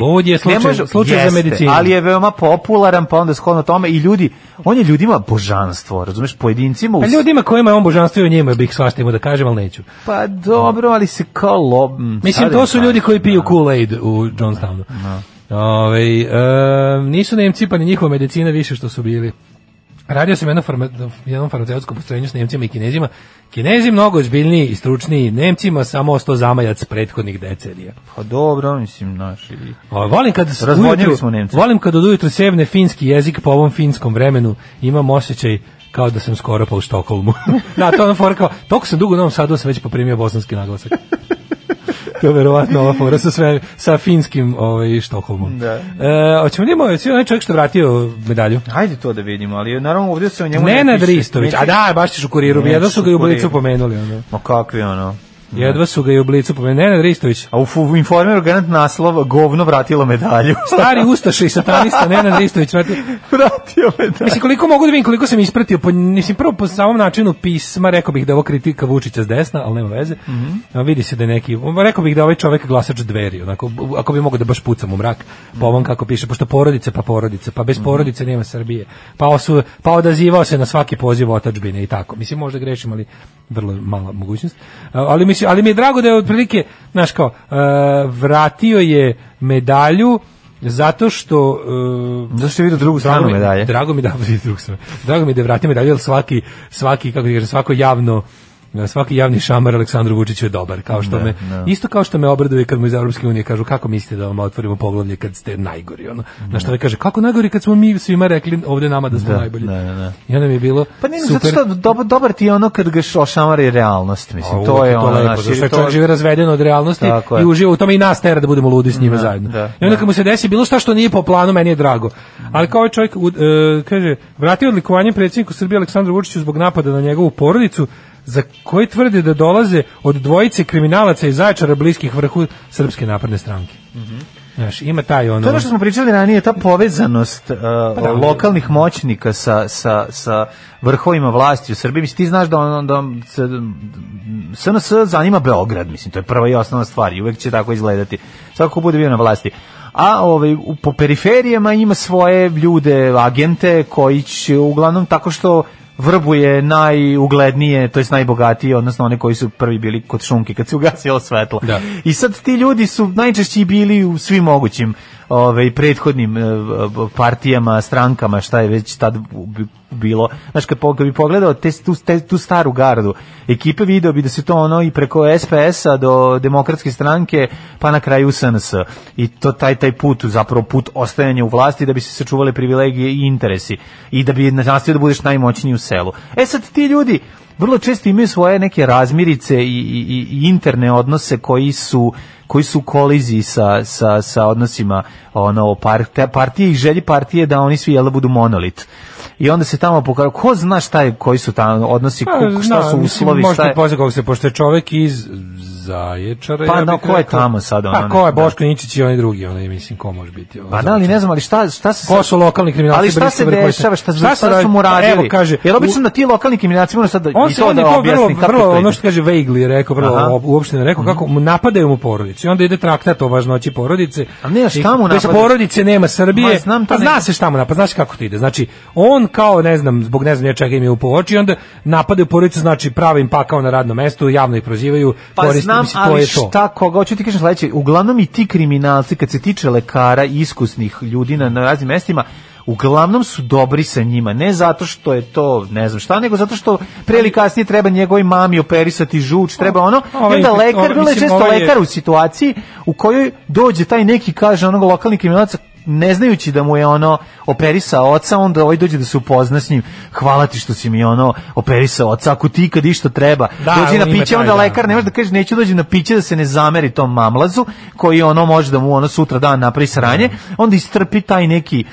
Lud je slučaj, može, slučaj jeste, za medicinu. Ali je veoma popularan, pa onda shodno tome i ljudi, on je ljudima božanstvo, razumeš, pojedincima... Us... Pa ljudima kojima je on božanstvo i o njima bih svašta da kažem, ali neću. Pa dobro, ali se kao lob... Mislim, to su ljudi koji piju da. Kool-Aid u Johnstownu. No. Da. Ove, e, nisu Nemci pa ni njihova medicina više što su bili. Radio sam jedno farma, jednom farmaceutskom postrojenju s Nemcima i Kinezima. Kinezi mnogo ozbiljniji i stručniji, Nemcima samo 100 zamajac prethodnih decenija. Pa dobro, mislim, naši... O, volim kad, ujutru, smo Nemci. Volim kad od ujutru sevne finski jezik po ovom finskom vremenu imam osjećaj kao da sam skoro pa u Štokholmu. [laughs] da, to je ono forkao. Toliko sam dugo u Novom Sadu da sam već poprimio bosanski naglasak to je verovatno ova fora sa, sve, sa finskim ovaj, Štokholmom. Da. E, oćemo vidimo, je onaj čovjek što vratio medalju? Hajde to da vidimo, ali naravno ovdje se o njemu... Nenad Ristović, a da, baš ćeš u kuriru, jedno su ga i u Bolicu pomenuli. Onda. Ma kakvi ono... Da. Jedva su ga i u blicu pomenuli. Nenad Ristović. A u, u informeru garant naslova govno vratilo medalju. [laughs] Stari ustaša satanista Nenad Ristović vratio, medalju. Mislim, koliko mogu da vidim, koliko sam ispratio, po, mislim, prvo po samom načinu pisma, rekao bih da ovo kritika Vučića s desna, ali nema veze. Mm -hmm. vidi se da neki, rekao bih da ovaj čovek glasač dveri, onako, ako bi mogo da baš pucam u mrak, po ovom kako piše, pošto porodice pa porodice, pa bez mm -hmm. porodice nema Srbije, pa, osu, pa odazivao se na svaki poziv otačbine i tako. Mislim, možda grešim, ali vrlo mala mogućnost. Ali mislim, mislim, ali mi je drago da je otprilike, znaš kao, uh, vratio je medalju zato što uh, zato što je vidio drugu stranu medalje. Drago mi da vidi [laughs] drugu stranu. Drago mi da je vratio medalju, jer svaki svaki kako kažem, svako javno svaki javni šamar Aleksandru Vučiću je dobar, kao što ne, da, me ne. Da. isto kao što me obraduje kad mu iz Evropske unije kažu kako mislite da vam otvorimo poglavlje kad ste najgori, ono. Na što da. ovaj kaže kako najgori kad smo mi svima rekli ovde nama da smo da, najbolji. Ne, I onda mi je bilo Pa ne, super. zato što dobar, dobar ti je ono kad ga šamari realnost, mislim, A, to je to ono lepo, naši, zato što to... žive razveden od realnosti i uživa u tome i nas tera da budemo ludi s njima zajedno. Da, I onda kad mu se desi bilo šta što nije po planu, meni je drago. Ali kao čovjek uh, kaže vratio odlikovanje predsjedniku Srbije Aleksandru Vučiću zbog napada na njegovu porodicu, za koje tvrde da dolaze od dvojice kriminalaca iz Zaječara bliskih vrhu Srpske napredne stranke. Mm -hmm. Znaš, ima taj ono... To je ono što smo pričali ranije, ta povezanost uh, pa da, lokalnih moćnika sa, sa, sa vrhovima vlasti u Srbiji. Mislim, ti znaš da, on, da SNS zanima Beograd, mislim, to je prva i osnovna stvar i uvek će tako izgledati. Svako bude bio na vlasti. A ovaj, po periferijama ima svoje ljude, agente koji će uglavnom tako što vrbuje najuglednije, to jest najbogatije, odnosno one koji su prvi bili kod šunke kad se ugasilo svetlo. Da. I sad ti ljudi su najčešće bili u svim mogućim ovaj prethodnim e, partijama, strankama, šta je već tad bilo. Znaš, kad, kad bi pogledao te, tu, te, tu staru gardu, ekipe video bi da se to ono i preko SPS-a do demokratske stranke, pa na kraju SNS. I to taj, taj put, zapravo put ostajanja u vlasti da bi se sačuvale privilegije i interesi. I da bi nastavio da budeš najmoćniji u selu. E sad ti ljudi, vrlo često imaju svoje neke razmirice i, i, i interne odnose koji su koji su u koliziji sa, sa, sa odnosima ono, partije, partije i želji partije da oni svi jel, da budu monolit i onda se tamo pokazuje ko zna šta je koji su tamo odnosi pa, ko, šta su uslovi šta je možete se pošto je čovjek iz Zaječara pa ja no, da, ko je tamo sada? ona pa ko je da. Boško Ničić i oni drugi onaj mislim ko može biti pa da ali ne znam ali šta šta se ko su lokalni kriminalci ali šta se dešava šta, šta, šta su mu pa, radili evo kaže jer obično u, ti lokalni kriminalci moraju sad on i to da objasni vrlo, kako vrlo, ono što kaže Vegli je rekao vrlo uopšteno rekao mhm. kako napadaju mu porodicu porodicu i onda ide traktat o važnoći porodice. A ne, šta mu Bez porodice nema Srbije. Ma, znam to pa zna se šta mu napada, znaš kako to ide. Znači, on kao, ne znam, zbog ne znam ja čega im je u oči, onda napade u porodicu, znači prave im pakao na radnom mestu, javno ih prozivaju, pa koriste, znam, mislim, ali to je to. šta koga, hoću ti kažem sledeće, uglavnom i ti kriminalci, kad se tiče lekara i iskusnih ljudi na, na raznim mestima, uglavnom su dobri sa njima, ne zato što je to, ne znam šta, nego zato što pre ili kasnije treba njegovoj mami operisati žuč, treba ono, ovaj i onda lekar, bilo ovaj je često lekar u situaciji u kojoj dođe taj neki, kaže onog lokalni kriminalaca, ne znajući da mu je ono operisao oca, onda ovaj dođe da se upozna s njim. Hvala ti što si mi ono operisao oca, ako ti kad išto treba. Da, dođi na piće, taj, onda da, lekar ne da. može da kaže neću dođi na piće da se ne zameri tom mamlazu, koji ono može da mu ono sutra dan napravi sranje, onda istrpi taj neki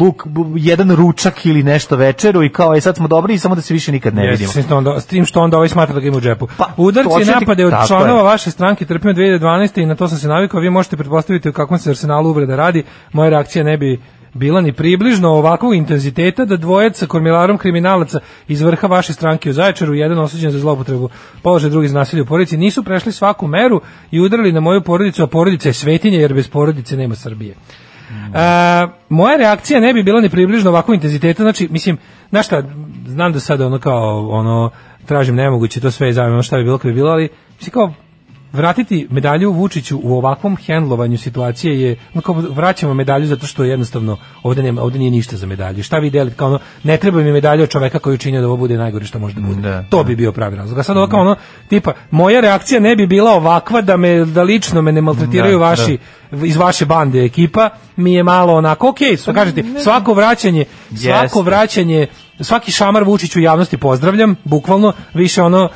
luk, jedan ručak ili nešto večeru i kao je sad smo dobri i samo da se više nikad ne yes, vidimo. Jesi, onda, s tim što onda ovaj smatra da ga ima u džepu. Pa, Udarci i napade od članova je. vaše stranke trpimo 2012. i na to sam se navikao, vi možete pretpostaviti u kakvom se arsenalu uvreda radi, moja reakcija ne bi bila ni približno ovakvog intenziteta da dvojac sa kormilarom kriminalaca iz vrha vaše stranke u Zaječaru, jedan osuđen za zloupotrebu položaja drugi za nasilje u porodici, nisu prešli svaku meru i udarili na moju porodicu, a porodica je svetinja jer bez porodice nema Srbije. Mm. A, moja reakcija ne bi bila ni približno ovakvog intenziteta, znači, mislim, znaš šta, znam da sada ono kao, ono, tražim nemoguće to sve i zavim, šta bi bilo kad bi bilo, ali, mislim kao, vratiti medalju Vučiću u ovakvom hendlovanju situacije je kao vraćamo medalju zato što jednostavno ovde nema ovde nije ništa za medalju. Šta vi delite kao ono ne treba mi medalja od čoveka koji čini da ovo bude najgore što može da bude. Da, to da. bi bio pravi razlog. A sad ovako ono tipa moja reakcija ne bi bila ovakva da me da lično me ne maltretiraju da, da. vaši da. iz vaše bande ekipa mi je malo onako okej, okay, pa kažete svako vraćanje svako Jeste. vraćanje svaki šamar Vučiću u javnosti pozdravljam, bukvalno, više ono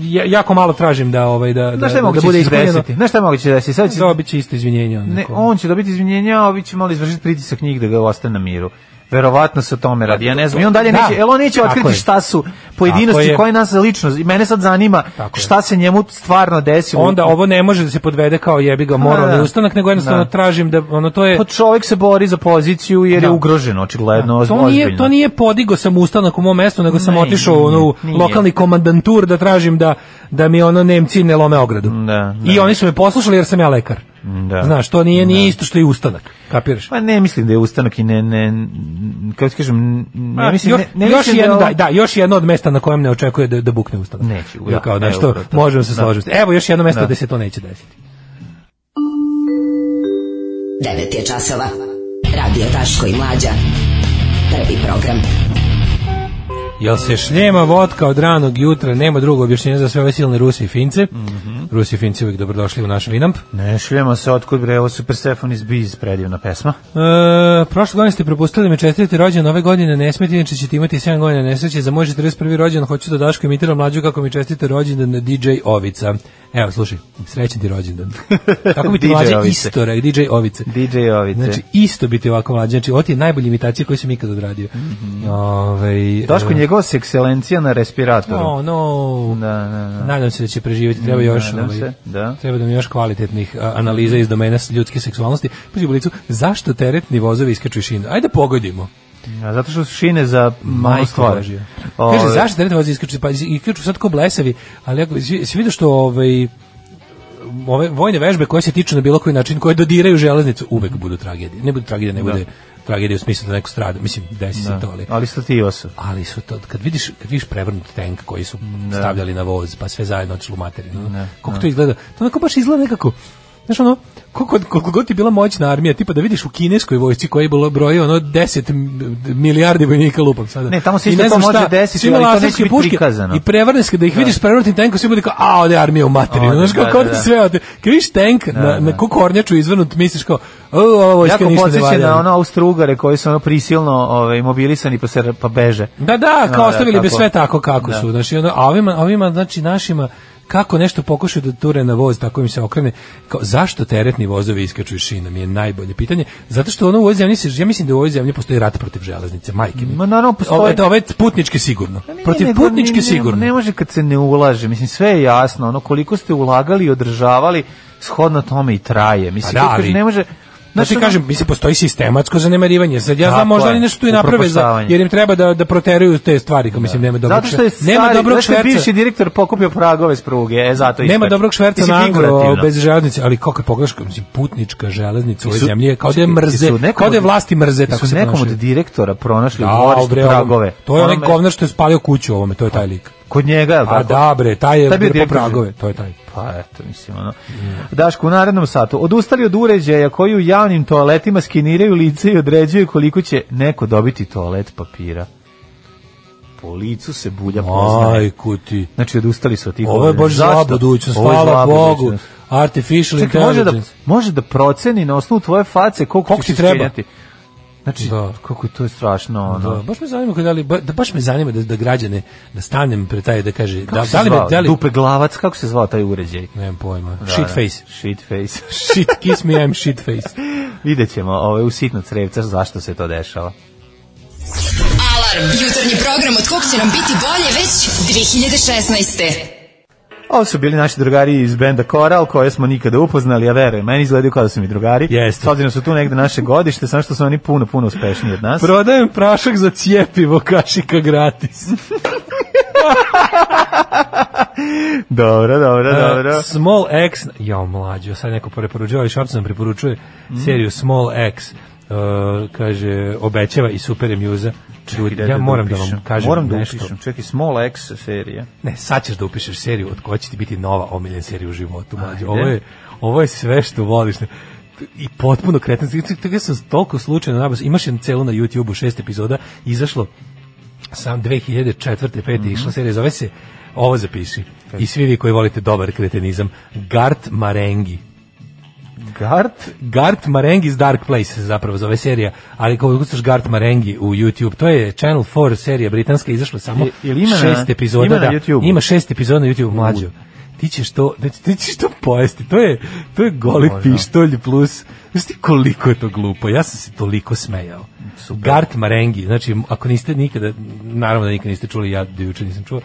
ja, jako malo tražim da ovaj da da, da, da bude ispunjeno. Znaš šta je moguće da se sad će dobiti isto izvinjenje Ne, on će dobiti izvinjenje, a ovi će malo izvršiti pritisak njih da ga ostane na miru verovatno se o tome radi. Ja ne znam. I on dalje da, neće, el on neće otkriti je. šta su pojedinosti koje nas lično i mene sad zanima tako šta je. se njemu stvarno desilo. Onda ovo ne može da se podvede kao jebi ga da, moralni da. ustanak, nego jednostavno da. tražim da ono to je Pa čovjek se bori za poziciju jer da. je ugrožen očigledno da. To nije to nije podigo sam ustanak u mom mestu, nego sam ne, otišao u lokalni komandantur da tražim da da mi ono Nemci ne lome ogradu. Da, I oni su me poslušali jer sam ja lekar. Da. Znaš, to nije, nije isto što i ustanak, kapiraš? Pa ne mislim da je ustanak i ne, ne kako ti kažem, ne, mislim, još, ne, ne još mislim jedno, da, da, još jedno od mesta na kojem ne očekuje da, da bukne ustanak. Neće, ja, da, kao, da, što, možemo se da. složiti. Evo još jedno mesto da. gde se to neće desiti. 9 je časova. Radio Taško i Mlađa. Prvi program. Jel se šljema vodka od ranog jutra, nema drugog objašnjenja za sve ove silne Ruse i Fince. Mm -hmm. -hmm. Rusi i Finci uvijek dobrodošli u naš Vinamp. Ne šljamo se otkud bre, ovo Super Stefan iz Biz, predivna pesma. E, prošle godine ste propustili me čestitati rođen ove godine, ne smeti, inače ćete imati 7 godina nesreće, za moj 41. rođen hoću da Daško imitira mlađu kako mi čestite rođendan na DJ Ovica. Evo, slušaj, srećan ti rođendan. [laughs] Kako bi ti mlađe isto, re, DJ Ovice. DJ Ovice. Znači, isto biti ovako mlađe. Znači, ovo ti je najbolja imitacija koju sam ikad odradio. Mm -hmm. Ove, ovaj, Daško, e, njegova se ekscelencija na respiratoru. no, no. Da, da, da. Nadam se da će preživjeti, treba da, još da, nadam ovaj, se, da. Treba da mi još kvalitetnih a, analiza iz domena ljudske seksualnosti. Pazi blicu, zašto teretni vozovi iskaču iz šina? Ajde pogodimo. Ja, zato što su šine za malo stvari. Kaže, zašto teretni vozovi iskaču? Pa iskaču sad ko blesavi, ali ako si vidio što ovaj, ove vojne vežbe koje se tiču na bilo koji način, koje dodiraju železnicu, uvek budu tragedije. Ne da. bude tragedija, ne bude tragedija u smislu da neko strada, mislim, desi se da. to, ali... Ali stativa su. Ali su to, kad vidiš, kad vidiš prevrnut tank koji su da. stavljali na voz, pa sve zajedno otišlo u materinu, da, koliko to izgleda, to onako baš izgleda nekako, znaš ono, koliko, koliko god je bila moćna armija, tipa da vidiš u kineskoj vojsci koja je bilo broje ono 10 milijardi vojnika lupam sada. Ne, tamo se isto to može desiti, ali to neće biti prikazano. I prevrne se, da ih da. vidiš s prevrnutim tankom, svi bude kao, a, ovde je armija u materinu. Znaš da, kako da, da, da. sve ovde. Kad vidiš tank da, na, da. na kokornjaču izvrnut, misliš kao, o, ovo vojska jako ništa ne valja. Jako na ono Austro-Ugare koji su ono prisilno ovaj, mobilisani pa, se, pa beže. Da, da, kao ostavili bi sve tako kako su. Znači, ovima, ovima, znači, našima, kako nešto pokušaju da ture na voz tako im se okrene kao zašto teretni vozovi iskaču iz šina mi je najbolje pitanje zato što ono u ovoj zemlji se ja mislim da u ovoj zemlji postoji rat protiv železnice majke mi ma naravno postoji da ove putničke sigurno pa ne, protiv ne, putničke ne, sigurno ne može kad se ne ulaže mislim sve je jasno ono koliko ste ulagali i održavali shodno tome i traje mislim pa da, ali, ne može Da znači, što... kažem, mislim, postoji sistematsko zanemarivanje. Sad ja znam, možda oni nešto tu i naprave, za, jer im treba da, da proteraju te stvari, kao da. mislim, nema dobrog šverca. Zato što je, nema dobrog šverca. bivši direktor pokupio pragove s pruge, e, zato i. Nema dobrog šverca na anglo, bez železnice, ali kako pogreška, mislim, putnička železnica u zemlji je kao da je mrze, kao da je vlasti mrze. Tako se nekom od direktora pronašli da, u pragove. To je onaj govnar što je spalio kuću ovome, to je taj pa, lik. Kod njega, A tako? da bre, taj je, taj je bio pragove, to je taj. Pa eto, mislim, ono. Mm. Daško, u narednom satu, odustali od uređaja koji u javnim toaletima skeniraju lice i određuju koliko će neko dobiti toalet papira po licu se bulja poznaje. Aj, kuti. Znači, odustali su od tih. Ovo je baš za budućnost, hvala Bogu. Artificial Čekaj, intelligence. Može da, može da proceni na osnovu tvoje face koliko, koliko ti treba. Skenjati. Znači, da. kako to je strašno. Ono. Da, baš me zanima da li, ba, da baš me zanima da, da građane da stanem pre taj da kaže kako da se da li, zvao? da li dupe glavac kako se zvao taj uređaj? Nemam pojma. Da, shit da. face. Shit face. [laughs] shit kiss me I'm shit face. [laughs] Videćemo, ovaj u sitno crevca zašto se to dešava. Alarm. Jutarnji program od kog će nam biti bolje već 2016. Ovo su bili naši drugari iz benda Koral, koje smo nikada upoznali, a ja verujem, meni izgledaju kao da su mi drugari. Jeste. S da su tu negde naše godište, samo što su oni puno, puno uspešniji od nas. Prodajem prašak za cijepivo kašika gratis. [laughs] dobro, dobro, uh, dobro. Small X, jo mlađo, sad neko preporučuje, ovaj Švarcu nam preporučuje mm. seriju Small X. Uh, kaže obećava i super emuza čudi ja da moram da, da vam kažem moram da nešto. upišem čekaj Small X serija ne sad ćeš da upišeš seriju od koja će ti biti nova omiljena serija u životu mlađe ovo je ovo je sve što voliš i potpuno kretan tako sam toliko slučajno nabas imaš jedan celu na YouTubeu šest epizoda izašlo sam 2004. 5. Mm -hmm. išla serija zove se ovo zapiši i svi vi koji volite dobar kretenizam Gart Marengi Gart? Gart Marengi's Dark Place zapravo zove serija, ali kao ukucaš da Gart Marengi u YouTube, to je Channel 4 serija britanska, izašla samo je, ima šest na, epizoda. Ima, na da, ima šest epizoda na YouTube mlađu. Ti ćeš to, da ti ćeš to pojesti. To je, to je goli Možda. pištolj plus... Znaš ti koliko je to glupo? Ja sam se toliko smejao. Super. Gart Marengi, znači ako niste nikada, naravno da nikada niste čuli, ja do juče nisam čuo,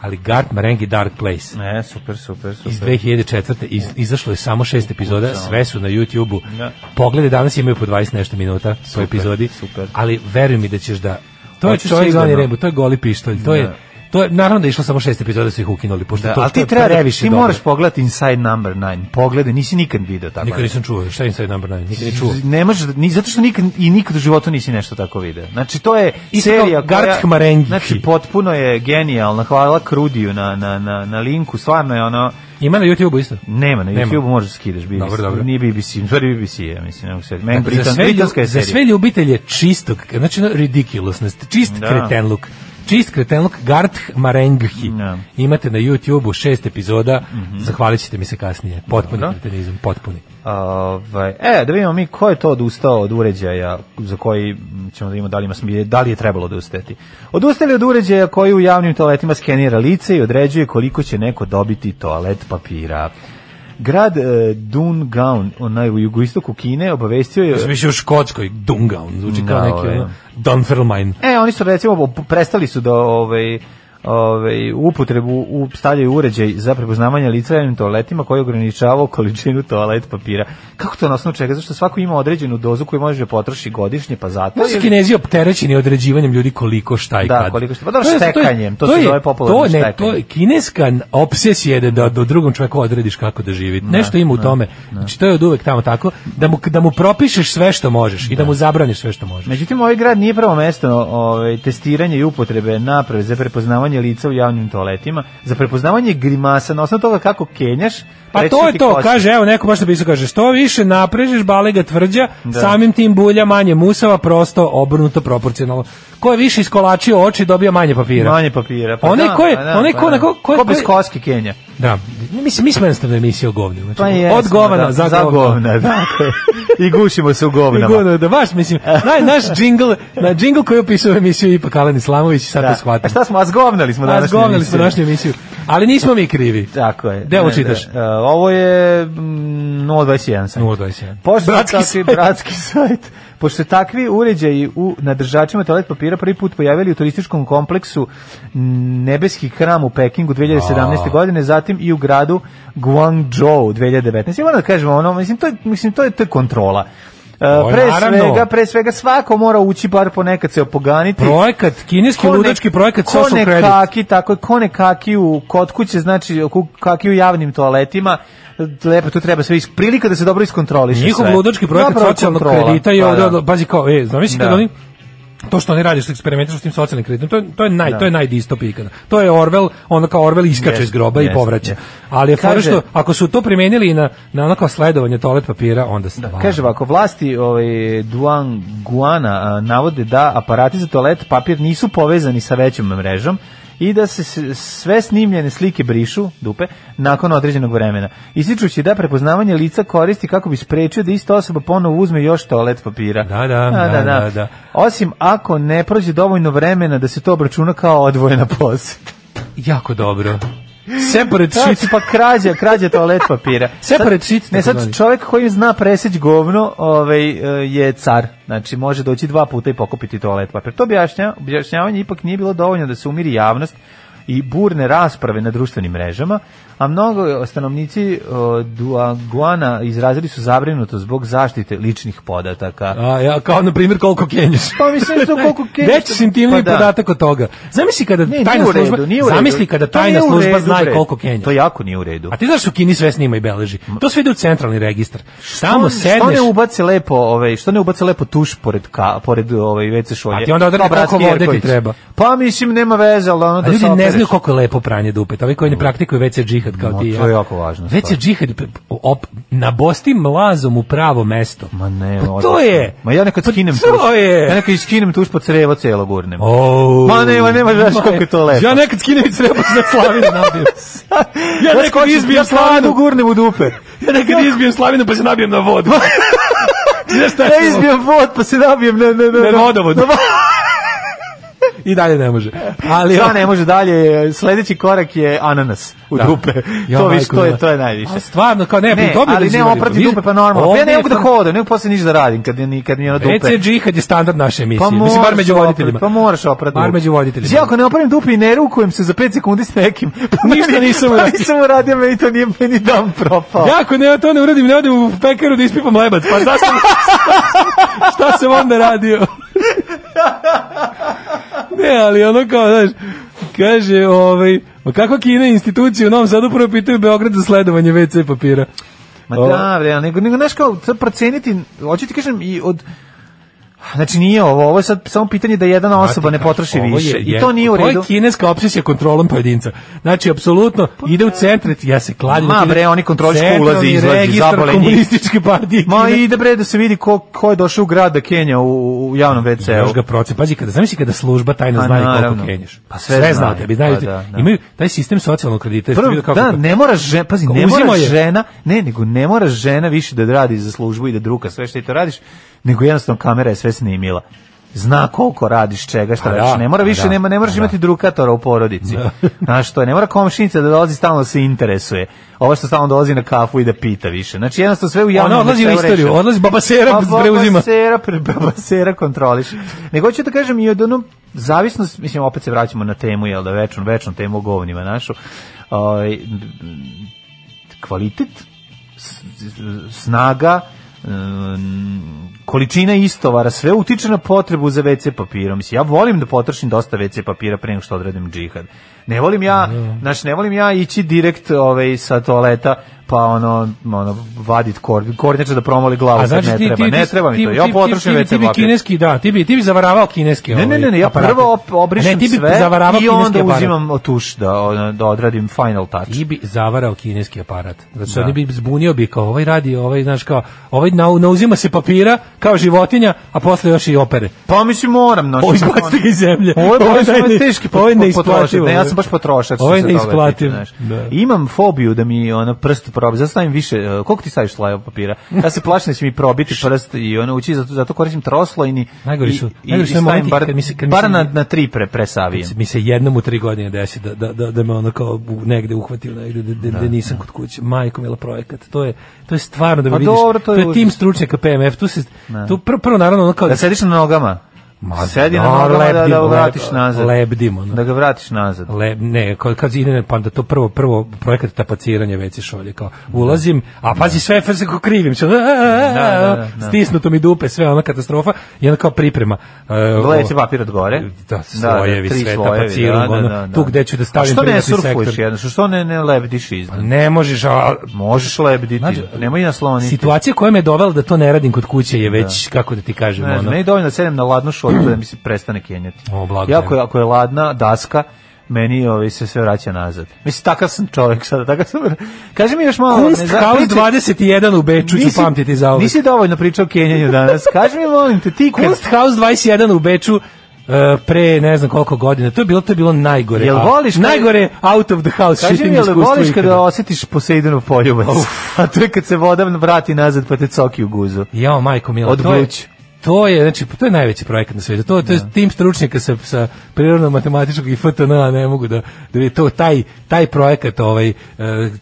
ali Gart Marengi Dark Place. Ne, super, super, super. Iz 2004. Iz, izašlo je samo šest epizoda, sve su na YouTubeu. Da. Poglede danas imaju po 20 nešto minuta super, po epizodi, super. ali veruj mi da ćeš da to je čovjek zvani Rebu, to je goli pištolj, to je da. To je naravno da je išlo samo šest epizoda da su ih ukinuli pošto da, to. Ali ti treba reviš. Ti možeš pogledati Inside Number 9. Poglede, nisi nikad video tako. Nikad nisam čuo. Šta je Inside Number 9? Nikad ni čuo. Nemaš da, ni zato što nikad i nikad u životu nisi nešto tako video. Znači to je Isto serija Garth Marengi. Znači potpuno je genijalna. Hvala Krudiju na na na na linku. Stvarno je ono ima na YouTubeu isto? Nema, na YouTubeu možeš da skidaš BBC. Dobro, dobro. Nije BBC, stvari BBC, ja mislim, nego serija. Meni britanska je serija. Za sve ljubitelje čistog, znači ridiculousness, čist da. kretenluk čist kretenluk Garth Marenghi. No. Da. Imate na YouTubeu šest epizoda, mm -hmm. zahvalit ćete mi se kasnije. Potpuni Dobro. kretenizam, potpuni. Ovaj, e, da vidimo mi ko je to odustao od uređaja za koji ćemo da vidimo da li, ima, da li je trebalo odustati. Odustali od uređaja koji u javnim toaletima skenira lice i određuje koliko će neko dobiti toalet papira. Grad e, Dungaon, onaj u jugoistoku Kine, obavestio je... Mislim, više u Škotskoj, Dungaon, zvuči kao da, neki... Da. Dunfermline. E, oni su recimo prestali su da ovaj ovaj upotrebu u stavljaju uređaj za prepoznavanje lica javnim toaletima koji ograničavao količinu toalet papira. Kako to na osnovu čega? Zašto svako ima određenu dozu koju može da potroši godišnje, pa zato. je Kinezi opterećeni određivanjem ljudi koliko šta i da, kad. koliko šta. Pa dobro, to, je, to, je, to, to se zove popularno to, ne, To je kineska obsesija da, da, do da drugom čoveku odrediš kako da živi. Ne, da, Nešto ima u da, tome. Ne. Znači to je od uvek tamo tako da mu da mu propišeš sve što možeš i da mu zabraniš sve što možeš. Međutim ovaj grad nije pravo mesto ovaj testiranje i upotrebe naprave za prepoznavanje prepoznavanje lica u javnim toaletima, za prepoznavanje grimasa, na osnovu toga kako kenjaš. Pa to je to, kosti. kaže, evo neko baš napisao, kaže, što više naprežeš, bale ga tvrđa, da. samim tim bulja manje musava, prosto obrnuto proporcionalno ko je više iskolačio oči dobio manje papira. Manje papira. Pa onaj da, ko je, pa da, onaj pa ko, da, ko, ko, ko bez koski Kenja. Da. Mislim, mi smo jednostavno emisija o govnju. Znači, pa jesmo, od govna da, za, za govna. da. I gušimo se u govnama. [laughs] I govna, da baš, mislim, naj, naš džingl, na džingl koji je opisao emisiju ipak Alen Islamović i sad da. to shvatim. A šta smo, a zgovnali smo današnju emisiju. A zgovnali smo današnju emisiju. Ali nismo mi krivi. Tako je. Gde ovo čitaš? da. Ovo je 021 mm, sajt. 021. Pošto bratski sajt. Bratski sajt. Pošto takvi uređaji u nadržačima toalet papira prvi put pojavili u turističkom kompleksu Nebeski hram u Pekingu 2017. godine, zatim i u gradu Guangzhou 2019. Ja moram da kažem, ono, mislim, to je, mislim, to je, te kontrola. Uh, pre svega, pre svega svako mora ući bar ponekad se opoganiti. Projekat, kineski ludački projekat Social Credit. Kone kaki, tako je, kone kaki u kod kuće, znači kaki u javnim toaletima, lepo tu treba sve prilika da se dobro iskontroliše Njihov sve. ludački projekat socijalnog kredita je da, ovdje, da. pazi kao, e, zamislite da. da oni to što oni rade što eksperimentišu s tim socijalnim kreditom to je to je naj da. to je najdistopija ikada. To je Orwell, ono kao Orwell iskače yes, iz groba yes, i povraća. Yes. Ali je fora što ako su to primenili na na ono kao sledovanje toalet papira onda se da, kaže ovako vlasti ovaj Duan Guana navode da aparati za toalet papir nisu povezani sa većom mrežom i da se sve snimljene slike brišu, dupe, nakon određenog vremena. Isičući da prepoznavanje lica koristi kako bi sprečio da ista osoba ponovo uzme još toalet papira. Da, da, da, da, da. da. da, da. Osim ako ne prođe dovoljno vremena da se to obračuna kao odvojena poseta. Jako dobro. Separate shit. Pa krađa, krađa toalet papira. Separate shit. Ne, sad da čovjek koji zna preseć govno ovaj, e, je car. Znači, može doći dva puta i pokupiti toalet papir. To objašnja, objašnjavanje ipak nije bilo dovoljno da se umiri javnost i burne rasprave na društvenim mrežama, a mnogo stanovnici Guana izrazili su zabrinutost zbog zaštite ličnih podataka. A, ja, kao na primjer koliko kenjiš. Pa mislim što da [laughs] koliko kenjiš. Već simtimni pa da. podatak od toga. Zamisli kada ne, tajna redu, služba, nije zamisli kada tajna služba zna koliko kenjiš. To jako nije u redu. A ti znaš u Kini sve snima i beleži. To sve ide u centralni registar. Tamo sedneš. Što ne ubace lepo, ovaj, što ne ubace lepo tuš pored ka, pored ovaj WC šolje. A ti onda odredi koliko vode ti treba. Pa mislim nema veze, al ono da ljudi ne znaju koliko je lepo pranje dupe. Ovi koji ne praktikuju WC džih džihad kao ti. To je jako važno. Već je džihad op, na Bosti mlazom u pravo mesto. Ma ne, pa to je. Ma ja nekad pa skinem pa To je. Ja nekad skinem tuš po crevo celo gurnem. Oh, ma ne, ma nema znaš koliko je to lepo. Ja nekad skinem i crevo za [laughs] slavinu nabijem. ja, ja nekad izbijem slavinu gurnem u dupe. ja nekad izbijem slavinu pa se nabijem na vodu. [laughs] Znaš Ja izbijem vod pa se nabijem na, na, na, na, na vodovod. Na vodovod. I dalje ne može. Ali Šta ne može dalje? Sledeći korak je ananas u da. dupe. Ja, to viš, to je to je najviše. A stvarno kao ne, ne dobio ali da ne oprati dupe pa normalno. Pa ja ne mogu da hodam, ne mogu posle ništa da radim kad ni kad mi na dupe. ECG kad je standard naše emisije. Pa Mislim bar među voditeljima. Pa moraš oprati. Bar među voditeljima. Znači, ja ako ne opravim dupe i ne rukujem se za 5 sekundi s nekim. [laughs] Pa ništa nisam pa uradio. Nisam uradio, meni to nije meni dan propao. Ja ako ne to ne uradim, ne odem u pekaru da ispipam lebac. Pa zašto? [laughs] Šta se onda radio? [laughs] Ne, ali ono kao, znaš, kaže, ovaj, ma kako Kina institucije u Novom Sadu prvo pitaju Beograd za sledovanje WC papira? Ma da, bre, nego, nego, znaš kao, sad proceniti, hoću ti kažem, i od, Znači nije ovo, ovo je sad samo pitanje da jedna osoba ne potroši više. Je, I to nije u redu. Ovo je kineska obsesija kontrolom pojedinca. Znači, apsolutno, pa- ide u centre, ja se kladim. Da Ma bre, oni kontroličko ulazi i izlazi, zabole komunističke partije. Ma ide bre da se vidi ko, ko je došao u grad da Kenja u, u javnom WC-u. Još ga proce. Pazi, kada, zamisli kada služba tajna pa zna i koliko Kenjaš. Pa sve, sve zna, tebi, znaju, pa da, da. imaju taj sistem socijalnog kredita. Prv, kako, da, ne mora žena, pazi, ne mora žena, ne, nego ne mora žena više da radi za službu i da druka sve što ti to radiš nego jednostavno kamera je sve snimila zna koliko radiš, čega, šta radiš. Da, ne mora više, da, nema, ne moraš da. imati drukatora u porodici. Da. [laughs] Znaš što je, ne mora komšinica da dolazi stalno da se interesuje. Ovo što stalno dolazi na kafu i da pita više. Znači jednostavno sve u javnom... Ona odlazi u istoriju, reče. odlazi baba sera, pa, preuzima. Sera, baba sera kontroliš. Nego ću da kažem i od onom zavisnost, mislim opet se vraćamo na temu, jel da večnu, večnu temu govnima našu, o, ovaj, kvalitet, snaga, količina istovara sve utiče na potrebu za WC papirom. Mislim, ja volim da potrošim dosta WC papira pre nego što odradim džihad. Ne volim ja, mm. znači ne volim ja ići direkt ovaj sa toaleta pa ono, ono vadit kor, kor neće da promoli glavu, a znači, ne ti, treba, ti, ne treba ti, mi to, ja potrošim WC papir. Ti bi kineski, da, ti bi, ti bi zavaravao kineski Ne, ne, ovaj, ne, ne ja prvo obrišem ne, sve i onda uzimam aparat. tuš da, da odradim final touch. Ti bi zavarao kineski aparat, znači da. oni bi zbunio bi kao ovaj radi, ovaj, znaš kao, ovaj na, nauzima se papira kao životinja, a posle još i opere. Pa mislim moram, znači. Ovo izbacite ga iz zemlje. Ovo je, ovo ovo je teški, ovo je neisplativo. Ne, ja sam baš potrošac. Ovo je neisplativo. Da. Imam fobiju da mi ona prst probi. zato stavim više, e, koliko ti staviš slajeva papira? Ja se plašim da će mi probiti prst i ono ući, zato, zato koristim troslojni najgori su, i, najgori su i stavim bar, mi se, kad bar na, na tri pre, presavijem. Mi se jednom u tri godine desi da, da, da, da me ono kao negde uhvatio, negde da, da, da nisam da. kod kuće, majko mila projekat, to je, to je stvarno da me pa vidiš, dobro, to je, to je tim stručnjaka PMF, tu se, da. tu prvo, prvo naravno ono kao... Da sediš na nogama. Ma, Sedi na nogama da, da ga vratiš nazad. Lebdimo. No. Da ga vratiš nazad. Le, ne, kad, kad ide pa da to prvo, prvo projekat tapaciranja veci šolje. Kao, ulazim, a pazi sve sve ko krivim. Što, da, da, da, Stisnuto mi dupe, sve ona katastrofa. I onda kao priprema. Uh, e, Leće papir od gore. Da, slojevi, da, da, sve tapaciram. Da, da, da, da, Tu gde ću da stavim što ne surfuješ jedno? Što ne, ne lebdiš iznad? Pa ne možeš, a... Možeš lebditi, znači, nemoj nasloniti. Situacija koja me dovela da to ne radim kod kuće je da. već, kako da ti kažem. Ne, ono, ne je dovoljno da sedem na ladnu došlo do da mi se prestane kenjati. O, blago. Jako je, ako je ladna daska, meni ovi ovaj, se sve vraća nazad. Mislim takav sam čovjek sada, takav sam. Kaže mi još malo, Kunst, ne znam. 21 u Beču nisi, ću pamtiti za ovo. Nisi dovoljno pričao o Kenjanju danas. Kaži mi molim te, ti Kunst House 21 u Beču Uh, pre ne znam koliko godina. To je bilo to je bilo najgore. Jel voliš kaj... najgore out of the house Kaži mi, jel voliš kada ikada. osjetiš Poseidonov poljubac? A to je kad se voda vrati nazad pa te coki u guzu. Jo, majko mila, Od to je, to je znači to je najveći projekat na svijetu. To, to je da. tim stručnjaka sa sa prirodno matematičkog i FTN ne mogu da da to taj taj projekat ovaj eh,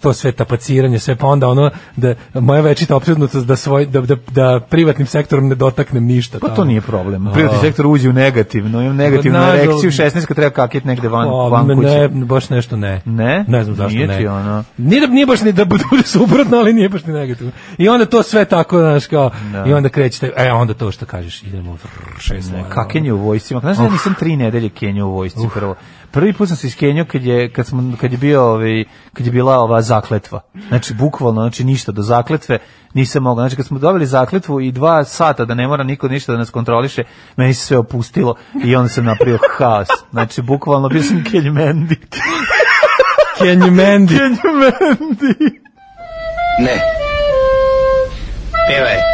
to sve tapaciranje sve pa onda ono da moja večita opsednutost da svoj da, da, da privatnim sektorom ne dotaknem ništa. Pa to nije problem. Privatni sektor uđe u negativno, ima negativnu na, reakciju 16 treba kakit negde van o, pa, van kuće. Ne, baš nešto ne. Ne? Ne znam zašto nije ne. Ti ono. Nije, da, nije baš ni da bude [laughs] suprotno, ali nije baš ni negativno. I onda to sve tako znaš kao da. i onda krećete e onda to što što kažeš, idemo šest Ka Kenja u vojsci, znaš da ja nisam tri nedelje Kenja u vojsci prvo. Prvi put sam se iskenjao kad je, kad, smo, kad je bio ovaj, kad je bila ova zakletva. Znači, bukvalno, znači ništa do zakletve nisam mogao. Znači, kad smo dobili zakletvu i dva sata da ne mora niko ništa da nas kontroliše, meni se sve opustilo i onda sam napravio haos. Znači, bukvalno bio sam Kenjmendi. [laughs] Kenjmendi. Kenjmendi. Ne. Pevaj.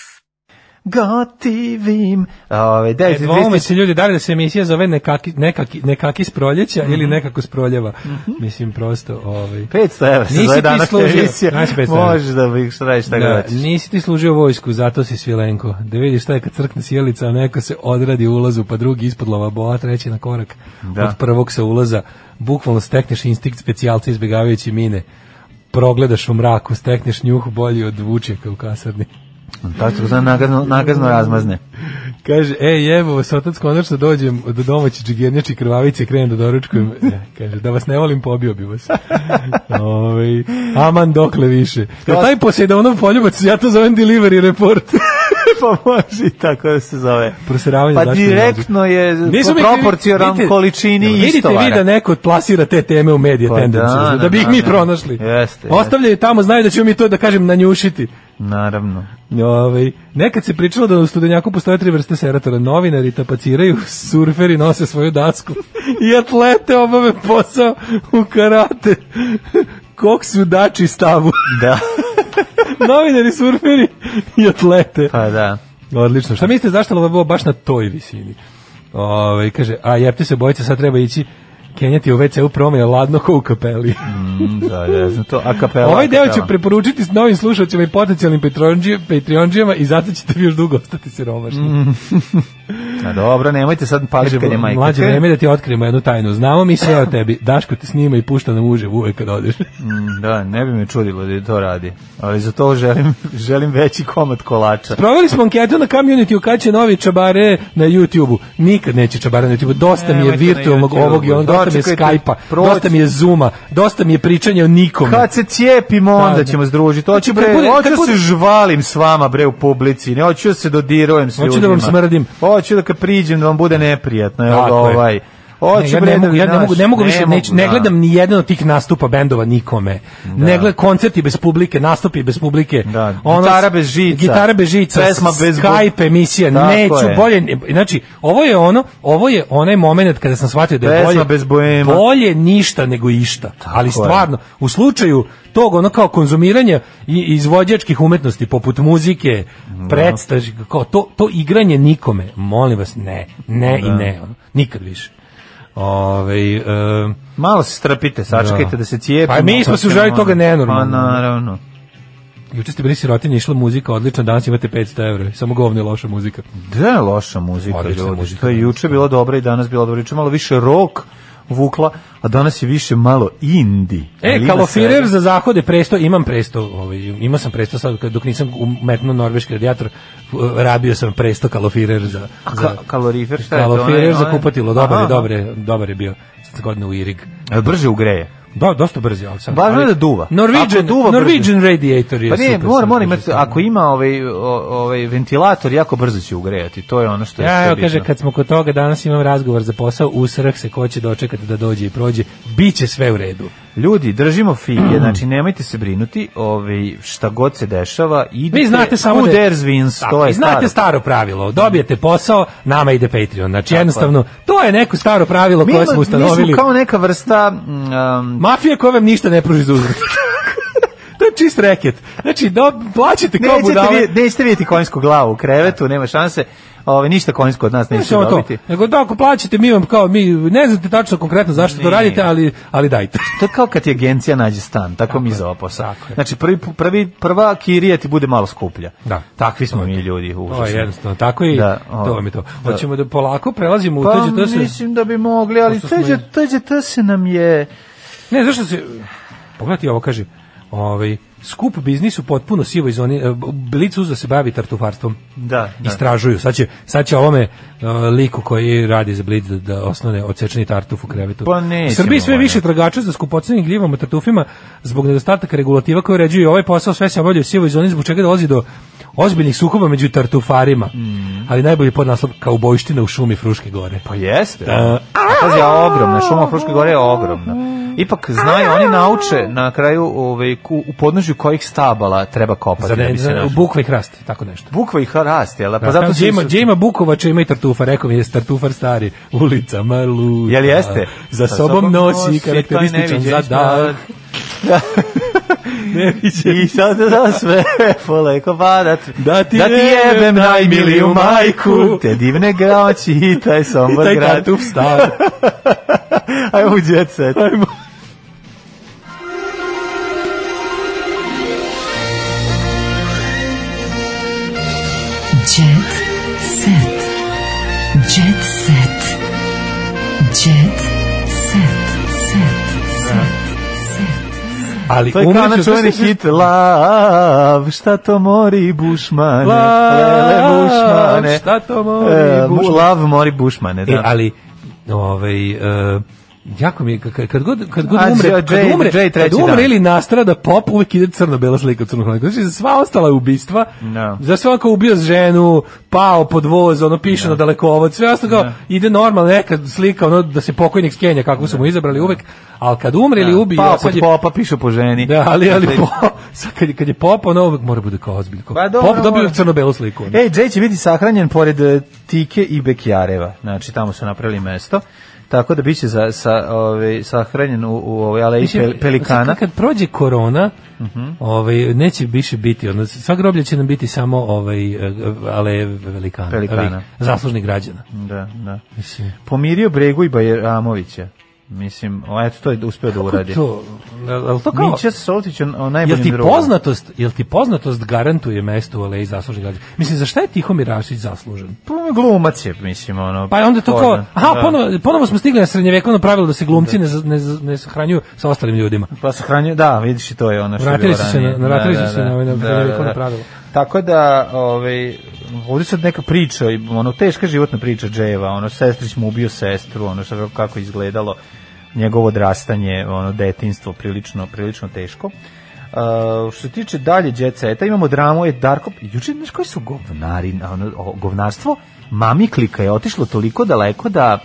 gotivim. Ove, 9, e, dvome se ljudi, da li da se emisija zove nekaki, nekaki, nekaki s proljeća mm -hmm. ili mhm. nekako sproljeva? Mm -hmm. Mislim, prosto... Ovaj. 500 evra se zove danas emisija. Možeš da bih šta radiš, šta da, Nisi ti služio vojsku, zato si svilenko. Da vidiš šta je kad crkne sjelica, a neko se odradi ulazu, pa drugi ispod boa, treći na korak da. od prvog sa ulaza. Bukvalno stekneš instinkt specijalca izbjegavajući mine. Progledaš u mraku, stekneš njuh bolji od vučeka u kasarni. Tako se zna nagazno, nagazno razmazne. Kaže, ej, jebo vas otac, konačno dođem do domaći džigernjači krvavice, krenem da doručkujem. Ja, mm. kaže, da vas ne volim, pobio bi vas. [laughs] Ove, ovaj, aman dokle više. Ja, taj posjedonom poljubac, ja to zovem delivery report. [laughs] pa može i tako da se zove. Proseravanje pa direktno je proporcionalno količini vidite, istovara. Vidite vi da neko plasira te teme u medije pa, tendenciju, da, da, da, bi ih da, mi da. pronašli. Jeste, Ostavljaju tamo, znaju da ćemo mi to da kažem nanjušiti. Naravno. Ove, ovaj, nekad se pričalo da u studenjaku postoje tri vrste seratora. Novinari tapaciraju, surferi nose svoju dasku i atlete obave posao u karate. Kok su dači stavu. Da. [laughs] Novinari, surferi i atlete. Pa da. Odlično. Šta mislite zašto je ovo baš na toj visini? Ove, ovaj, kaže, a jepte se bojice, sad treba ići Kenjati u WC-u promjena ladno ko u kapeli. mm, da, da ja znam to. A kapela, Ovaj deo ću preporučiti s novim slušalcima i potencijalnim Patreonđijama i zato ćete vi još dugo ostati siromašni. Mm. A dobro, nemojte sad paliti kad je majka. Mlađe vreme da ti otkrijemo jednu tajnu. Znamo mi sve o tebi. Daško te snima i pušta na uživ uvek kad odeš. Mm, da, ne bi me čudilo da to radi. Ali za to želim, želim veći komad kolača. Proveli smo anketu na community u kaće novi čabare na YouTube-u. Nikad neće čabare na YouTube-u. Dosta mi je virtualnog ovog i on dosta mi je Skype-a, dosta mi je Zoom-a, dosta mi je pričanja o nikome. Kad se cijepimo, da, onda da. ćemo združiti. Znači, hoću, bre, hoću se žvalim s vama, bre, u publici. Ne hoću da se dodirujem s ljudima. Hoću da vam smrdim hoću da kad priđem da vam bude neprijatno, evo ga ovaj. Hoću ne, ja ne da mogu, ja ne mogu, ne mogu više, ne, ne da. gledam ni jedan od tih nastupa bendova nikome. Da. Ne gledam koncerti bez publike, nastupi bez publike. Da. Ono, gitara bez žica. Gitara bez žica. Pesma bez Skype emisija. Tako Neću bolje. Znači, ovo je ono, ovo je onaj momenat kada sam shvatio da je bolje. bez bojema. Bolje ništa nego išta. Tako Ali stvarno, je. u slučaju tog ono kao konzumiranje izvođačkih umetnosti poput muzike, da. predstav, kao to, to igranje nikome, molim vas, ne, ne i da. ne, ono, nikad više. Ove, e, Malo se strpite, sačekajte da, da se cijepimo. Pa mi pa smo se užali toga nenormalno. Pa naravno. Juče ste bili sirotinje, išla muzika, odlična, danas imate 500 evra, samo govno loša muzika. Da, loša muzika, Odlična ljudi. Muzika, to je da, juče bila dobra i danas bila dobra, juče malo više rok, vukla, a danas je više malo indi. E, kalofirer za zahode presto, imam presto, ovaj, imao sam presto sad, dok nisam umetno norveški radijator, rabio sam presto kalofirer za... A ka, kalorifer, šta je to? Kalofirer za kupatilo, dobar je, dobar je, dobar je bio, sad godine u Irig. brže ugreje. Da, dosta brzi, ali sam. Važno je da duva. Norwegian, duva Norwegian radiator je pa ne, super. mora, mora imati, ako ima ovaj, ovaj ventilator, jako brzo će ugrejati. To je ono što je ja, Ja, kaže, kad smo kod toga, danas imam razgovor za posao, usrah se ko će dočekati da dođe i prođe. Biće sve u redu. Ljudi, držimo fige, znači nemojte se brinuti, ovaj šta god se dešava, idete Vi znate samo da wins, tako, to je znate staro. staro pravilo. Dobijete posao, nama ide Patreon. Znači jednostavno to je neko staro pravilo koje smo ustanovili. Mi smo kao neka vrsta mm, um, mafije koja vam ništa ne pruži za uzvrat. [laughs] to je čist reket. Znači, do, plaćate kao budale. Nećete vidjeti konjsku glavu u krevetu, nema šanse. Ovaj ništa konjsko od nas neće ne dobiti. Nego da ako plaćate mi vam kao mi ne znate tačno konkretno zašto ne. to radite, ali ali dajte. [laughs] To je kao kad ti agencija nađe stan, tako, tako mi za posao. Znači prvi, prvi prva kirija ti bude malo skuplja. Da. Takvi smo to mi to. ljudi, užasno. je jednostavno tako i da, to vam je to. Hoćemo da. da polako prelazimo pa, u tuđe to se. mislim da bi mogli, ali tuđe tuđe to se nam je Ne, zašto se Pogledaj ovo kaže. Ovaj skup biznis u potpuno sivoj zoni e, Blic uzda se bavi tartufarstvom da, da. istražuju, sad će, sad će ovome uh, liku koji radi za Blic da, da osnovne odsečeni tartuf u krevetu pa u Srbiji sve više tragača za skupocenim gljivama tartufima zbog nedostataka regulativa koje uređuju ovaj posao sve se obavlja u sivoj zoni zbog čega dolazi do ozbiljnih sukoba među tartufarima mm. ali najbolji podnaslov kao bojština u šumi Fruške gore pa jeste da. E, a, a, a, ogromna, šuma Fruške gore je ogromna ipak znaju, oni nauče na kraju ovaj, u, u podnožju kojih stabala treba kopati. Za, da bi bukva i hrast, tako nešto. Bukva i hrast, jel? Da? Pa da, zato gdje, ima, gdje ima bukova, če ima i tartufa, rekao mi je tartufar stari, ulica luta. Jel jeste? Za sobom, sobom nosi, nosi karakterističan zadah. Da. [laughs] ne Neviđen. I sad da sve [laughs] poleko padat. Da ti, da ti jebem najmiliju majku, te divne gaoći i taj sombor [laughs] grad. I taj katup star. [laughs] Ajmo u jet set. Ajmo. Ali to je kao čuveni hit Lav, šta to mori bušmane Lele bušmane Šta to mori e, bušmane Lav mori bušmane e, da. E, ali ovaj, uh, Jako mi je, kad, kad god, kad god umre, Jay, kad umre, Jay kad umre ili nastrada pop, pa uvek ide crno-bela slika crnog Znači, za sva ostala ubistva, no. Da. za sve ako ubio ženu, pao pod voz, ono, piše no. Da. na dalekovod, sve ostalo, no. Da. ide normalno neka slika, ono, da se pokojnik skenja, kako su mu izabrali uvek, ali kad umre ili ubije... Pao pod popa, piše po ženi. Da, ali, ali, po, [laughs] kad, je, kad je pop, ono, uvek mora bude kao ozbiljno. Pa, pop dobio crno-belu sliku. Ej, Jay će biti sahranjen pored e, Tike i Bekjareva, znači, tamo su napravili mesto tako da biće za, sa, ovaj sahranjen u, u ovaj aleji Mislim, pelikana. Znači, kad prođe korona, uh mhm. -huh. ovaj, neće više biti, ono, sva groblja će nam biti samo ovaj, ale pelikana, pelikana. Ovih, zaslužnih građana. Da, da. Mislim. Pomirio Bregu i Bajramovića. Mislim, o, eto, to je uspeo da uradi. To, jel to kao... Mića Soltić o najboljem jel ti poznatost, Jel ti poznatost garantuje mesto u Aleji zaslužen gledanje? Mislim, za šta je Tihomir Rašić zaslužen? Pa glumac je, mislim, ono... Pa onda to kao... Aha, da. ponovo, ponovo smo stigli na srednjevekovno pravilo da se glumci da. ne, ne, ne sahranjuju sa ostalim ljudima. Pa sahranjuju, da, vidiš i to je ono što je bilo ranije. Vratili su se na, vratili da, su se da, na, ovaj- na, na, na, na, na, na, na, Tako da, ovaj, ovdje sad neka priča, ono, teška životna priča Dževa, ono, sestrić mu ubio sestru, ono, šta, kako izgledalo njegovo odrastanje, ono, detinstvo, prilično, prilično teško. Uh, što se tiče dalje Jet Seta, imamo dramu, je Darko, juče, znaš koji su govnari, ono, govnarstvo, mami klika je otišlo toliko daleko da,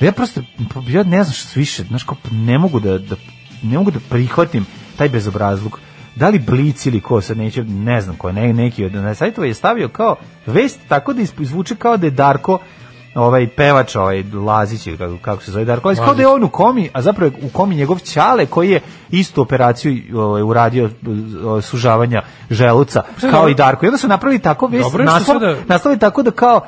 da ja prosto, ja ne znam što više, znaš, kao, ne mogu da, da, ne mogu da prihvatim taj bezobrazluk da li Blic ili ko sad neće, ne znam ko, ne, neki od na sajtova je stavio kao vest tako da izvuče kao da je Darko ovaj pevač, ovaj Lazić ili kako, kako se zove Darko Lazić, kao da je on u komi, a zapravo je u komi njegov ćale koji je istu operaciju ovaj, uradio ovaj, sužavanja želuca, pa Sada, kao i Darko. I onda su napravili tako vest, naslov, da... nastavili tako da kao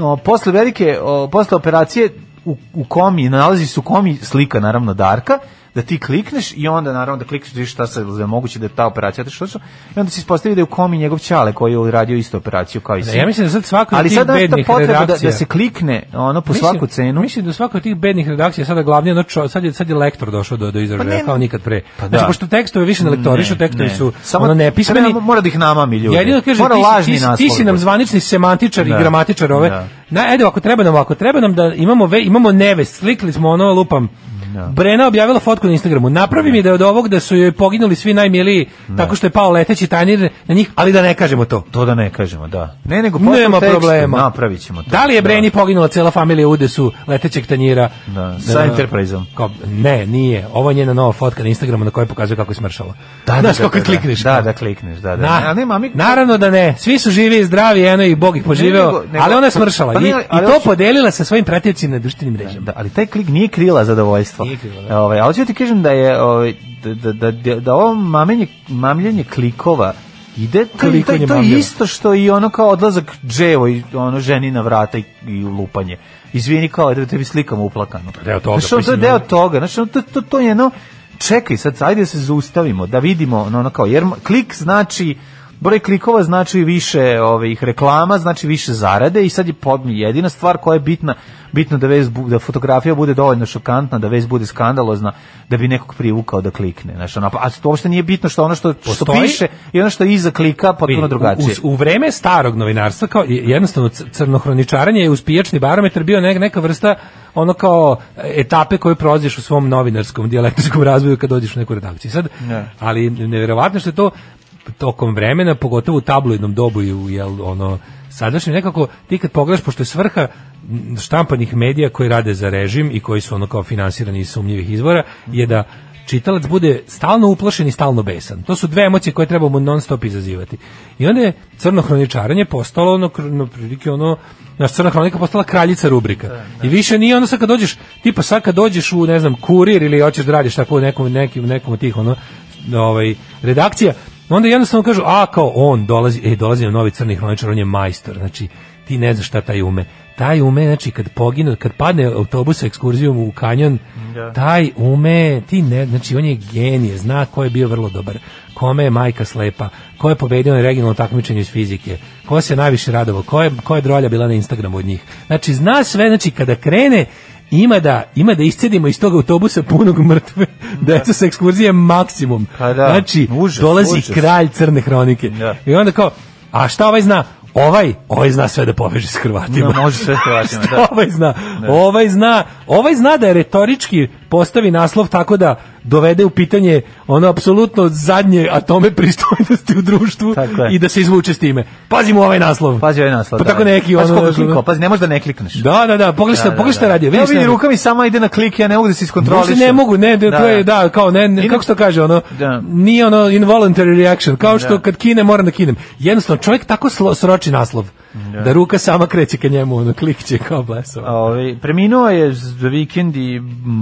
o, posle velike, o, posle operacije u, u komi, nalazi se u komi slika naravno Darka, da ti klikneš i onda naravno da klikneš da vidiš šta se da moguće da je ta operacija da što su i onda se ispostavi da je u komi njegov ćale koji je radio istu operaciju kao i da, ja mislim da sad svaka ali sad da potreba da, da, se klikne ono po mislim, svaku cenu mislim da svaka tih bednih redakcija sada glavni ono čo, sad je sad je lektor došao do do izražaja pa kao nikad pre pa da. znači pošto tekstove više ne lektorišu tekstovi su samo ono nepismeni ne, mora da ih namami ljudi jedino kaže mora lažni nas. ti si nam da. zvanični semantičar i da. gramatičar ove na ajde ako treba nam ako treba nam da imamo ve, imamo neve, slikli smo ono lupam No. Da. Brena objavila fotku na Instagramu. Napravi mi da je od ovog da su joj poginuli svi najmiliji no. Da. tako što je pao leteći tanjir na njih, ali da ne kažemo to. To da ne kažemo, da. Ne, nego Nema tekstu, problema. Napravit ćemo to. Da li je da. Breni da. poginula cela familija u udesu letećeg tanjira? Da, sa da, Enterprise-om. Ne, nije. Ovo je njena nova fotka na Instagramu na kojoj pokazuje kako je smršala. Da, Znaš da, kako da, klikneš. Da, da, klikneš, da, da. Na, a ne, mami, Naravno da ne. Svi su živi i zdravi, eno i Bog ih poživeo, nego, nego, ali ona je smršala. Pa, I, ali, ali, I to podelila sa svojim pratiocima na društvenim mrežama. Da, ali taj klik nije krila zadovoljstvo tako. Ovaj, ali ću ti kažem da je ovaj, da, da, da, da ovo mamenje, mamljenje klikova ide to, to, to je isto što i ono kao odlazak dževo i ono ženi na vrata i, i lupanje. Izvini kao da tebi slikamo uplakano. Deo toga. Znaš, to je deo toga. Znači, to, to, to je jedno čekaj sad, ajde se zaustavimo da vidimo ono, ono kao, jer klik znači broj klikova znači više ovih reklama, znači više zarade i sad je jedina stvar koja je bitna, bitno da vez da fotografija bude dovoljno šokantna, da vez bude skandalozna, da bi nekog privukao da klikne. Znači, ona pa, a to uopšte nije bitno što ono što, Postoji, što piše i ono što iza klika potpuno drugačije. U, u, u vreme starog novinarstva kao jednostavno crnohroničaranje je uz pijačni barometar bio neka, neka vrsta ono kao e, etape koje prolaziš u svom novinarskom dijalektičkom razvoju kad dođeš u neku redakciju. Sad, ne. ali neverovatno što je to tokom vremena, pogotovo u tabloidnom dobu i u jel, ono, sadašnjem nekako, ti kad pogledaš, pošto je svrha štampanih medija koji rade za režim i koji su ono kao finansirani iz sumnjivih izvora, je da čitalac bude stalno uplašen i stalno besan. To su dve emocije koje trebamo non stop izazivati. I onda je crno hroničaranje postalo ono, na prilike ono, naš crna hronika postala kraljica rubrika. Da, da. I više nije ono sad kad dođeš, tipa sad kad dođeš u, ne znam, kurir ili hoćeš da radiš tako nekom, nekim, nekom od tih, ono, ovaj, redakcija, Onda jednostavno kažu, a kao on dolazi, e, dolazi na novi crni hroničar, on je majstor, znači ti ne znaš šta taj ume. Taj ume, znači kad pogine, kad padne autobus sa ekskurzijom u kanjon, da. taj ume, ti ne, znači on je genije, zna ko je bio vrlo dobar, kome je majka slepa, ko je pobedio na regionalnom takmičenju iz fizike, ko se najviše radovao, ko je, ko je drolja bila na Instagramu od njih. Znači zna sve, znači kada krene ima da ima da iscedimo iz tog autobusa punog mrtve. Da. Deca sa ekskurzije maksimum. Pa da, znači, užas, dolazi užas. kralj crne hronike. Da. I onda kao, a šta ovaj zna? Ovaj, ovaj zna sve da poveže s Hrvatima. No, da, može sve s Hrvatima, [laughs] da. ovaj zna? Da. Ovaj zna, ovaj zna da je retorički postavi naslov tako da dovede u pitanje ono apsolutno zadnje atome pristojnosti u društvu i da se izvuče s time. Pazimo ovaj naslov. Pazi ovaj naslov. Pa da, tako neki pazi ono. Kliko, pazi, ne možeš da ne klikneš. Da, da, da, pogledaj da, pogledaj da, da. radio. Ja vidim rukami sama ide na klik, ja ne mogu da se iskontrolišem. Ne, mogu, ne, da, to je da, kao ne, ne kako to kaže, ono da. nije ono involuntary reaction, kao što da. kad kine moram da kinem. Jednostavno čovjek tako slo, sroči naslov. Da. da ruka sama kreće ka njemu, ono klikće kao blesova. Ovaj, preminuo je za vikend i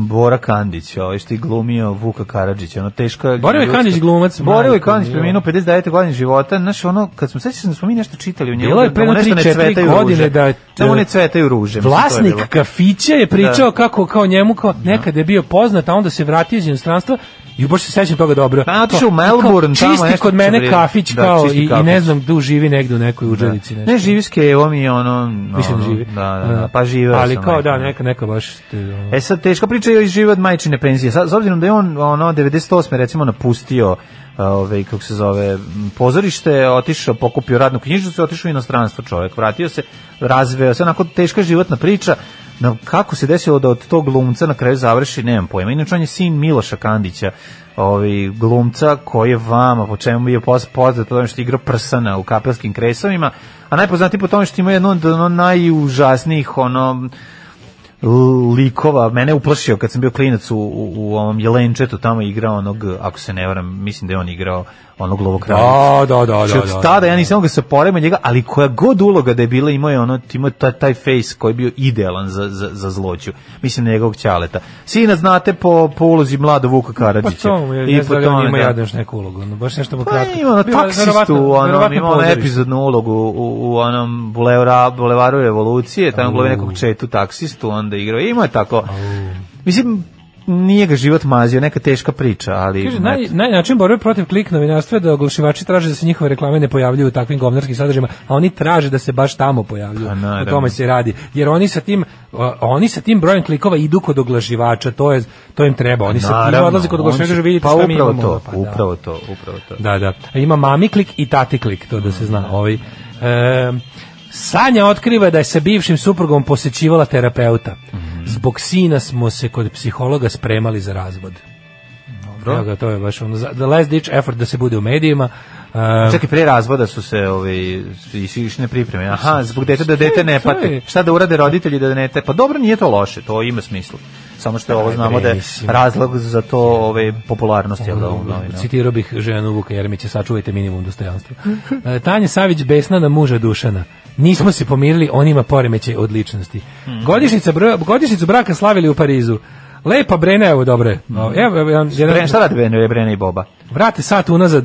Bora Kandić, ovaj što je glumio Vuka Karadžića, ono teška... Bora je Kandić glumac. Bora je Kandić preminuo 59 godina života, znaš, ono, kad smo sećali da smo mi nešto čitali u njemu, je da mu nešto ne cvetaju godine ruže. Da, da mu ne cvetaju ruže. Vlasnik kafića je da. pričao da. kako kao njemu, kao da. nekada je bio poznat, a onda se vratio iz inostranstva Ju baš se sećam toga dobro. Pa otišao u pa, Melbourne, tamo Čisti kod mene čevrije. kafić da, kao i, kafić. i ne znam tu živi negde u nekoj udželici da. nešto. Ne živiske, s mi je ono, no, mislim da živi. Da, da, da, pa da. živeo Ali kao majka. da neka neka baš te, ono. E sad teška priča je život majčine penzije. Sa, s obzirom da je on ono 98 recimo napustio ovaj kako se zove pozorište, otišao, pokupio radnu knjižicu, otišao u inostranstvo čovek, vratio se, razveo se, onako teška životna priča No, kako se desilo da od tog glumca na kraju završi, nemam pojma. Inače, on je sin Miloša Kandića, ovaj, glumca koji je vama, po čemu je poznat po tome što je igrao prsana u kapelskim kresovima, a najpoznatiji po tome što ima jedno od najužasnijih ono, likova, mene uplašio kad sam bio klinac u, u, u ovom Jelenčetu, tamo igrao onog, ako se ne varam, mislim da je on igrao onog lovokralica. Da, da, da, da. Če znači, od da, tada da, ja nisam ga se porema njega, ali koja god uloga da je bila imao je ono, imao taj, taj face koji je bio idealan za, za, za zloću. Mislim njegovog ćaleta. Sina znate po, po ulozi mlado Vuka Karadžića. Pa to, ja, I ne znam da on ima jadan još neku ulogu, ono, baš nešto mu pa kratko. Pa ima ono taksistu, ono, ima ono epizodnu ulogu u, u onom bulevaru evolucije, tamo u glavi nekog četu taksistu, onda onda igrao. E, ima je tako. Mislim, nije ga život mazio, neka teška priča, ali... Kaže, naj, naj, način borbe protiv klik novinarstva je da oglašivači traže da se njihove reklame ne pojavljuju u takvim govnarskim sadržajima, a oni traže da se baš tamo pojavljuju. Pa o tome se radi. Jer oni sa tim, oni sa tim brojem klikova idu kod oglašivača, to, je, to im treba. Oni se tim odlaze kod oglašivača, će, vidite pa, šta mi imamo. To, pa, da. upravo to, upravo to. Da, da. Ima mami klik i tati klik, to da se zna. Ovaj, e, Sanja otkriva da je sa bivšim suprugom posećivala terapeuta. Mhm. Zbog sina smo se kod psihologa spremali za razvod. Dobro. Evo ga, to je baš ono, the last ditch effort da se bude u medijima. Uh, Čak i pre razvoda su se ovi ovaj, išli pripreme. Aha, zbog da dete da dete ne pati. Šta da urade roditelji da ne Pa dobro, nije to loše, to ima smisla samo što ovo znamo da je razlog za to ove popularnosti jel da no. Citirao bih ženu Vuka Jeremića, sačuvajte minimum dostojanstva. [laughs] E, Tanja Savić besna na muža Dušana. Nismo se pomirili, on ima poremećaj od ličnosti. Mhm. godišnica br godišnjicu braka slavili u Parizu. Lepa Brena, evo dobre. Mhm. Evo, evo, evo, evo, evo, evo, evo, evo, evo, evo, evo, evo, evo, evo,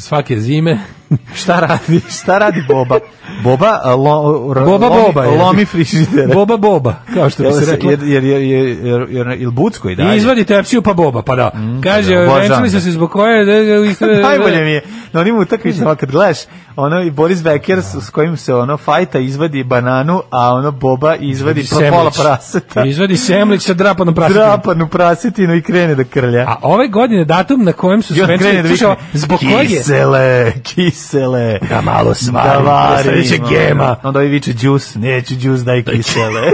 svake zime. [laughs] šta radi? [laughs] šta radi Boba? Boba, lo, r, boba, lomi, boba, lomi frižidere. Boba, boba, kao što bi se reklo. Jer, jer, jer, jer, jer, jer bucko i dalje. Izvadi tepsiju pa boba, pa da. Mm, Kaže, da, venčali se zbog koje... Da, da, da, da, Najbolje mi je, na onim utakmicama kad gledaš, ono i Boris Becker s kojim se ono fajta izvadi bananu, a ono Boba izvadi pola praseta. Izvadi semlić sa drapanom prasetinom. Drapanu prasetinu i krene da krlja. A ove godine datum na kojem su svetski... Zbog koje Kisele, kisele. Da malo da svarim. Da varim. Da gema. Onda vi viče džus, neću džus, daj kisele. [laughs]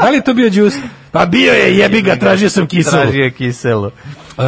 da li je to bio džus? Pa bio je, jebi ga, tražio sam kiselu. Tražio je kiselu. Uh,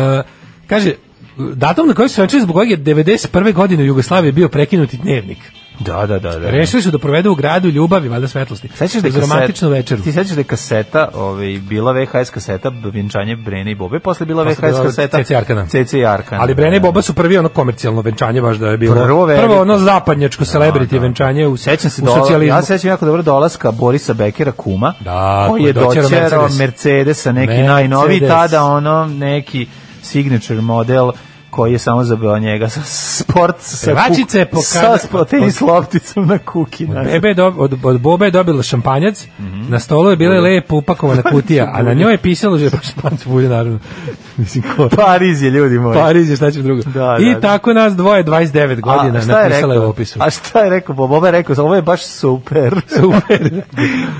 kaže, datum na koji se venčali zbog kojeg je 91. godine u Jugoslaviji bio prekinuti dnevnik. Da, da, da, da, da. Rešili su da provedu u gradu ljubavi, valjda svetlosti. Sećaš da je romantičnu večeru. Ti sećaš da je kaseta, ovaj bila VHS kaseta venčanje Brene i Bobe, posle bila posle VHS kaseta CC Arkana. CC Arkana. Ali Brene i da, Boba da. su prvi ono komercijalno venčanje baš da je bilo. Prvo, prvo ono zapadnjačko da, celebrity da. venčanje u sećam se do ja sećam jako dobro dolaska Borisa Bekera kuma. Da, koji je dočerao Mercedes. Mercedesa neki Mercedes. najnoviji tada ono neki signature model koji je samo zabeo njega sa sport sa Pevačica je pokazala sa tenis lopticom na kuki. Od, bebe do, od, od Boba je dobila šampanjac, mm -hmm. na stolu je bila lepo upakovana [laughs] kutija, a na njoj je pisalo da je šampanjac bulje, naravno. [laughs] Mislim, ko... Pariz je, ljudi moji. Pariz je, šta će drugo. Da, da, I da. tako nas dvoje, 29 godina, a, napisala je u opisu. A šta je rekao Bob? Boba je rekao, ovo je baš super. [laughs] Super.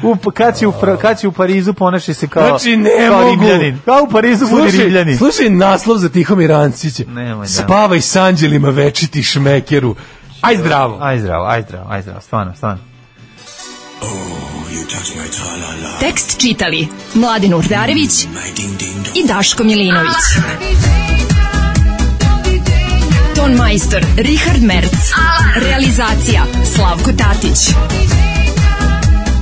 u, kad, si u, kad si u Parizu, ponašaj se kao, znači, ne kao mogu. Kao u Parizu slušaj, budi rimljanin. Slušaj naslov za Tihomir Ancić nemoj, Spavaj s anđelima večiti šmekeru. Aj zdravo. Aj zdravo, aj zdravo, aj zdravo, stvarno, stvarno. Oh, Tekst čitali Mladin Urdarević mm, i Daško Milinović. Ton majstor Richard Merc. Realizacija Slavko Tatić.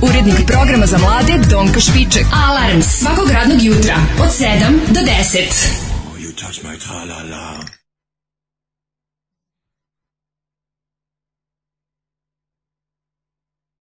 Urednik programa za mlade Donka Špiček. Alarms svakog radnog jutra od 7 do 10. Oh, you touch my tra-la-la.